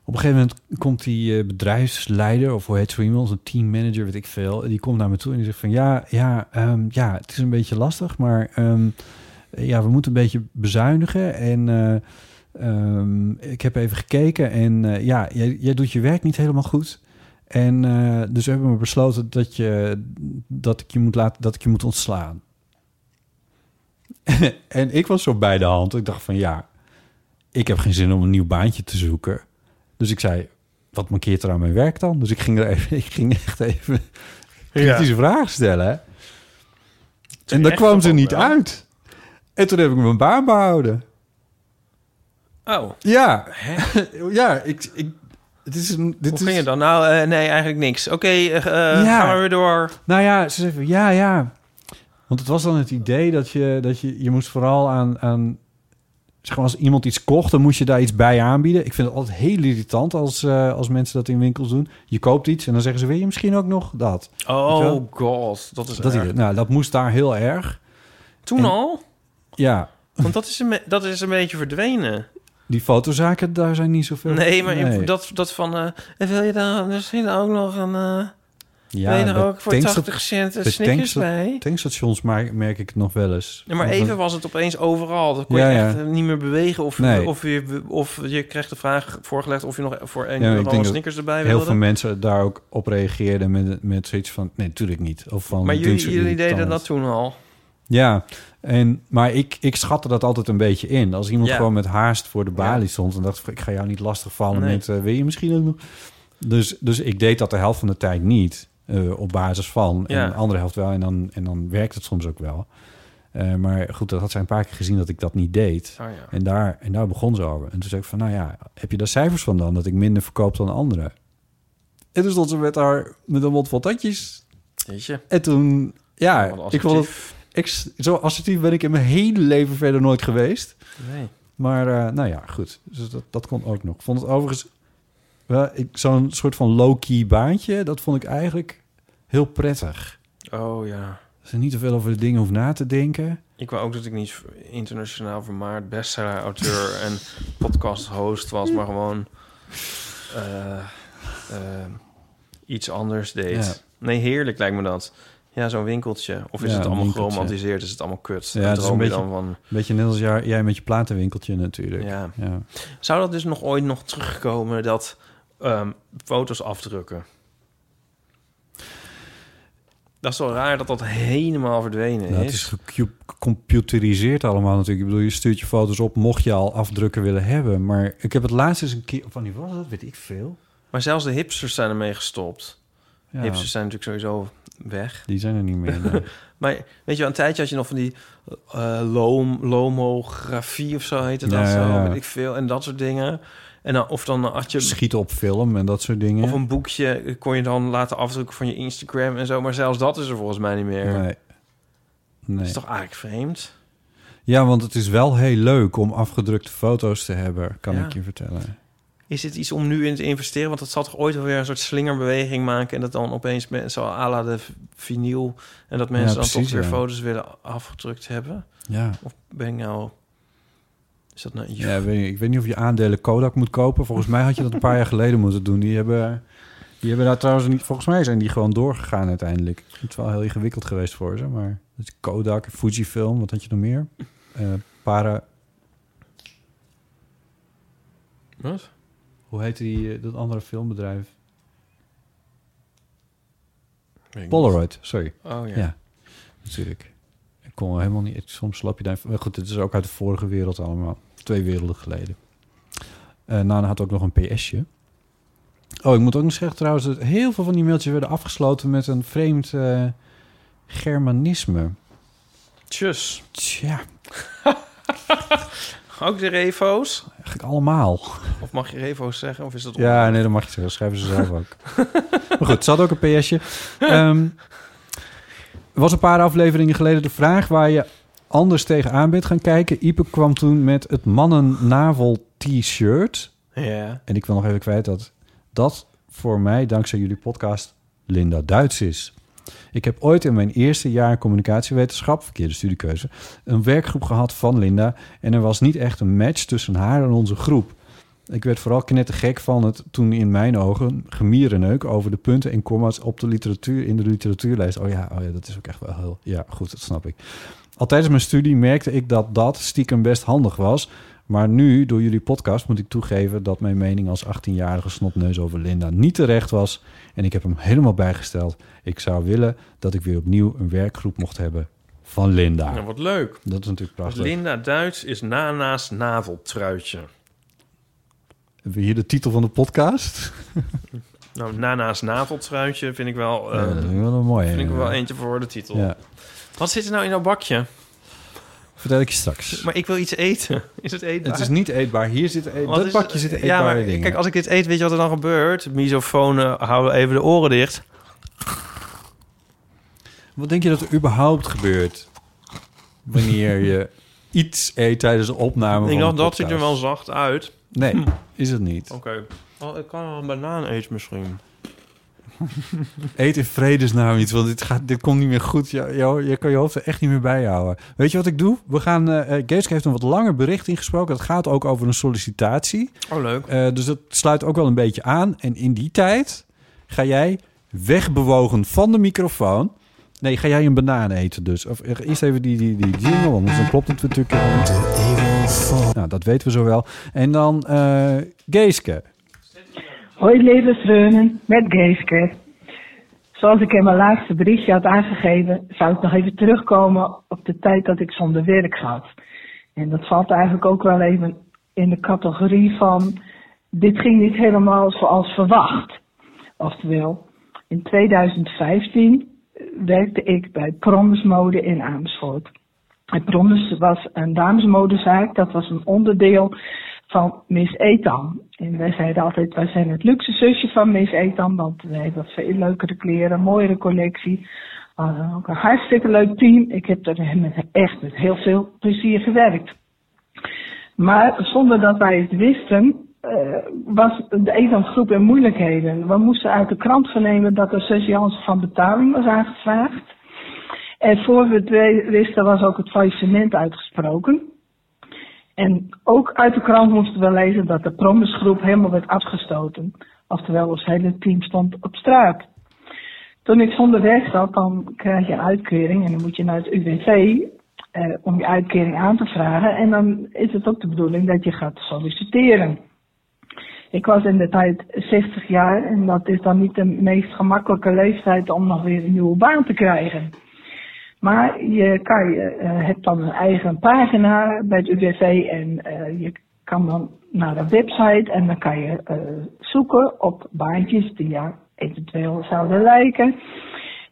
op een gegeven moment komt die eh, bedrijfsleider, of hoe heet zo iemand, een teammanager, weet ik veel. Die komt naar me toe en die zegt van ja, ja, ehm, ja, het is een beetje lastig, maar ehm, ja, we moeten een beetje bezuinigen. En eh, ik heb even gekeken en ja, jij doet je werk niet helemaal goed. En eh, dus hebben we besloten dat, je, dat, ik je moet laten, dat ik je moet ontslaan. <laughs> en ik was zo bij de hand. Ik dacht van ja, ik heb geen zin om een nieuw baantje te zoeken. Dus ik zei, wat mankeert er aan mijn werk dan? Dus ik ging, er even, <laughs> ik ging echt even kritische vragen stellen. En daar kwam ze niet wel. uit. En toen heb ik mijn baan behouden. Oh, Ja, hè? <laughs> ja, ik, ik, het is een, dit Hoe is, ging het dan? Nou, eh, nee, eigenlijk niks. Oké, eh, eh, Ja. gaan we weer door. Nou ja, ze ja, ja. Want het was dan het idee dat je, dat je, je moest vooral aan, aan, zeg maar, als iemand iets kocht, dan moest je daar iets bij aanbieden. Ik vind het altijd heel irritant als, als mensen dat in winkels doen. Je koopt iets en dan zeggen ze, wil je misschien ook nog dat? Oh god, dat is dat, erg. nou, dat moest daar heel erg. Toen En- al? Ja, Want dat is, een, dat is een beetje verdwenen. Die fotozaken, daar zijn niet zoveel. Nee, maar Nee. Dat, dat van... eh, en wil je daar misschien ook nog een... eh ja, bij ook voor tanksta- 80 cent een Snickers bij? Tankstations merk, merk ik het nog wel eens. Ja, maar even een- was het opeens overal. Dan kon Ja, je echt eh, niet meer bewegen. Of, Nee. of, je, of je kreeg de vraag voorgelegd of je nog voor 1 Ja, euro een Snickers erbij Heel wilde. veel mensen daar ook op reageerden met, met zoiets van... Nee, natuurlijk niet. Of van, maar jullie, jullie deden dat toen al. Ja, en, maar ik, ik schatte dat altijd een beetje in. Als iemand Ja. gewoon met haast voor de balie stond... en dacht ik, ga jou niet lastigvallen Nee. met... eh, wil je misschien ook nog... Dus, dus ik deed dat de helft van de tijd niet. eh, op basis van. Ja. En de andere helft wel. En dan, en dan werkt het soms ook wel. Eh, maar goed, dat had zij een paar keer gezien dat ik dat niet deed. Oh, ja. En daar, en daar begon ze over. En toen zei ik van, nou ja, heb je daar cijfers van dan? Dat ik minder verkoop dan anderen? En toen stond ze met haar met een mond vol tatjes. Weet je? En toen, ja, ik vond het... zo assertief ben ik in mijn hele leven verder nooit geweest. Nee. Maar eh, nou ja, goed. Dus dat, dat kon ook nog. Ik vond het overigens... wel, ik- Zo'n soort van low-key baantje, dat vond ik eigenlijk heel prettig. Oh ja. Dat je niet te veel over de dingen hoeft na te denken. Ik wou ook dat ik niet internationaal vermaard bestseller-auteur <laughs> en podcast-host was, maar gewoon eh, eh, iets anders deed. Ja. Nee, heerlijk lijkt me dat. Ja, zo'n winkeltje. Of is Ja, het allemaal winkeltje. geromantiseerd? Is het allemaal kut? Ja, het is een beetje- dan van... Een beetje net als jij, jij met je platenwinkeltje natuurlijk. Ja. ja. Zou dat dus nog ooit nog terugkomen, dat ehm, foto's afdrukken? Dat is wel raar dat dat helemaal verdwenen Nou, het is. is gecomputeriseerd allemaal natuurlijk. Ik bedoel, je stuurt je foto's op mocht je al afdrukken willen hebben. Maar ik heb het laatst eens een keer... Van die was dat? Weet ik veel. Maar zelfs de hipsters zijn ermee gestopt. Ja. Hipsters zijn natuurlijk sowieso weg. Die zijn er niet meer. nee. <laughs> Maar weet je, een tijdje had je nog van die eh lom, lomografie of zo heette dat ja, zo, ja. weet ik veel. En dat soort dingen. En dan, of dan had je... Schieten op film en dat soort dingen. Of een boekje kon je dan laten afdrukken van je Instagram en zo. Maar zelfs dat is er volgens mij niet meer. Nee. Nee. Dat is toch eigenlijk vreemd? Ja, want het is wel heel leuk om afgedrukte foto's te hebben, kan Ja. ik je vertellen. Is dit iets om nu in te investeren? Want dat zal toch ooit wel weer een soort slingerbeweging maken... en dat dan opeens mensen à la de vinyl... en dat mensen dan precies, toch weer ja. foto's willen afgedrukt hebben? Ja. Of ben ik nou... Is dat nou... Ja, weet ik, ik weet niet of je aandelen Kodak moet kopen. Volgens mij had je dat een paar jaar geleden moeten doen. Die hebben, die hebben daar trouwens niet... Volgens mij zijn die gewoon doorgegaan uiteindelijk. Het is wel heel ingewikkeld geweest voor ze, maar... Kodak, Fujifilm, wat had je nog meer? Eh para... Wat? Hoe heette die, eh, dat andere filmbedrijf? Polaroid, sorry. Oh ja. Ja, natuurlijk. Ik kon helemaal niet... Soms slap je daar... Maar goed, dit is ook uit de vorige wereld allemaal. Twee werelden geleden. Eh Nana had ook nog een PS'je. Oh, ik moet ook nog zeggen trouwens... dat heel veel van die mailtjes werden afgesloten met een vreemd eh, Germanisme. Tjus. Tja, <laughs> Ook de refo's? eigenlijk allemaal. Of mag je refo's zeggen? Of is dat... Ja, nee, dat mag je zeggen. Schrijven ze zelf ook. <laughs> maar goed, ze had ook een PS'je. <laughs> Ehm, er was een paar afleveringen geleden de vraag waar je anders tegenaan bent gaan kijken. Ipe kwam toen met het mannen-navel t-shirt. Ja. En ik wil nog even kwijt dat dat voor mij, dankzij jullie podcast, Linda Duits is. Ik heb ooit in mijn eerste jaar communicatiewetenschap, verkeerde studiekeuze, een werkgroep gehad van Linda. En er was niet echt een match tussen haar en onze groep. Ik werd vooral knettergek van het toen in mijn ogen gemierenneuk over de punten en comma's op de literatuur in de literatuurlijst. Oh ja, oh ja, dat is ook echt wel heel. Ja, goed, dat snap ik. Al tijdens mijn studie merkte ik dat dat stiekem best handig was. Maar nu, door jullie podcast, moet ik toegeven dat mijn mening als 18-jarige snotneus over Linda niet terecht was. En ik heb hem helemaal bijgesteld. Ik zou willen dat ik weer opnieuw een werkgroep mocht hebben van Linda. Nou, wat leuk. Dat is natuurlijk prachtig. Linda Duits is Nana's naveltruitje. Hebben we hier de titel van de podcast? <laughs> Nou, Nana's naveltruitje vind ik wel... Ja, eh, dat is wel een mooie. vind ik wel eentje voor de titel. Ja, Wat zit er nou in dat bakje? Vertel ik je straks. Maar ik wil iets eten. <laughs> Is het eetbaar? Het is niet eetbaar. Hier zit eet, Wat dat is- bakje zitten Ja, eetbare maar dingen. kijk, als ik dit eet, weet je wat er dan gebeurt? Misofonen houden even de oren dicht. Wat denk je dat er überhaupt gebeurt wanneer je <laughs> iets eet tijdens de opname ik van dacht, een dat ziet er wel zacht uit. Nee, is het niet. Oké. Oh, ik kan wel een banaan eten misschien. <laughs> Eet in vredesnaam iets, want dit, gaat, dit komt niet meer goed. Jo, je kan je hoofd er echt niet meer bij houden. Weet je wat ik doe? We gaan, eh eh, Geeske heeft een wat langer bericht ingesproken. Dat gaat ook over een sollicitatie. Oh, leuk. Eh, dus dat sluit ook wel een beetje aan. En in die tijd ga jij wegbewogen van de microfoon. Nee, ga jij een banaan eten dus. Of eerst even die, die, die jingle, want dan klopt het natuurlijk. Nou, dat weten we zo wel. En dan eh Geeske. Hoi levensreunen, met Geeske. Zoals ik in mijn laatste berichtje had aangegeven, zou ik nog even terugkomen op de tijd dat ik zonder werk zat. En dat valt eigenlijk ook wel even in de categorie van, dit ging niet helemaal zoals verwacht. Oftewel, in 2015 werkte ik bij Promise Mode in Amersfoort. En was een damesmodezaak, dat was een onderdeel van Miss Etam. En wij zeiden altijd, wij zijn het luxe zusje van Miss Etam, want wij hebben veel leukere kleren, mooiere collectie. Hadden ook een hartstikke leuk team. Ik heb er echt met heel veel plezier gewerkt. Maar zonder dat wij het wisten, eh, was de Etam-groep in moeilijkheden. We moesten uit de krant vernemen dat er surseance van betaling was aangevraagd. En voor we het wisten was ook het faillissement uitgesproken. En ook uit de krant moesten we lezen dat de promisgroep helemaal werd afgestoten. Oftewel, ons hele team stond op straat. Toen ik zonder werk zat, dan krijg je een uitkering en dan moet je naar het UWV eh, om je uitkering aan te vragen. En dan is het ook de bedoeling dat je gaat solliciteren. Ik was in de tijd 60 jaar en dat is dan niet de meest gemakkelijke leeftijd om nog weer een nieuwe baan te krijgen. Maar je, kan, eh, hebt dan een eigen pagina bij het UWV en eh, je kan dan naar de website en dan kan je eh, zoeken op baantjes die jou eventueel zouden lijken.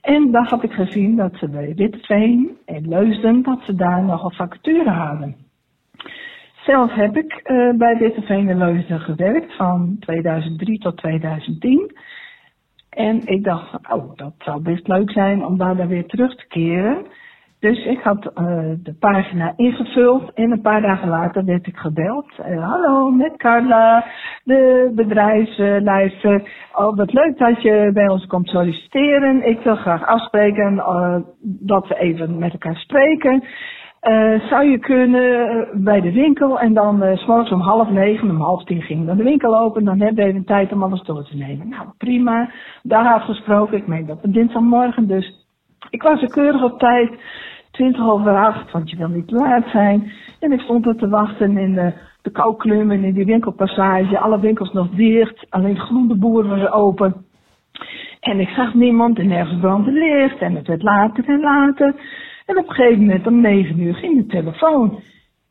En daar had ik gezien dat ze bij Witteveen en Leusden, dat ze daar nog een vacature hadden. Zelf heb ik bij Witteveen en Leusden gewerkt van 2003 tot 2010. En ik dacht, oh, dat zou best leuk zijn om daar weer terug te keren. Dus ik had eh, de pagina ingevuld en een paar dagen later werd ik gebeld. Eh, Hallo, met Carla, de bedrijfsleider. oh, wat leuk dat je bij ons komt solliciteren. Ik wil graag afspreken eh, dat we even met elkaar spreken. Eh, zou je kunnen eh, bij de winkel en dan uh, s morgens om half negen, om half tien ging dan de winkel open. Dan hebben we even tijd om alles door te nemen. Nou, prima. Daar afgesproken. Ik meen dat het dinsdagmorgen dus. Ik was er keurig op tijd. 20 over acht, want je wil niet laat zijn. En ik stond er te wachten in de, de en in die winkelpassage. Alle winkels nog dicht. Alleen Groene Boer was open. En ik zag niemand en nergens brandde licht. En het werd later en later. En op een gegeven moment om negen uur ging de telefoon.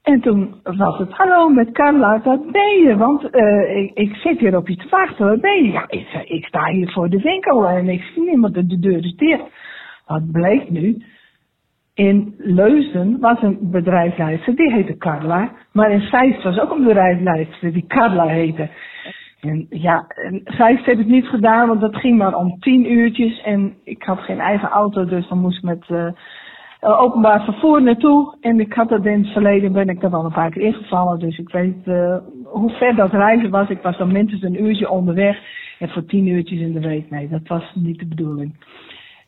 En toen was het, hallo met Carla, wat ben je? Want uh, ik, ik, zit hier op je te wachten, wat ben je? Ja, ik, ik sta hier voor de winkel en ik zie niemand, de deur is dicht. Wat bleek nu? In Leusden was een bedrijfsleider, die heette Carla. Maar in Zeist was ook een bedrijfsleider die Carla heette. En ja, Zeist heeft het niet gedaan, want dat ging maar om tien uurtjes. En ik had geen eigen auto, dus dan moest ik met... Uh, uh, openbaar vervoer naartoe. En ik had dat in het verleden, ben ik er al een paar keer ingevallen. Dus ik weet uh, hoe ver dat reizen was. Ik was dan minstens een uurtje onderweg. En voor tien uurtjes in de week, nee, dat was niet de bedoeling.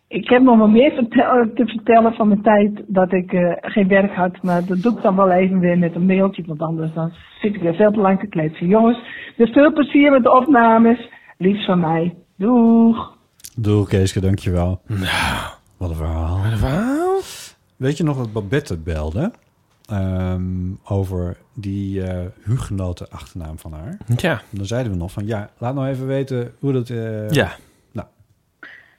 Ik heb nog wel meer vertel te vertellen van mijn tijd dat ik uh, geen werk had. Maar dat doe ik dan wel even weer met een mailtje. Want anders dan zit ik weer veel te lang te kletsen. Jongens, dus veel plezier met de opnames. Liefst van mij. Doeg! Doeg, Keeske, dankjewel. Nou, Wat een verhaal. wat een verhaal. Weet je nog dat Babette belde? ehm, over die eh hugenoten achternaam van haar. Ja, Dan zeiden we nog van, ja, laat nou even weten hoe dat... eh, ja.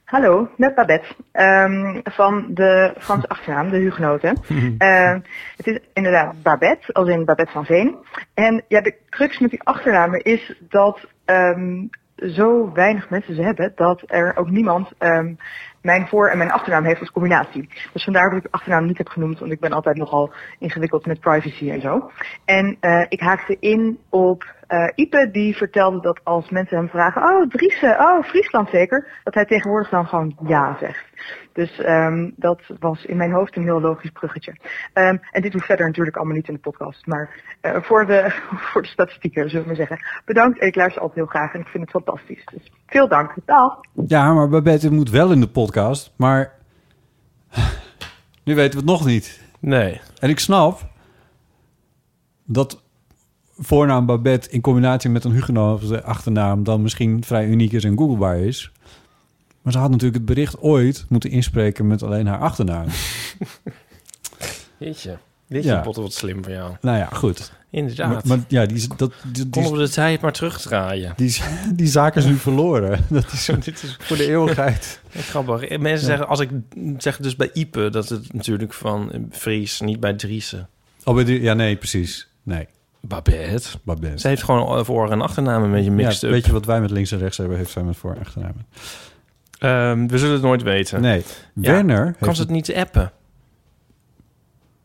Hallo, met Babette. Ehm, van de Franse achternaam, de Hugenoten. <laughs> Ehm, het is inderdaad Babette, als in Babette van Veen. En ja, de crux met die achternamen is dat ehm, zo weinig mensen ze hebben, dat er ook niemand ehm, mijn voor- en mijn achternaam heeft als combinatie. Dus vandaar dat ik de achternaam niet heb genoemd, want ik ben altijd nogal ingewikkeld met privacy en zo. En eh, ik haakte in op eh Ipe, die vertelde dat als mensen hem vragen, oh Driessen, oh Friesland zeker, dat hij tegenwoordig dan gewoon ja zegt. Dus ehm, dat was in mijn hoofd een heel logisch bruggetje. Ehm, en dit hoeft verder natuurlijk allemaal niet in de podcast, maar eh, voor, de, <laughs> voor de statistieken zullen we zeggen. Bedankt, ik luister altijd heel graag en ik vind het fantastisch. Dus veel dank. Dag. Ja, maar Babette moet wel in de podcast, maar nu weten we het nog niet. Nee. En ik snap dat voornaam Babette in combinatie met een Huguenot achternaam dan misschien vrij uniek is en googlebaar is. Maar ze had natuurlijk het bericht ooit moeten inspreken met alleen haar achternaam. <laughs> Jeetje. Dit is Ja. potten wat slim van jou. nou ja, goed. Inderdaad. Maar, maar ja, die, is- dat, die, Konden we de tijd maar terugdraaien. die, die zaak is nu <laughs> verloren. <laughs> Dat is <laughs> Dit is voor de eeuwigheid. grappig. Mensen zeggen, als ik zeg dus bij Ipe, dat het natuurlijk van Fries, niet bij Driessen. Oh, bij die- ja, nee, precies. Nee, Babette. Babette. Ze heeft gewoon voor- en achternaam een beetje mixed ja, up. Weet je wat wij met links en rechts hebben, heeft zij met voor- en achternaam. Ehm, we zullen het nooit weten. Nee, Ja, Werner... Kan heeft ze het niet appen?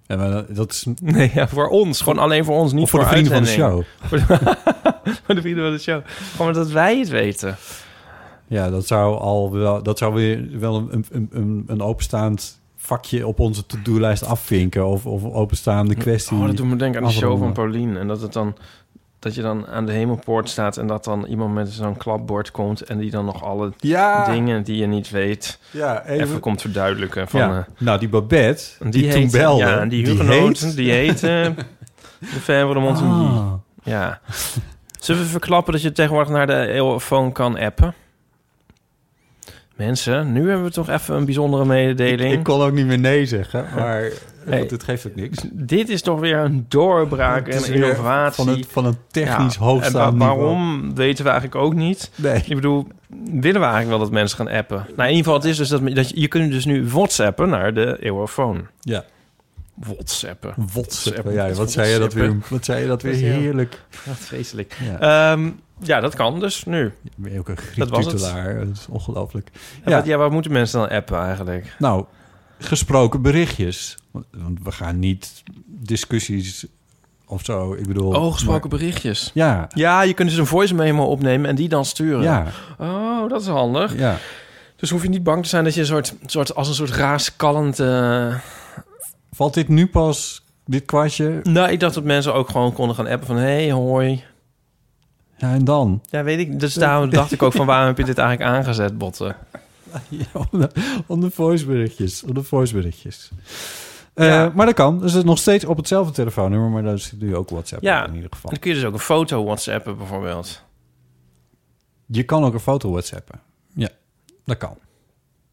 Ja, maar dat- is Nee, ja, voor ons. Gewoon alleen voor ons, niet of voor de vrienden van de show. <laughs> Voor de vrienden van de show. Gewoon dat wij het weten. Ja, dat zou al wel, dat zou weer wel een, een, een, een openstaand vakje op onze to-do-lijst afvinken. Of, of openstaande kwestie. Oh, dat doet me denken aan de show van. Paulien. En dat het dan... Dat je dan aan de hemelpoort staat en dat dan iemand met zo'n klapbord komt... en die dan nog alle Ja, dingen die je niet weet ja even, even. komt verduidelijken. Van, ja. eh, nou, die Babette, die, die, toen belde, Ja, en die die hugenoten, die heten... <laughs> de Favre de Montigny. Ah. Ja. Zullen we verklappen dat je tegenwoordig naar de eeuwfoon kan appen? Mensen, nu hebben we toch even een bijzondere Ik, mededeling. ik kon ook niet meer nee zeggen, <laughs> maar Nee. het geeft ook niks. Dit is toch weer een doorbraak en innovatie. Van, het, van een technisch Ja, hoogstaand En niveau. waarom weten we eigenlijk ook niet. Nee. Ik bedoel, willen we eigenlijk wel dat mensen gaan appen? Nou, in ieder geval, het is dus dat, dat je, je kunt dus nu whatsappen naar de eeuwofoon. Ja, Whatsappen. WhatsApp. Ja, wat zei je dat WhatsAppen. weer? Wat zei je dat weer heerlijk? Wat vreselijk. Ja. Ehm, Ja, dat kan dus nu. Ook een Dat. Griek-tutelaar? Is ongelooflijk. Ja. Ja. Wat, ja, wat moeten mensen dan appen eigenlijk? Nou, gesproken berichtjes. Want want we gaan niet discussies of zo. Ik bedoel... Oh, gesproken maar- berichtjes. Ja, Ja, je kunt dus een voice memo opnemen en die dan sturen. ja, Oh, dat is handig. ja. Dus hoef je niet bang te zijn dat je een soort, soort als een soort raaskallend... eh Valt dit nu pas, dit kwartje? Nou, ik dacht dat mensen ook gewoon konden gaan appen van... hey, hoi. Ja, en dan? Ja, weet ik. Dus daarom dacht ik ook van... waarom heb je dit eigenlijk aangezet, botten? <laughs> Ja, om de, om de voiceberichtjes. Om de voiceberichtjes. Eh, Ja. Maar dat kan. Dus het is nog steeds op hetzelfde telefoonnummer, maar daar zit nu ook WhatsApp Ja. in, ieder geval. Dan kun je dus ook een foto whatsappen bijvoorbeeld. Je kan ook een foto WhatsAppen. Ja, dat kan.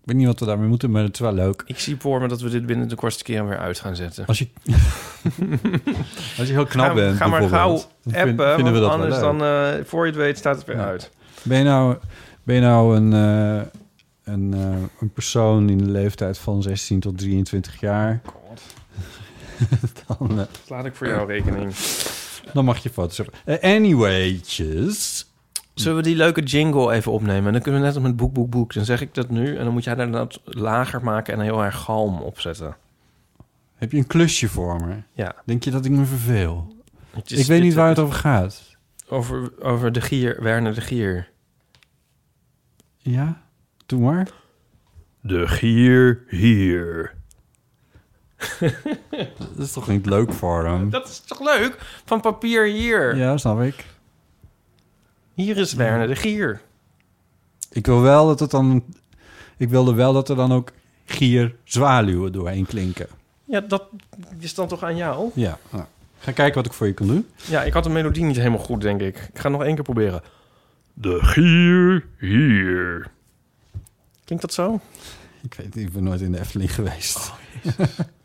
Ik weet niet wat we daarmee moeten, maar het is wel leuk. Ik zie voor me dat we dit binnen de kortste keer weer uit gaan zetten. Als je, <laughs> als je heel knap ga, bent, ga maar gauw appen, vind- want anders dan... eh, voor je het weet staat het weer Ja. uit. Ben je nou, ben je nou een, eh, een, een persoon in de leeftijd van 16 tot 23 jaar? <laughs> dan, eh, Laat ik voor jou rekening. dan mag je foto's hebben. Eh, anywaytjes. Zullen we die leuke jingle even opnemen? En dan kunnen we net als met boek, boek, boek. Dan zeg ik dat nu. En dan moet jij daar dat lager maken en een heel erg galm opzetten. Heb je een klusje voor me? Ja. Denk je dat ik me verveel? Is- ik weet niet waar het over gaat. Over, over de gier, Werner de Gier. Ja? Doe maar. De gier hier. <laughs> Dat is toch niet leuk voor hem? Dat is toch leuk? Van papier hier. Ja, snap ik. Hier is Werner de Gier. Ik wil wel dat het dan... Ik wilde wel dat er dan ook gier zwaluwen doorheen klinken. Ja, dat is dan toch aan jou? Ja. Nou, ga kijken wat ik voor je kan doen. Ja, ik had de melodie niet helemaal goed, denk ik. Ik ga het nog één keer proberen. De gier hier. Klinkt dat zo? Ik weet niet, ik ben nooit in de Efteling geweest. <laughs>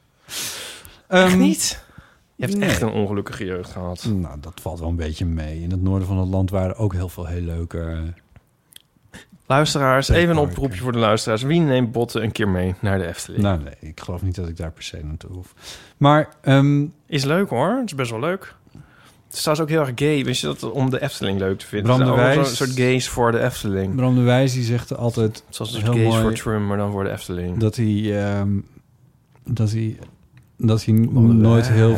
Echt Ehm, niet? Je hebt nee. echt een ongelukkige jeugd gehad. Nou, dat valt wel een beetje mee. In het noorden van het land waren ook heel veel heel leuke... Luisteraars, even een oproepje voor de luisteraars. Wie neemt Botten een keer mee naar de Efteling? Nou, nee, ik geloof niet dat ik daar per se naartoe hoef. Maar ehm, Is leuk hoor, het is best wel leuk. Het is trouwens ook heel erg gay, wist je dat, om de Efteling leuk te vinden. Bram de Wijs- Zo'n soort gays voor de Efteling. Bram de Wijs die zegt altijd Zoals dus heel gays mooi voor Trum, maar dan voor de Efteling. dat hij, ehm, dat hij, dat hij nooit heel,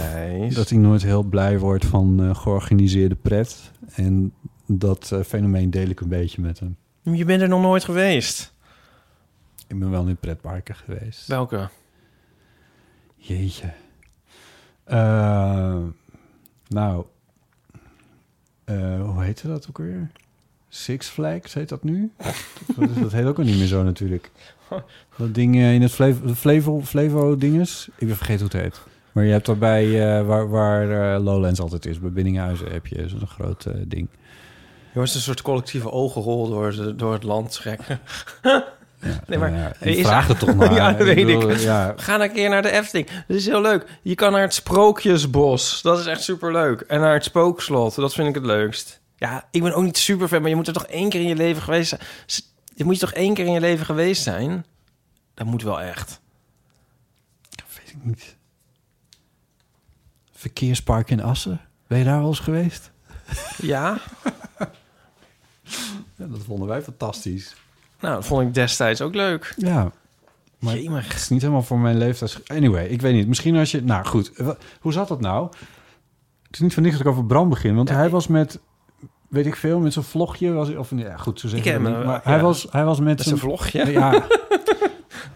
dat hij nooit heel blij wordt van eh, georganiseerde pret. En dat eh, fenomeen deel ik een beetje met hem. Je bent er nog nooit geweest. Ik ben wel in pretparken geweest. Welke? Jeetje. Eh, nou, eh, hoe heette dat ook weer? Six Flags heet dat nu? <laughs> dat, dat heet ook al niet meer zo natuurlijk. <laughs> Dat ding eh, in het Flevo, Flevo, Flevo dinges. Ik ben vergeten hoe het heet. Maar je hebt daarbij, eh, waar, waar eh, Lowlands altijd is, bij Biddinghuizen heb je zo'n groot ding. Je was een soort collectieve ogenrol door, de, door het land trekken. <laughs> Ja, Nee, maar ja, is- <laughs> ik vraag er toch naar. Ja, dat weet bedoel, ik. Ja, Ga een keer naar de Efteling. Dat is heel leuk. Je kan naar het Sprookjesbos. Dat is echt superleuk. En naar het Spookslot. Dat vind ik het leukst. Ja, ik ben ook niet super fan, maar je moet er toch één keer in je leven geweest zijn. Je moet je toch één keer in je leven geweest zijn? Dat moet wel echt. weet ik niet. Verkeerspark in Assen. Ben je daar wel eens geweest? Ja? <laughs> Ja, dat vonden wij fantastisch. Nou, dat vond ik destijds ook leuk. Ja. Maar Jemig. het is niet helemaal voor mijn leeftijd. Anyway, ik weet niet. Misschien als je... Nou goed, hoe zat dat nou? Het is niet van niks dat ik over Bram begin. Want Ja, hij was met... Weet ik veel, met zo'n vlogje. Was, of, ja, goed, zo zeg Ik je heb dat hem, niet. Maar ja. hij, was, hij was met zijn... vlogje. Ja, <laughs>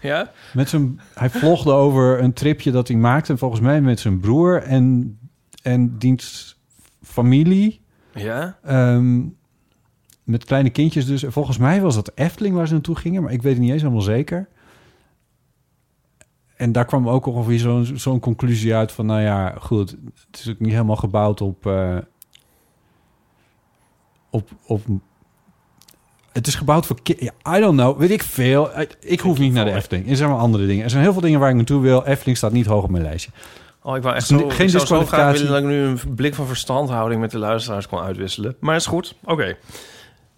Ja? met zijn... Hij vlogde over een tripje dat hij maakte. Volgens mij met zijn broer en, en diens familie. Ja? Ehm, met kleine kindjes dus. En Volgens mij was dat Efteling waar ze naartoe gingen, maar ik weet het niet eens helemaal zeker. En daar kwam ook ongeveer zo'n zo'n conclusie uit van, nou ja, goed, het is ook niet helemaal gebouwd op, eh, op, op, het is gebouwd voor, ja, I don't know, weet ik veel. Ik- Ik hoef niet naar de Efteling. Er zijn wel andere dingen. Er zijn heel veel dingen waar ik naartoe wil. Efteling staat niet hoog op mijn lijstje. Oh, ik wou echt Geen zo, ik zou zo graag willen dat ik nu een blik van verstandhouding met de luisteraars kon uitwisselen. Maar is goed. Oké.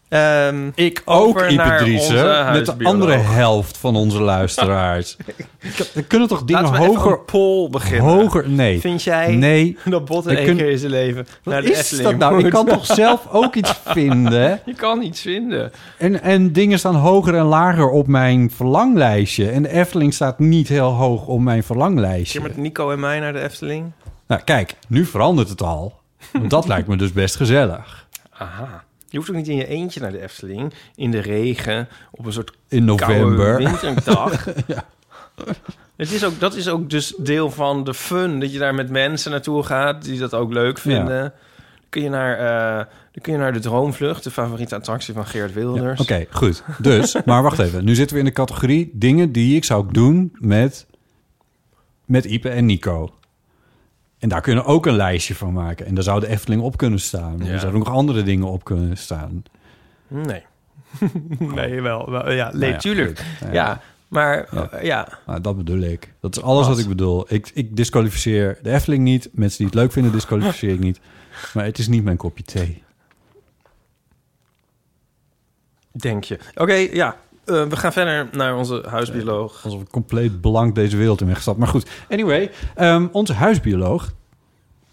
Ehm, Ik ook, Ipe met de andere helft van onze luisteraars. <laughs> We kunnen toch dingen Laten we even hoger... een poll beginnen. Hoger, nee. Vind jij Nee. <laughs> dat Botten één kunnen- keer in zijn leven Wat naar de is Efteling dat nou? moet? Ik kan toch <laughs> zelf ook iets vinden? Je kan iets vinden. En, en dingen staan hoger en lager op mijn verlanglijstje. En de Efteling staat niet heel hoog op mijn verlanglijstje. keer met Nico en mij naar de Efteling. Nou, kijk, nu verandert het al. Want dat lijkt me dus best gezellig. Aha. Je hoeft ook niet in je eentje naar de Efteling. In de regen, op een soort In november. koude winterdag. <laughs> Het is ook, dat is ook dus deel van de fun. Dat je daar met mensen naartoe gaat die dat ook leuk vinden. Dan, kun je naar, eh, dan kun je naar de Droomvlucht, de favoriete attractie van Geert Wilders. Oké, goed. Dus, <laughs> maar wacht even. Nu zitten we in de categorie dingen die ik zou doen met, met Ipe en Nico. En daar kunnen we ook een lijstje van maken. En daar zou de Efteling op kunnen staan. Ja. Er zouden nog andere dingen op kunnen staan. <laughs> Nee. nee, wel. wel ja, nee, Nou ja, tuurlijk. goed. Ja, maar Ja. eh, ja. Nou, dat bedoel ik. Dat is alles wat Wat? ik bedoel. Ik, ik disqualificeer de Efteling niet. Mensen die het leuk vinden, disqualificeer ik niet. Maar het is niet mijn kopje thee. Denk je. Oké, ja. Eh, we gaan verder naar onze huisbioloog. Alsof ik compleet belang deze wereld in ben gestapt. Maar goed, anyway. ehm, onze huisbioloog,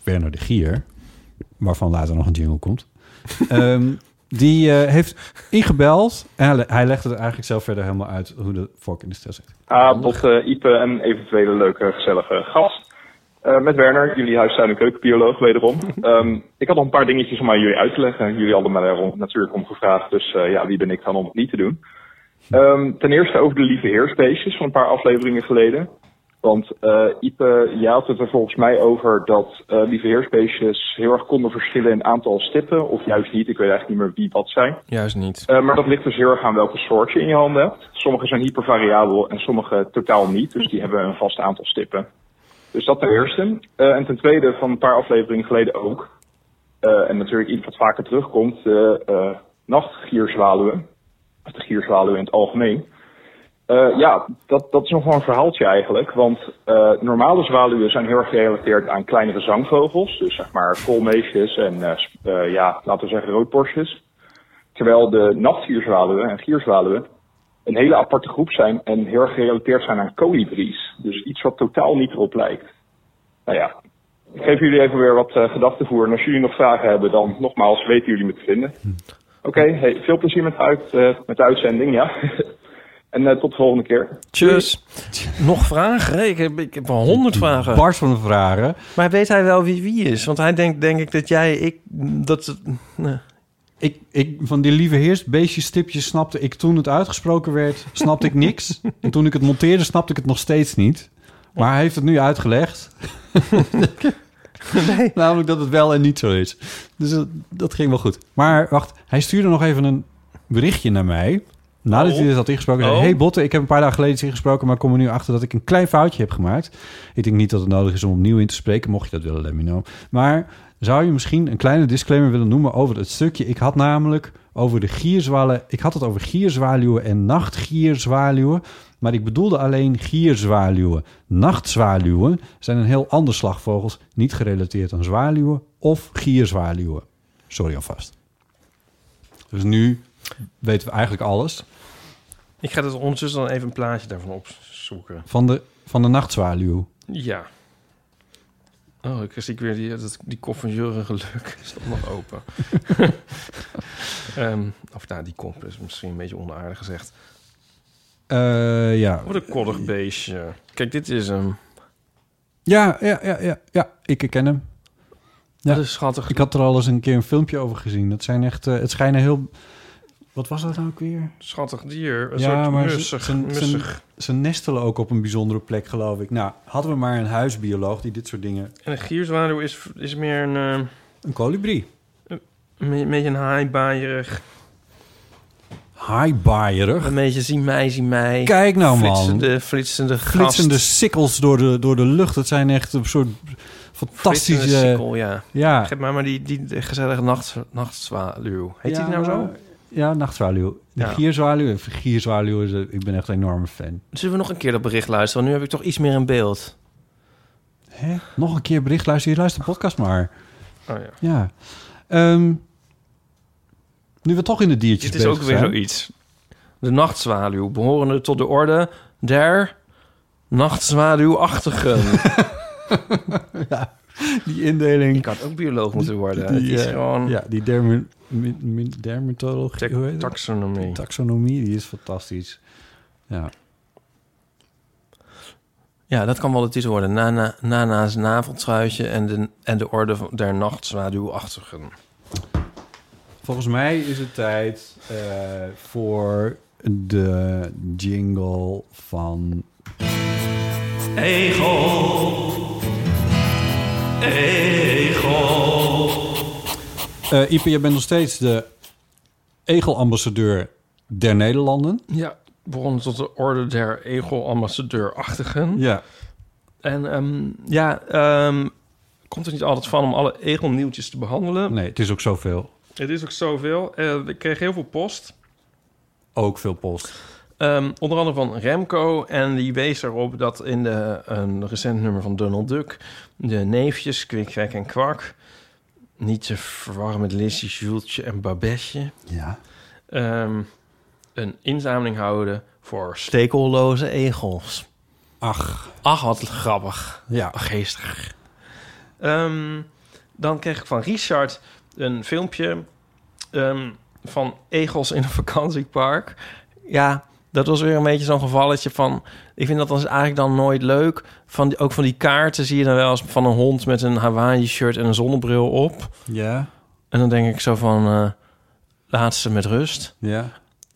Werner de Gier... waarvan later nog een jingle komt... <laughs> ehm, die eh, heeft ingebeld. En hij, hij legde het eigenlijk zelf verder helemaal uit... hoe de vork in de steel zit. Ah, tot eh, Ipe en eventuele leuke, gezellige gast. Eh, met Werner, jullie huistuin- en keukenbioloog wederom. <laughs> Ehm, ik had nog een paar dingetjes om aan jullie uit te leggen. Jullie hadden me daar natuurlijk om gevraagd, dus eh, ja, wie ben ik dan om het niet te doen? Ehm, ten eerste over de lieve heersbeestjes van een paar afleveringen geleden. Want eh Ipe, jij had het er volgens mij over dat eh lieve heersbeestjes heel erg konden verschillen in aantal stippen. Of juist niet, ik weet eigenlijk niet meer wie wat zijn. Juist niet. Eh, maar dat ligt dus heel erg aan welke soort je in je handen hebt. Sommige zijn hypervariabel en sommige totaal niet. Dus die hebben een vast aantal stippen. Dus dat ten eerste. En ten tweede, van een paar afleveringen geleden ook. en natuurlijk iets wat vaker terugkomt. De nachtgierzwaluwen. Of de gierzwaluwen in het algemeen. Eh, ja, dat, dat is nog wel een verhaaltje eigenlijk. Want eh, normale zwaluwen zijn heel erg gerelateerd aan kleinere zangvogels. Dus zeg maar koolmeesjes en eh, ja, laten we zeggen roodborstjes. Terwijl de nachtgierzwaluwen en gierzwaluwen een hele aparte groep zijn en heel erg gerelateerd zijn aan kolibries. Dus iets wat totaal niet erop lijkt. Nou ja, ik geef jullie even weer wat gedachtenvoer. En als jullie nog vragen hebben, dan nogmaals weten jullie me te vinden. Oké, hey, veel plezier met de, uit, eh, met de uitzending, ja. <laughs> en eh, tot de volgende keer. Tjus. Nog vragen? Ik heb, ik heb wel honderd vragen. Bars van de vragen. Maar weet hij wel wie wie is? Want hij denkt, denk ik, dat jij, ik, dat... nee. Ik, ik, van die lieve heers, beestjes, stipjes snapte ik toen het uitgesproken werd, snapte ik niks. <laughs> en toen ik het monteerde, snapte ik het nog steeds niet. Maar hij heeft het nu uitgelegd. <laughs> <laughs> Nee. <laughs> Namelijk dat het wel en niet zo is. Dus dat, dat ging wel goed. Maar wacht, hij stuurde nog even een berichtje naar mij. Nadat Oh. hij dit had ingesproken. Zei, Oh. Hey Botte, ik heb een paar dagen geleden iets ingesproken... maar ik kom er nu achter dat ik een klein foutje heb gemaakt. Ik denk niet dat het nodig is om opnieuw in te spreken. Mocht je dat willen, let me know. Maar zou je misschien een kleine disclaimer willen noemen over het stukje? Ik had namelijk over de gierzwalen... Ik had het over gierzwaluwen en nachtgierzwaluwen... Maar ik bedoelde alleen gierzwaluwen. Nachtzwaluwen zijn een heel ander slag vogels, niet gerelateerd aan zwaluwen of gierzwaluwen. Sorry alvast. Dus nu weten we eigenlijk alles Ik ga dus ondertussen dan even een plaatje daarvan opzoeken. van de, van de nachtzwaluw. Ja. Oh, ik zie ik weer die, dat, die kop van Jurgen Geluk. <laughs> Is dat nog open? <laughs> Ehm, of nou, die kop is misschien een beetje onaardig gezegd. Eh, ja. Wat een koddig beestje. Kijk, dit is hem. Ja, ja, ja, ja, ja, ik herken hem. Ja. Dat is schattig. Ik had er al eens een keer een filmpje over gezien. Dat zijn echt, eh, het schijnen heel... Wat was dat nou ook weer? Schattig dier. Een Ja, soort maar mussig. Ze nestelen ook op een bijzondere plek, geloof ik. Nou, hadden we maar een huisbioloog die dit soort dingen... En een gierzwaluw is, is meer een, eh, Een kolibrie. een, een beetje een haaibaaierig. Haaibaaierig. Een beetje zie mij, zie mij. Kijk nou, man. Flitsende, flitsende gast. Flitsende sikkels door de, door de lucht. Het zijn echt een soort fantastische... sikkel, ja. Ja. Geef mij maar die, die gezellige nacht, nachtzwaluw. Heet ja, die nou zo? Ja, nachtzwaluw. De Ja. gierzwaluw. Gierzwaluw is... Ik ben echt een enorme fan. Zullen we nog een keer dat bericht luisteren? Want nu heb ik toch iets meer in beeld. Hè? Nog een keer bericht luisteren. Je luistert de podcast maar. Oh ja. Ja. Ehm, Nu we toch in de diertjes Dit is ook weer zijn. zoiets. De nachtzwaluw, behorende tot de orde der nachtzwaluwachtigen. <laughs> <laughs> Die indeling. Ik had ook bioloog moeten worden. Die, het is eh, gewoon Ja, die mi- dermatologie. ta- hoe heet het? taxonomie. Taxonomie, die is fantastisch. Ja. Ja, dat kan wel de titel worden. Nana, Nana's naveltruitje en de, en de orde van- der nachtzwaluwachtigen. Volgens mij is het tijd eh, voor de jingle van... Egel. Egel. Ipe, je bent nog steeds de egelambassadeur der Nederlanden. Ja, begonnen tot de orde der egelambassadeurachtigen. Ja. En ehm, ja, ehm, komt er niet altijd van om alle egelnieuwtjes te behandelen. Nee, het is ook zoveel. Het is ook zoveel. Eh, ik kreeg heel veel post. Ook veel post. Ehm, onder andere van Remco. En die wees erop dat in de, een recent nummer van Donald Duck... de neefjes, Kwik, Kwek en Kwak... niet te verwarren met Lissy, Jultje en Babetje... Ja. ehm, een inzameling houden voor stekelloze egels. Ach, Ach, wat grappig. ja. Geestig. Ehm, dan kreeg ik van Richard een filmpje ehm, van egels in een vakantiepark. Ja, dat was weer een beetje zo'n gevalletje van... Ik vind dat dan eigenlijk dan nooit leuk. Van die, ook van die kaarten zie je dan wel eens van een hond met een Hawaii-shirt en een zonnebril op. Ja, En dan denk ik zo van... eh laat ze met rust ja,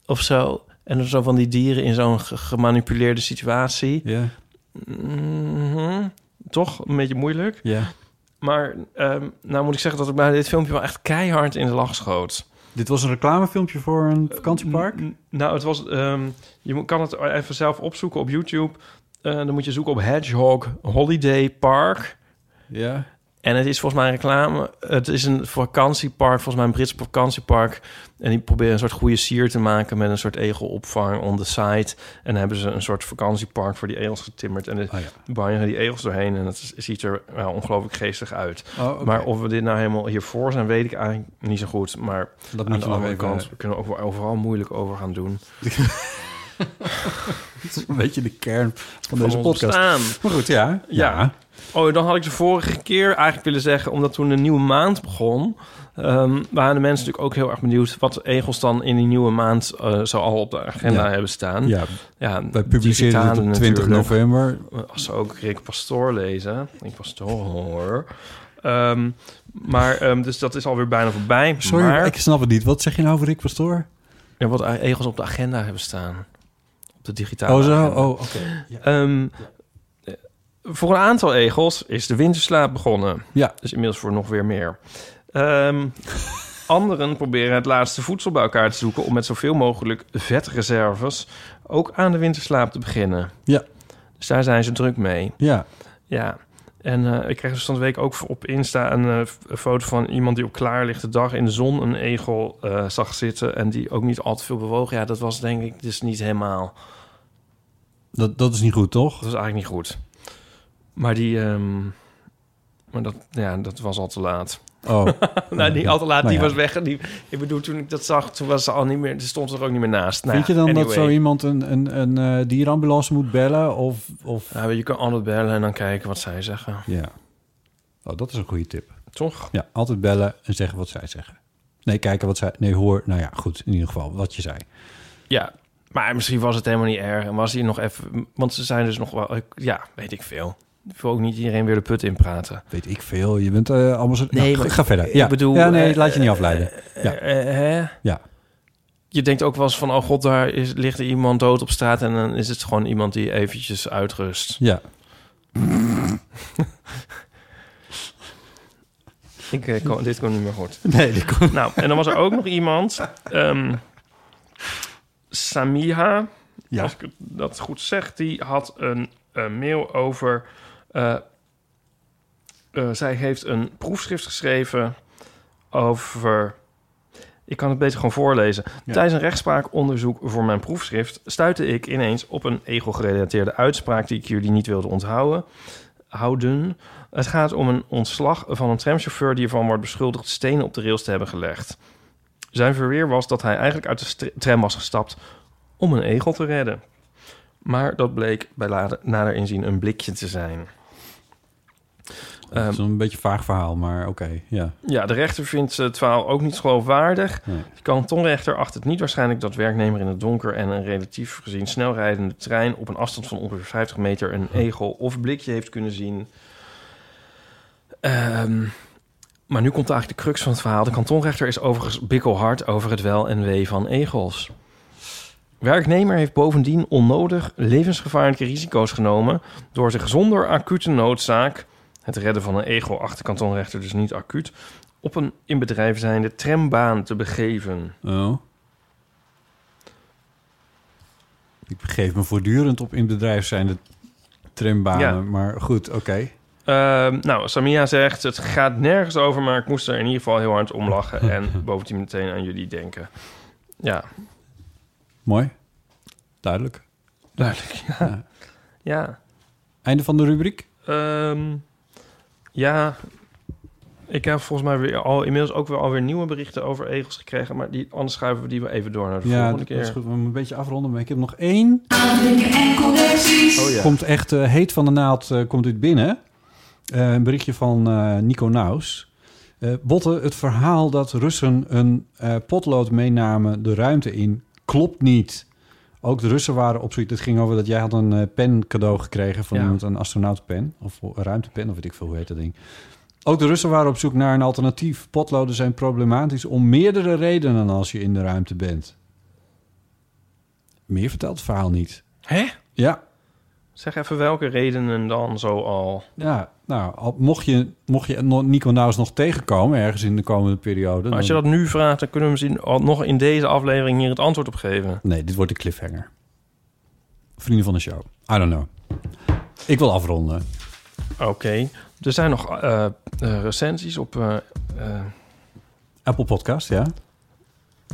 of zo. En dan zo van die dieren in zo'n ge- gemanipuleerde situatie. ja, Mhm. Toch een beetje moeilijk. ja. Maar ehm, nou moet ik zeggen dat ik bij dit filmpje wel echt keihard in de lach schoot. Dit was een reclamefilmpje voor een vakantiepark? N- Nou, het was. ehm, je kan het even zelf opzoeken op YouTube. Eh, dan moet je zoeken op Hedgehog Holiday Park. Ja. En het is volgens mij een reclame. Het is een vakantiepark, volgens mij een Brits vakantiepark. En die proberen een soort goede sier te maken met een soort egelopvang on the side. En dan hebben ze een soort vakantiepark voor die egels getimmerd. En dan Oh ja. die egels doorheen. En het is- ziet er wel ongelooflijk geestig uit. Oh. Maar of we dit nou helemaal hiervoor zijn, weet ik eigenlijk niet zo goed. Maar dat aan moet de andere kant, we kunnen ook wel overal moeilijk over gaan doen. <laughs> <laughs> Het is een beetje de kern van, Van deze podcast. bestaan. Maar goed, ja. Ja. Oh, dan had ik de vorige keer eigenlijk willen zeggen, omdat toen een nieuwe maand begon, ehm, waren de mensen natuurlijk ook heel erg benieuwd wat egels dan in die nieuwe maand eh zo al op de agenda Ja. hebben staan. Ja, ja wij publiceren het op 20 natuurlijk. november. Als ze ook Rick Pastoor lezen. Rick Pastoor. Ehm, maar, ehm, dus dat is alweer bijna voorbij. Sorry, maar, ik snap het niet. Wat zeg je nou over Rick Pastoor? ja, wat egels op de agenda hebben staan. De digitale Oh, zo? agenda. Oh, oké. Ja. Ehm, eh, voor een aantal egels is de winterslaap begonnen. Ja. Dus inmiddels voor nog weer meer. Ehm, anderen proberen het laatste voedsel bij elkaar te zoeken... om met zoveel mogelijk vetreserves ook aan de winterslaap te beginnen. Ja. Dus daar zijn ze druk mee. Ja. Ja. En eh, ik kreeg dus van de week ook op Insta een, eh, een foto van iemand die op klaarlichte dag in de zon een egel eh, zag zitten en die ook niet al te veel bewoog. Ja, dat was denk ik dus niet helemaal. Dat, dat is niet goed, toch? Dat was eigenlijk niet goed. Maar die, ehm, maar dat, ja, dat was al te laat. Oh. <laughs> nou, niet al te laat. Nou die ja. was weg. Die, ik bedoel, toen ik dat zag, toen was ze al niet meer. Ze stond er ook niet meer naast. Nou, Vind je dan dat zo iemand een, een, een eh, dierenambulance moet bellen? Of, of... Ja, je kan altijd bellen en dan kijken wat zij zeggen. Ja. Oh, dat is een goede tip. Toch? Ja, altijd bellen en zeggen wat zij zeggen. Nee, kijken wat zij... Nee, hoor... Nou ja, goed. In ieder geval, wat je zei. Ja, maar misschien was het helemaal niet erg. En was hij nog even... Want ze zijn dus nog wel... Ja, weet ik veel. Ik wil ook niet iedereen weer de put in praten. Weet ik veel. Je bent eh allemaal zo... Nee, Nou, maar ga verder. ik Ja. bedoel, Ja, nee, eh, laat je niet afleiden. Ja. Eh, eh, hè? Ja. Je denkt ook wel eens van... Oh god, daar is, ligt er iemand dood op straat... en dan is het gewoon iemand die eventjes uitrust. Ja. <laughs> Ik, eh, kon, dit komt niet meer goed. Nee, die kon... Nou, en dan was er ook nog iemand... ehm, Samiha, Ja. als ik het- dat goed zeg... die had een, eh, mail over... eh, eh, zij heeft een proefschrift geschreven over... Ik kan het beter gewoon voorlezen. Ja. Tijdens een rechtspraakonderzoek voor mijn proefschrift... stuitte ik ineens op een ego-gerelateerde uitspraak... die ik jullie niet wilde onthouden. Houden. Het gaat om een ontslag van een tramchauffeur... die ervan wordt beschuldigd stenen op de rails te hebben gelegd. Zijn verweer was dat hij eigenlijk uit de tram was gestapt om een egel te redden. Maar dat bleek bij lader- nader inzien een blikje te zijn. Dat is een beetje vaag verhaal, maar oké, ja. Ja, de rechter vindt het verhaal ook niet geloofwaardig. Nee. De kantonrechter acht het niet waarschijnlijk dat werknemer in het donker en een relatief gezien snelrijdende trein op een afstand van ongeveer 50 meter een egel of blikje heeft kunnen zien. Ehm, maar nu komt eigenlijk de crux van het verhaal. De kantonrechter is overigens bikkelhard over het wel en wee van egels. Werknemer heeft bovendien onnodig levensgevaarlijke risico's genomen door zich zonder acute noodzaak, het redden van een egel achter kantonrechter dus niet acuut, op een in bedrijf zijnde trambaan te begeven. Oh. Ik begeef me voortdurend op in bedrijf zijnde trambanen, Ja. maar goed, oké. Nou, Samia zegt, het gaat nergens over, maar ik moest er in ieder geval heel hard om lachen en <laughs> bovendien meteen aan jullie denken. Ja, Mooi. Duidelijk. duidelijk. Ja. ja. Einde van de rubriek? Ehm, ja, ik heb volgens mij weer al inmiddels ook weer alweer nieuwe berichten over egels gekregen, maar die, anders schuiven we die wel even door naar de Ja, volgende dat keer. is goed. We moeten een beetje afronden, maar ik heb nog één. Oh ja. Komt echt eh, heet van de naald eh, komt dit binnen. Eh, een berichtje van eh, Nico Naus. Eh Botte, het verhaal dat Russen een potlood meenamen de ruimte in, klopt niet. Ook de Russen waren op zoek. Het ging over dat jij had een pen cadeau gekregen van Ja. iemand, een astronautenpen. Of een ruimtepen, of weet ik veel hoe heet dat ding. Ook de Russen waren op zoek naar een alternatief. Potloden zijn problematisch om meerdere redenen als je in de ruimte bent. Meer vertelt het verhaal niet. Hè? Ja, Zeg even welke redenen dan zo al. Ja, nou, mocht je, mocht je Nico Nauws nog tegenkomen ergens in de komende periode... Maar als je dat nu vraagt, dan kunnen we misschien nog in deze aflevering hier het antwoord op geven. Nee, dit wordt de cliffhanger. Vrienden van de show. I don't know. Ik wil afronden. Oké. Er zijn nog eh, recensies op... eh, Apple Podcast, ja.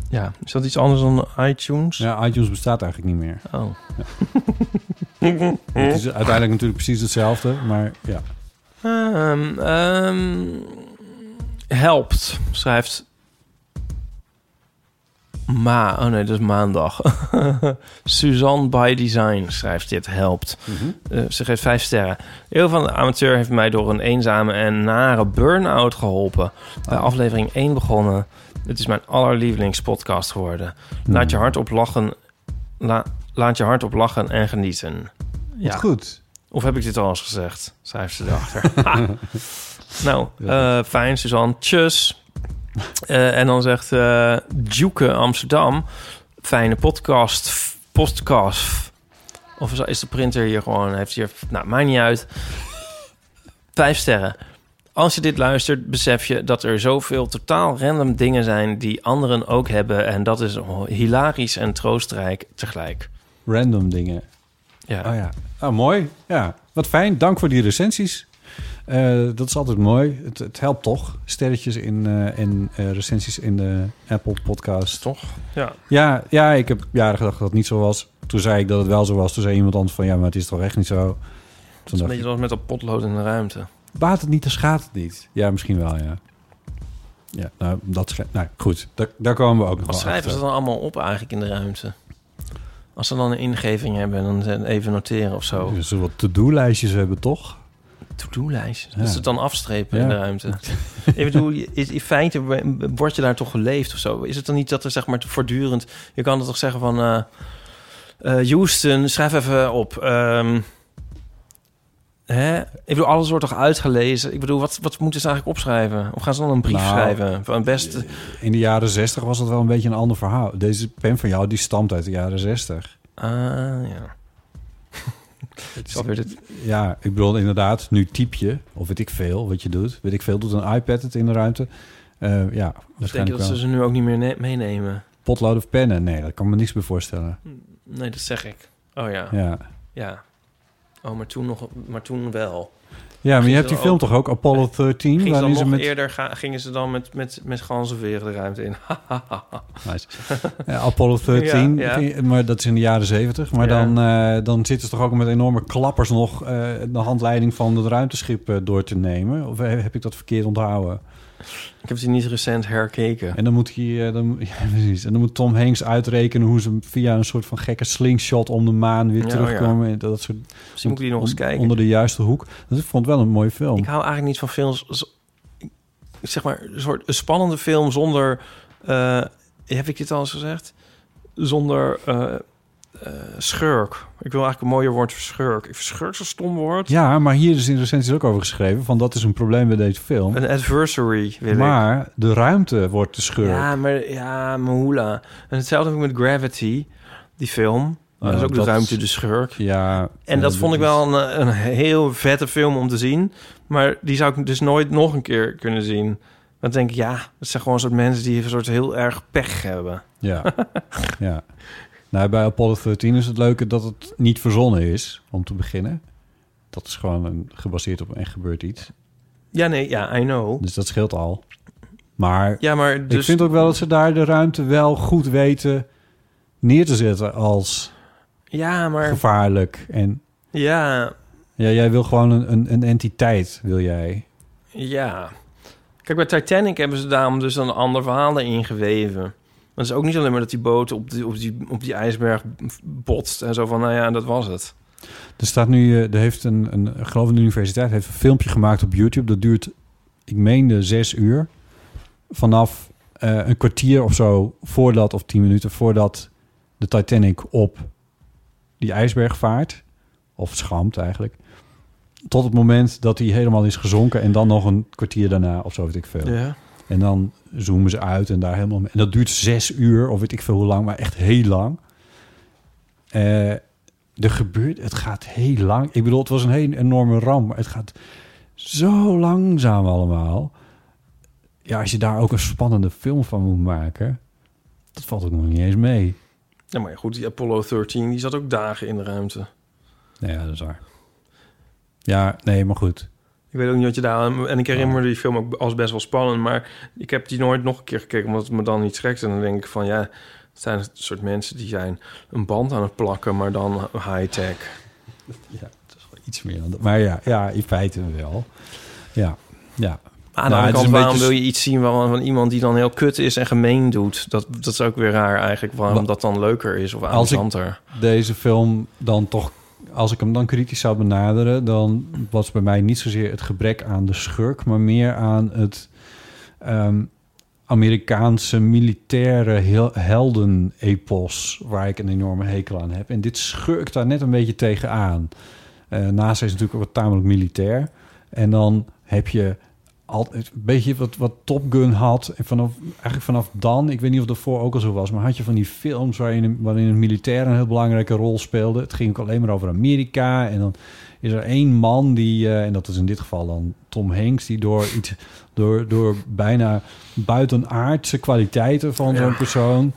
ja, is dat iets anders dan iTunes? Ja, iTunes bestaat eigenlijk niet meer. Oh. <laughs> Het is uiteindelijk natuurlijk precies hetzelfde, maar ja. Ehm, ehm, helpt, schrijft... Ma, oh nee, dat is maandag. <laughs> Suzanne by Design schrijft dit, helpt. Eh, ze geeft vijf sterren. Heel van de amateur heeft mij door een eenzame en nare burn-out geholpen. Bij aflevering 1 begonnen. Het is mijn allerlievelingspodcast geworden. Laat je hart op lachen, la- laat je hart op lachen en genieten. Ja. Goed. Of heb ik dit al eens gezegd? Schrijft ze erachter. <laughs> <laughs> nou, eh, fijn, Suzanne. Tjus. Eh, en dan zegt Duke Amsterdam... Fijne podcast. Podcast. Of is- is de printer hier gewoon... Heeft hier, nou, maakt niet uit. Vijf sterren. Als je dit luistert, besef je dat er zoveel totaal random dingen zijn... die anderen ook hebben. En dat is hilarisch en troostrijk tegelijk. Random dingen. Ja. Oh ja. Oh, mooi. Ja, wat fijn. Dank voor die recensies. Eh, dat is altijd mooi. Het, het helpt toch. Sterretjes in, eh en eh, recensies in de Apple podcast. Toch? Ja. Ja, ja, ik heb jaren gedacht dat het niet zo was. Toen zei ik dat het wel zo was. Toen zei iemand anders van... ja, maar het is toch echt niet zo. Toen Het is een beetje ik, zoals met dat potlood in de ruimte. baat het niet, dan schaadt het niet. Ja, misschien wel, ja. Ja, nou, dat. Nou, goed. Daar, daar komen we ook nog Wat wel schrijven ze dan allemaal op eigenlijk in de ruimte? Als ze dan een ingeving hebben, dan even noteren of zo. Ze wat to-do-lijstjes hebben, toch? To-do-lijst. Ja. Dat ze het dan afstrepen Ja. in de ruimte. ik bedoel, is, in feite word je daar toch geleefd of zo? Is het dan niet dat er zeg maar voortdurend... Je kan het toch zeggen van... eh, Houston, schrijf even op. Ehm, hè? Ik bedoel, alles wordt toch uitgelezen? Ik bedoel, wat, wat moeten ze eigenlijk opschrijven? Of gaan ze dan een brief Nou, schrijven? Van best... In de jaren zestig was dat wel een beetje een ander verhaal. Deze pen van jou, die stamt uit de jaren zestig. Ah, ja. <laughs> Het is alweer dit... Ja, ik bedoel inderdaad, nu typ je, of weet ik veel, wat je doet. Weet ik veel, doet een iPad het in de ruimte. Eh, ja, Ik denk dat ze ze nu ook niet meer ne- meenemen. Potlood of pennen? Nee, dat kan me niks meer voorstellen. Nee, dat zeg ik. Oh ja. Ja. Ja, Oh, maar toen, nog, maar toen wel. ja maar je hebt die film ook- toch ook, Apollo 13? Gingen ze dan nog met... eerder ga, gingen ze dan met, met, met ganzenveren de ruimte in? <laughs> Nice. Ja, Apollo 13, <laughs> Ja, ja. ging- maar dat is in de jaren 70. Maar Ja. dan, eh, dan zitten ze toch ook met enorme klappers nog eh, de handleiding van het ruimteschip eh, door te nemen? Of heb ik dat verkeerd onthouden? Ik heb die niet recent herkeken. En dan moet hij, eh, dan, <laughs> ja, precies. En dan moet Tom Hanks uitrekenen hoe ze via een soort van gekke slingshot om de maan weer Ja, terugkomen. En Dat soort, Misschien moet ik die nog eens kijken. Onder de juiste hoek. Dat ik vond het wel een mooie film. Ik hou eigenlijk niet van films... Zeg maar, een soort een spannende film zonder... eh, heb ik dit al eens gezegd? Zonder eh, eh, schurk. Ik wil eigenlijk een mooier woord voor schurk. Ik vind schurk zo'n stom woord. Ja, maar hier is in recensies ook over geschreven. Van dat is een probleem bij deze film. Een adversary, wil ik. Maar de ruimte wordt de schurk. Ja, maar ja, Mahula. En hetzelfde met Gravity, die film. Ja, dat is ook dat de ruimte is- de schurk. Ja, En dat vond ik wel een, een heel vette film om te zien. Maar die zou ik dus nooit nog een keer kunnen zien. Dan denk ik, ja, dat zijn gewoon soort mensen die een soort heel erg pech hebben. Ja, <laughs> ja. Nou, bij Apollo 13 is het leuke dat het niet verzonnen is, om te beginnen. Dat is gewoon een, gebaseerd op een echt gebeurd iets. Ja, nee, ja, I know. Dus dat scheelt al. Maar Ja, maar dus... ik vind ook wel dat ze daar de ruimte wel goed weten neer te zetten als Ja, maar... gevaarlijk. En Ja, ja, jij wil gewoon een, een, een entiteit, wil jij. ja. Kijk, bij Titanic hebben ze daarom dus een ander verhaal erin geweven. Maar het is ook niet alleen maar dat die boot op die, op die, op die ijsberg botst. En zo van, nou ja, dat was het. Er staat nu, eh, er heeft een, een, ik geloof universiteit heeft een filmpje gemaakt op YouTube. Dat duurt, ik meende, zes uur. Vanaf eh, een kwartier of zo voordat, of tien minuten voordat de Titanic op die ijsberg vaart. Of schampt eigenlijk. Tot het moment dat hij helemaal is gezonken. En dan nog een kwartier daarna, of zo weet ik veel. Ja. En dan zoomen ze uit en daar helemaal... mee- En dat duurt zes uur, of weet ik veel hoe lang, maar echt heel lang. Eh, er gebeurt... Het gaat heel lang. Ik bedoel, het was een hele enorme ramp, maar het gaat zo langzaam allemaal. Ja, als je daar ook een spannende film van moet maken... Dat valt ook nog niet eens mee. Ja, maar goed, die Apollo 13, die zat ook dagen in de ruimte. Nee, ja, dat is waar. Ja, nee, maar goed. Ik weet ook niet wat je daar... En ik herinner me die film ook als best wel spannend. Maar ik heb die nooit nog een keer gekeken, omdat het me dan niet trekt. En dan denk ik van, ja... Het zijn het soort mensen die zijn een band aan het plakken, maar dan high-tech. <laughs> Ja, het is wel iets meer dan dat. Maar ja, ja, in feite wel. Ja, ja. Aan de Nou, andere het is kant, een waarom beetje- wil je iets zien van, van iemand die dan heel kut is en gemeen doet? Dat, dat is ook weer raar eigenlijk, waarom Wa- dat dan leuker is of Als ik- amusanter. deze film dan toch, als ik hem dan kritisch zou benaderen, dan was bij mij niet zozeer het gebrek aan de schurk, maar meer aan het ehm, Amerikaanse militaire helden-epos, waar ik een enorme hekel aan heb. En dit schurkt daar net een beetje tegenaan. Eh NASA is natuurlijk ook tamelijk militair. En dan heb je altijd een beetje wat, wat Top Gun had. En vanaf, eigenlijk vanaf dan, ik weet niet of dat voor ook al zo was, maar had je van die films waarin, waarin een militair een heel belangrijke rol speelde. Het ging ook alleen maar over Amerika. En dan is er één man die, eh, en dat is in dit geval dan Tom Hanks, die door iets, door, door bijna buitenaardse kwaliteiten van zo'n persoon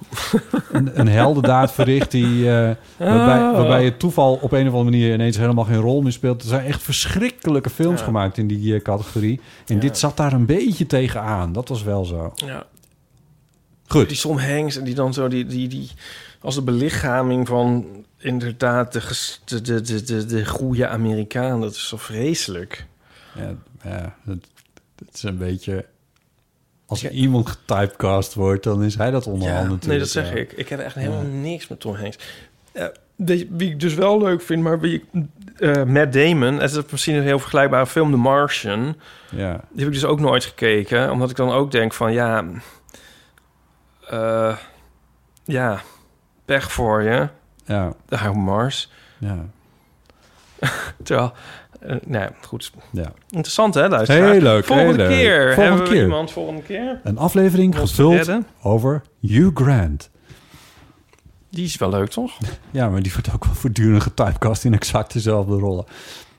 een, een heldendaad verricht die, eh, waarbij, Ah. waarbij het toeval op een of andere manier ineens helemaal geen rol meer speelt. Er zijn echt verschrikkelijke films Ja. gemaakt in die eh, categorie. En dit zat daar een beetje tegenaan. Dat was wel zo. Ja. Goed. Die Tom Hanks en die dan zo, die, die, die als de belichaming van inderdaad de, de, de, de, de, de goede Amerikaan. Dat is zo vreselijk. Ja, ja het, het is een beetje... Als er iemand getypecast wordt, dan is hij dat onderhand Ja, natuurlijk. nee, dat zeg ja. ik. Ik heb echt helemaal niks met Tom Hanks. Je, wie ik dus wel leuk vind, maar wie ik, eh, Matt Damon, het is misschien een heel vergelijkbare film, The Martian. Ja. Die heb ik dus ook nooit gekeken, omdat ik dan ook denk van ja, eh, ja, pech voor je, Ja, daar Mars. ja, <laughs> Terwijl, eh nou goed, ja. interessant hè, luisteraar. Heel leuk, Volgende heel leuk. keer Volgende hebben we keer. iemand volgende keer. Een aflevering gevuld over Hugh Grant. Die is wel leuk, toch? <laughs> Ja, maar die wordt ook wel voortdurend getypecast in exact dezelfde rollen.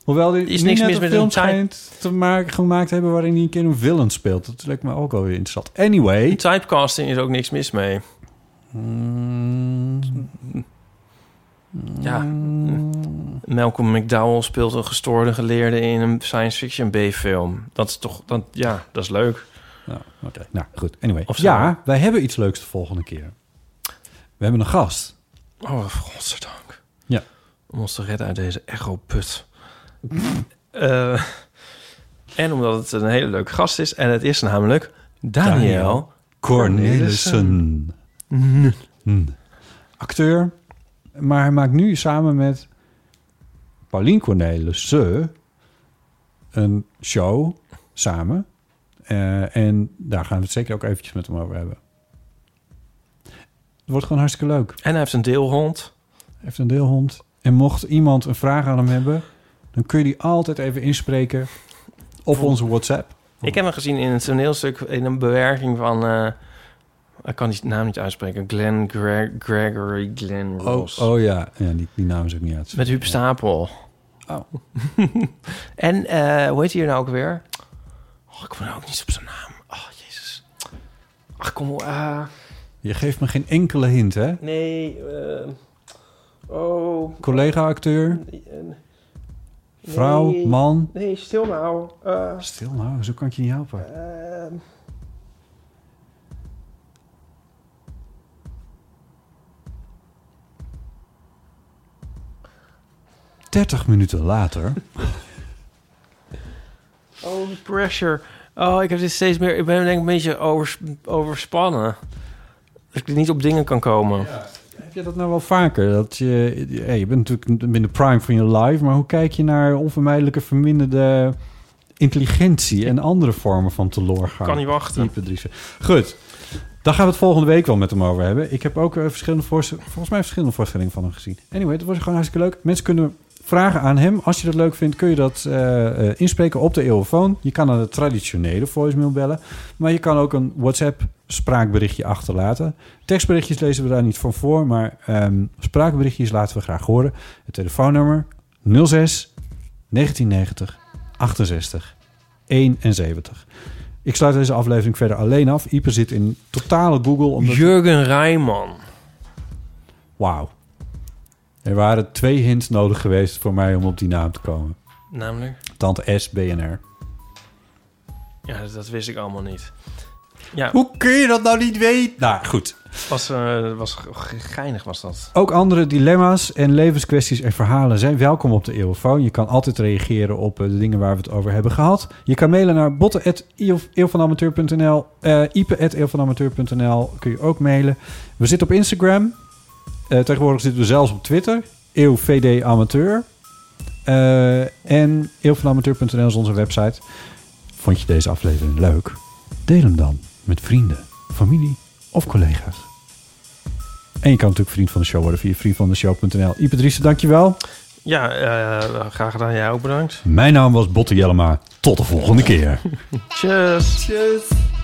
Hoewel die Is niks mis een met film schijnt te maken, gemaakt hebben waarin hij een keer een villain speelt. Dat lijkt me ook wel weer interessant. Anyway. Typecasting is ook niks mis mee. Ja. Malcolm McDowell speelt een gestoorde geleerde in een science fiction B-film. Dat is toch, dan, ja, dat is leuk. Ja, oké. Nou, goed. Anyway. Of. Ja, wij hebben iets leuks de volgende keer. We hebben een gast. Oh, godzijdank. Ja. Om ons te redden uit deze echo-put. <laughs> Eh, en omdat het een hele leuke gast is. En het is namelijk Daniel. Cornelissen. Acteur. Maar hij maakt nu samen met Paulien Cornelissen een show samen. Eh, en daar gaan we het zeker ook eventjes met hem over hebben. Het wordt gewoon hartstikke leuk. En hij heeft een deelhond. Hij heeft een deelhond. En mocht iemand een vraag aan hem hebben... dan kun je die altijd even inspreken op onze WhatsApp. Ik heb hem gezien in een toneelstuk... in een bewerking van... eh, ik kan die naam niet uitspreken. Glenn Gre- Gregory Glenn Oh, Ross. oh ja, ja die, die naam is ook niet uit. Met Huub Stapel. Oh. <laughs> en eh, hoe heet hij hier nou ook weer? Oh, ik kom nou ook niet op zijn naam. Oh, jezus. Ach, kom op. ah. Je geeft me geen enkele hint, hè? nee. eh, oh. Collega-acteur, eh, vrouw, man. Nee, stil nou. Eh, Stil nou, zo kan ik je niet helpen. 30 minuten later. Oh, pressure. Oh, ik heb dit steeds meer... Ik ben denk ik een beetje overs, overspannen. Dat ik niet op dingen kan komen. Heb je dat nou wel vaker? Dat je, ja, je bent natuurlijk in de prime van je life, maar hoe kijk je naar onvermijdelijke verminderde intelligentie en andere vormen van teloorgang? Kan niet wachten. Goed, daar gaan we het volgende week wel met hem over hebben. Ik heb ook eh, verschillende volgens mij verschillende voorstellingen van hem gezien. Anyway, het wordt gewoon hartstikke leuk. Mensen kunnen vragen aan hem. Als je dat leuk vindt, kun je dat eh, eh, inspreken op de eeuwfoon. Je kan naar de traditionele voicemail bellen. Maar je kan ook een WhatsApp spraakberichtje achterlaten. Tekstberichtjes lezen we daar niet van voor, maar ehm, spraakberichtjes laten we graag horen. Het telefoonnummer 06 1990 68 71. Ik sluit deze aflevering verder alleen af. Ipe zit in totale Google. Omdat... Jurgen Rijman. Wauw. Er waren twee hints nodig geweest voor mij om op die naam te komen. Namelijk? Tante S, BNR. Ja, dat, dat wist ik allemaal niet. Ja, Hoe kun je dat nou niet weten? Nou, goed. was, eh, was ge- geinig was dat. Ook andere dilemma's en levenskwesties en verhalen zijn welkom op de Eeuwfoon. Je kan altijd reageren op eh, de dingen waar we het over hebben gehad. Je kan mailen naar botten.eeuwvanamateur.nl uh, ipe.eeuwvanamateur.nl kun je ook mailen. We zitten op Instagram. Eh, tegenwoordig zitten we zelfs op Twitter. EeuwVD Amateur. Eh, en eeuwvanamateur.nl is onze website. Vond je deze aflevering leuk? Deel hem dan met vrienden, familie of collega's. En je kan natuurlijk vriend van de show worden via vriendvandeshow.nl. Driessen, dankjewel. Ja, eh, graag gedaan. Jij ook bedankt. Mijn naam was Botte Jellema. Tot de volgende keer. <laughs> Tjus. Tjus.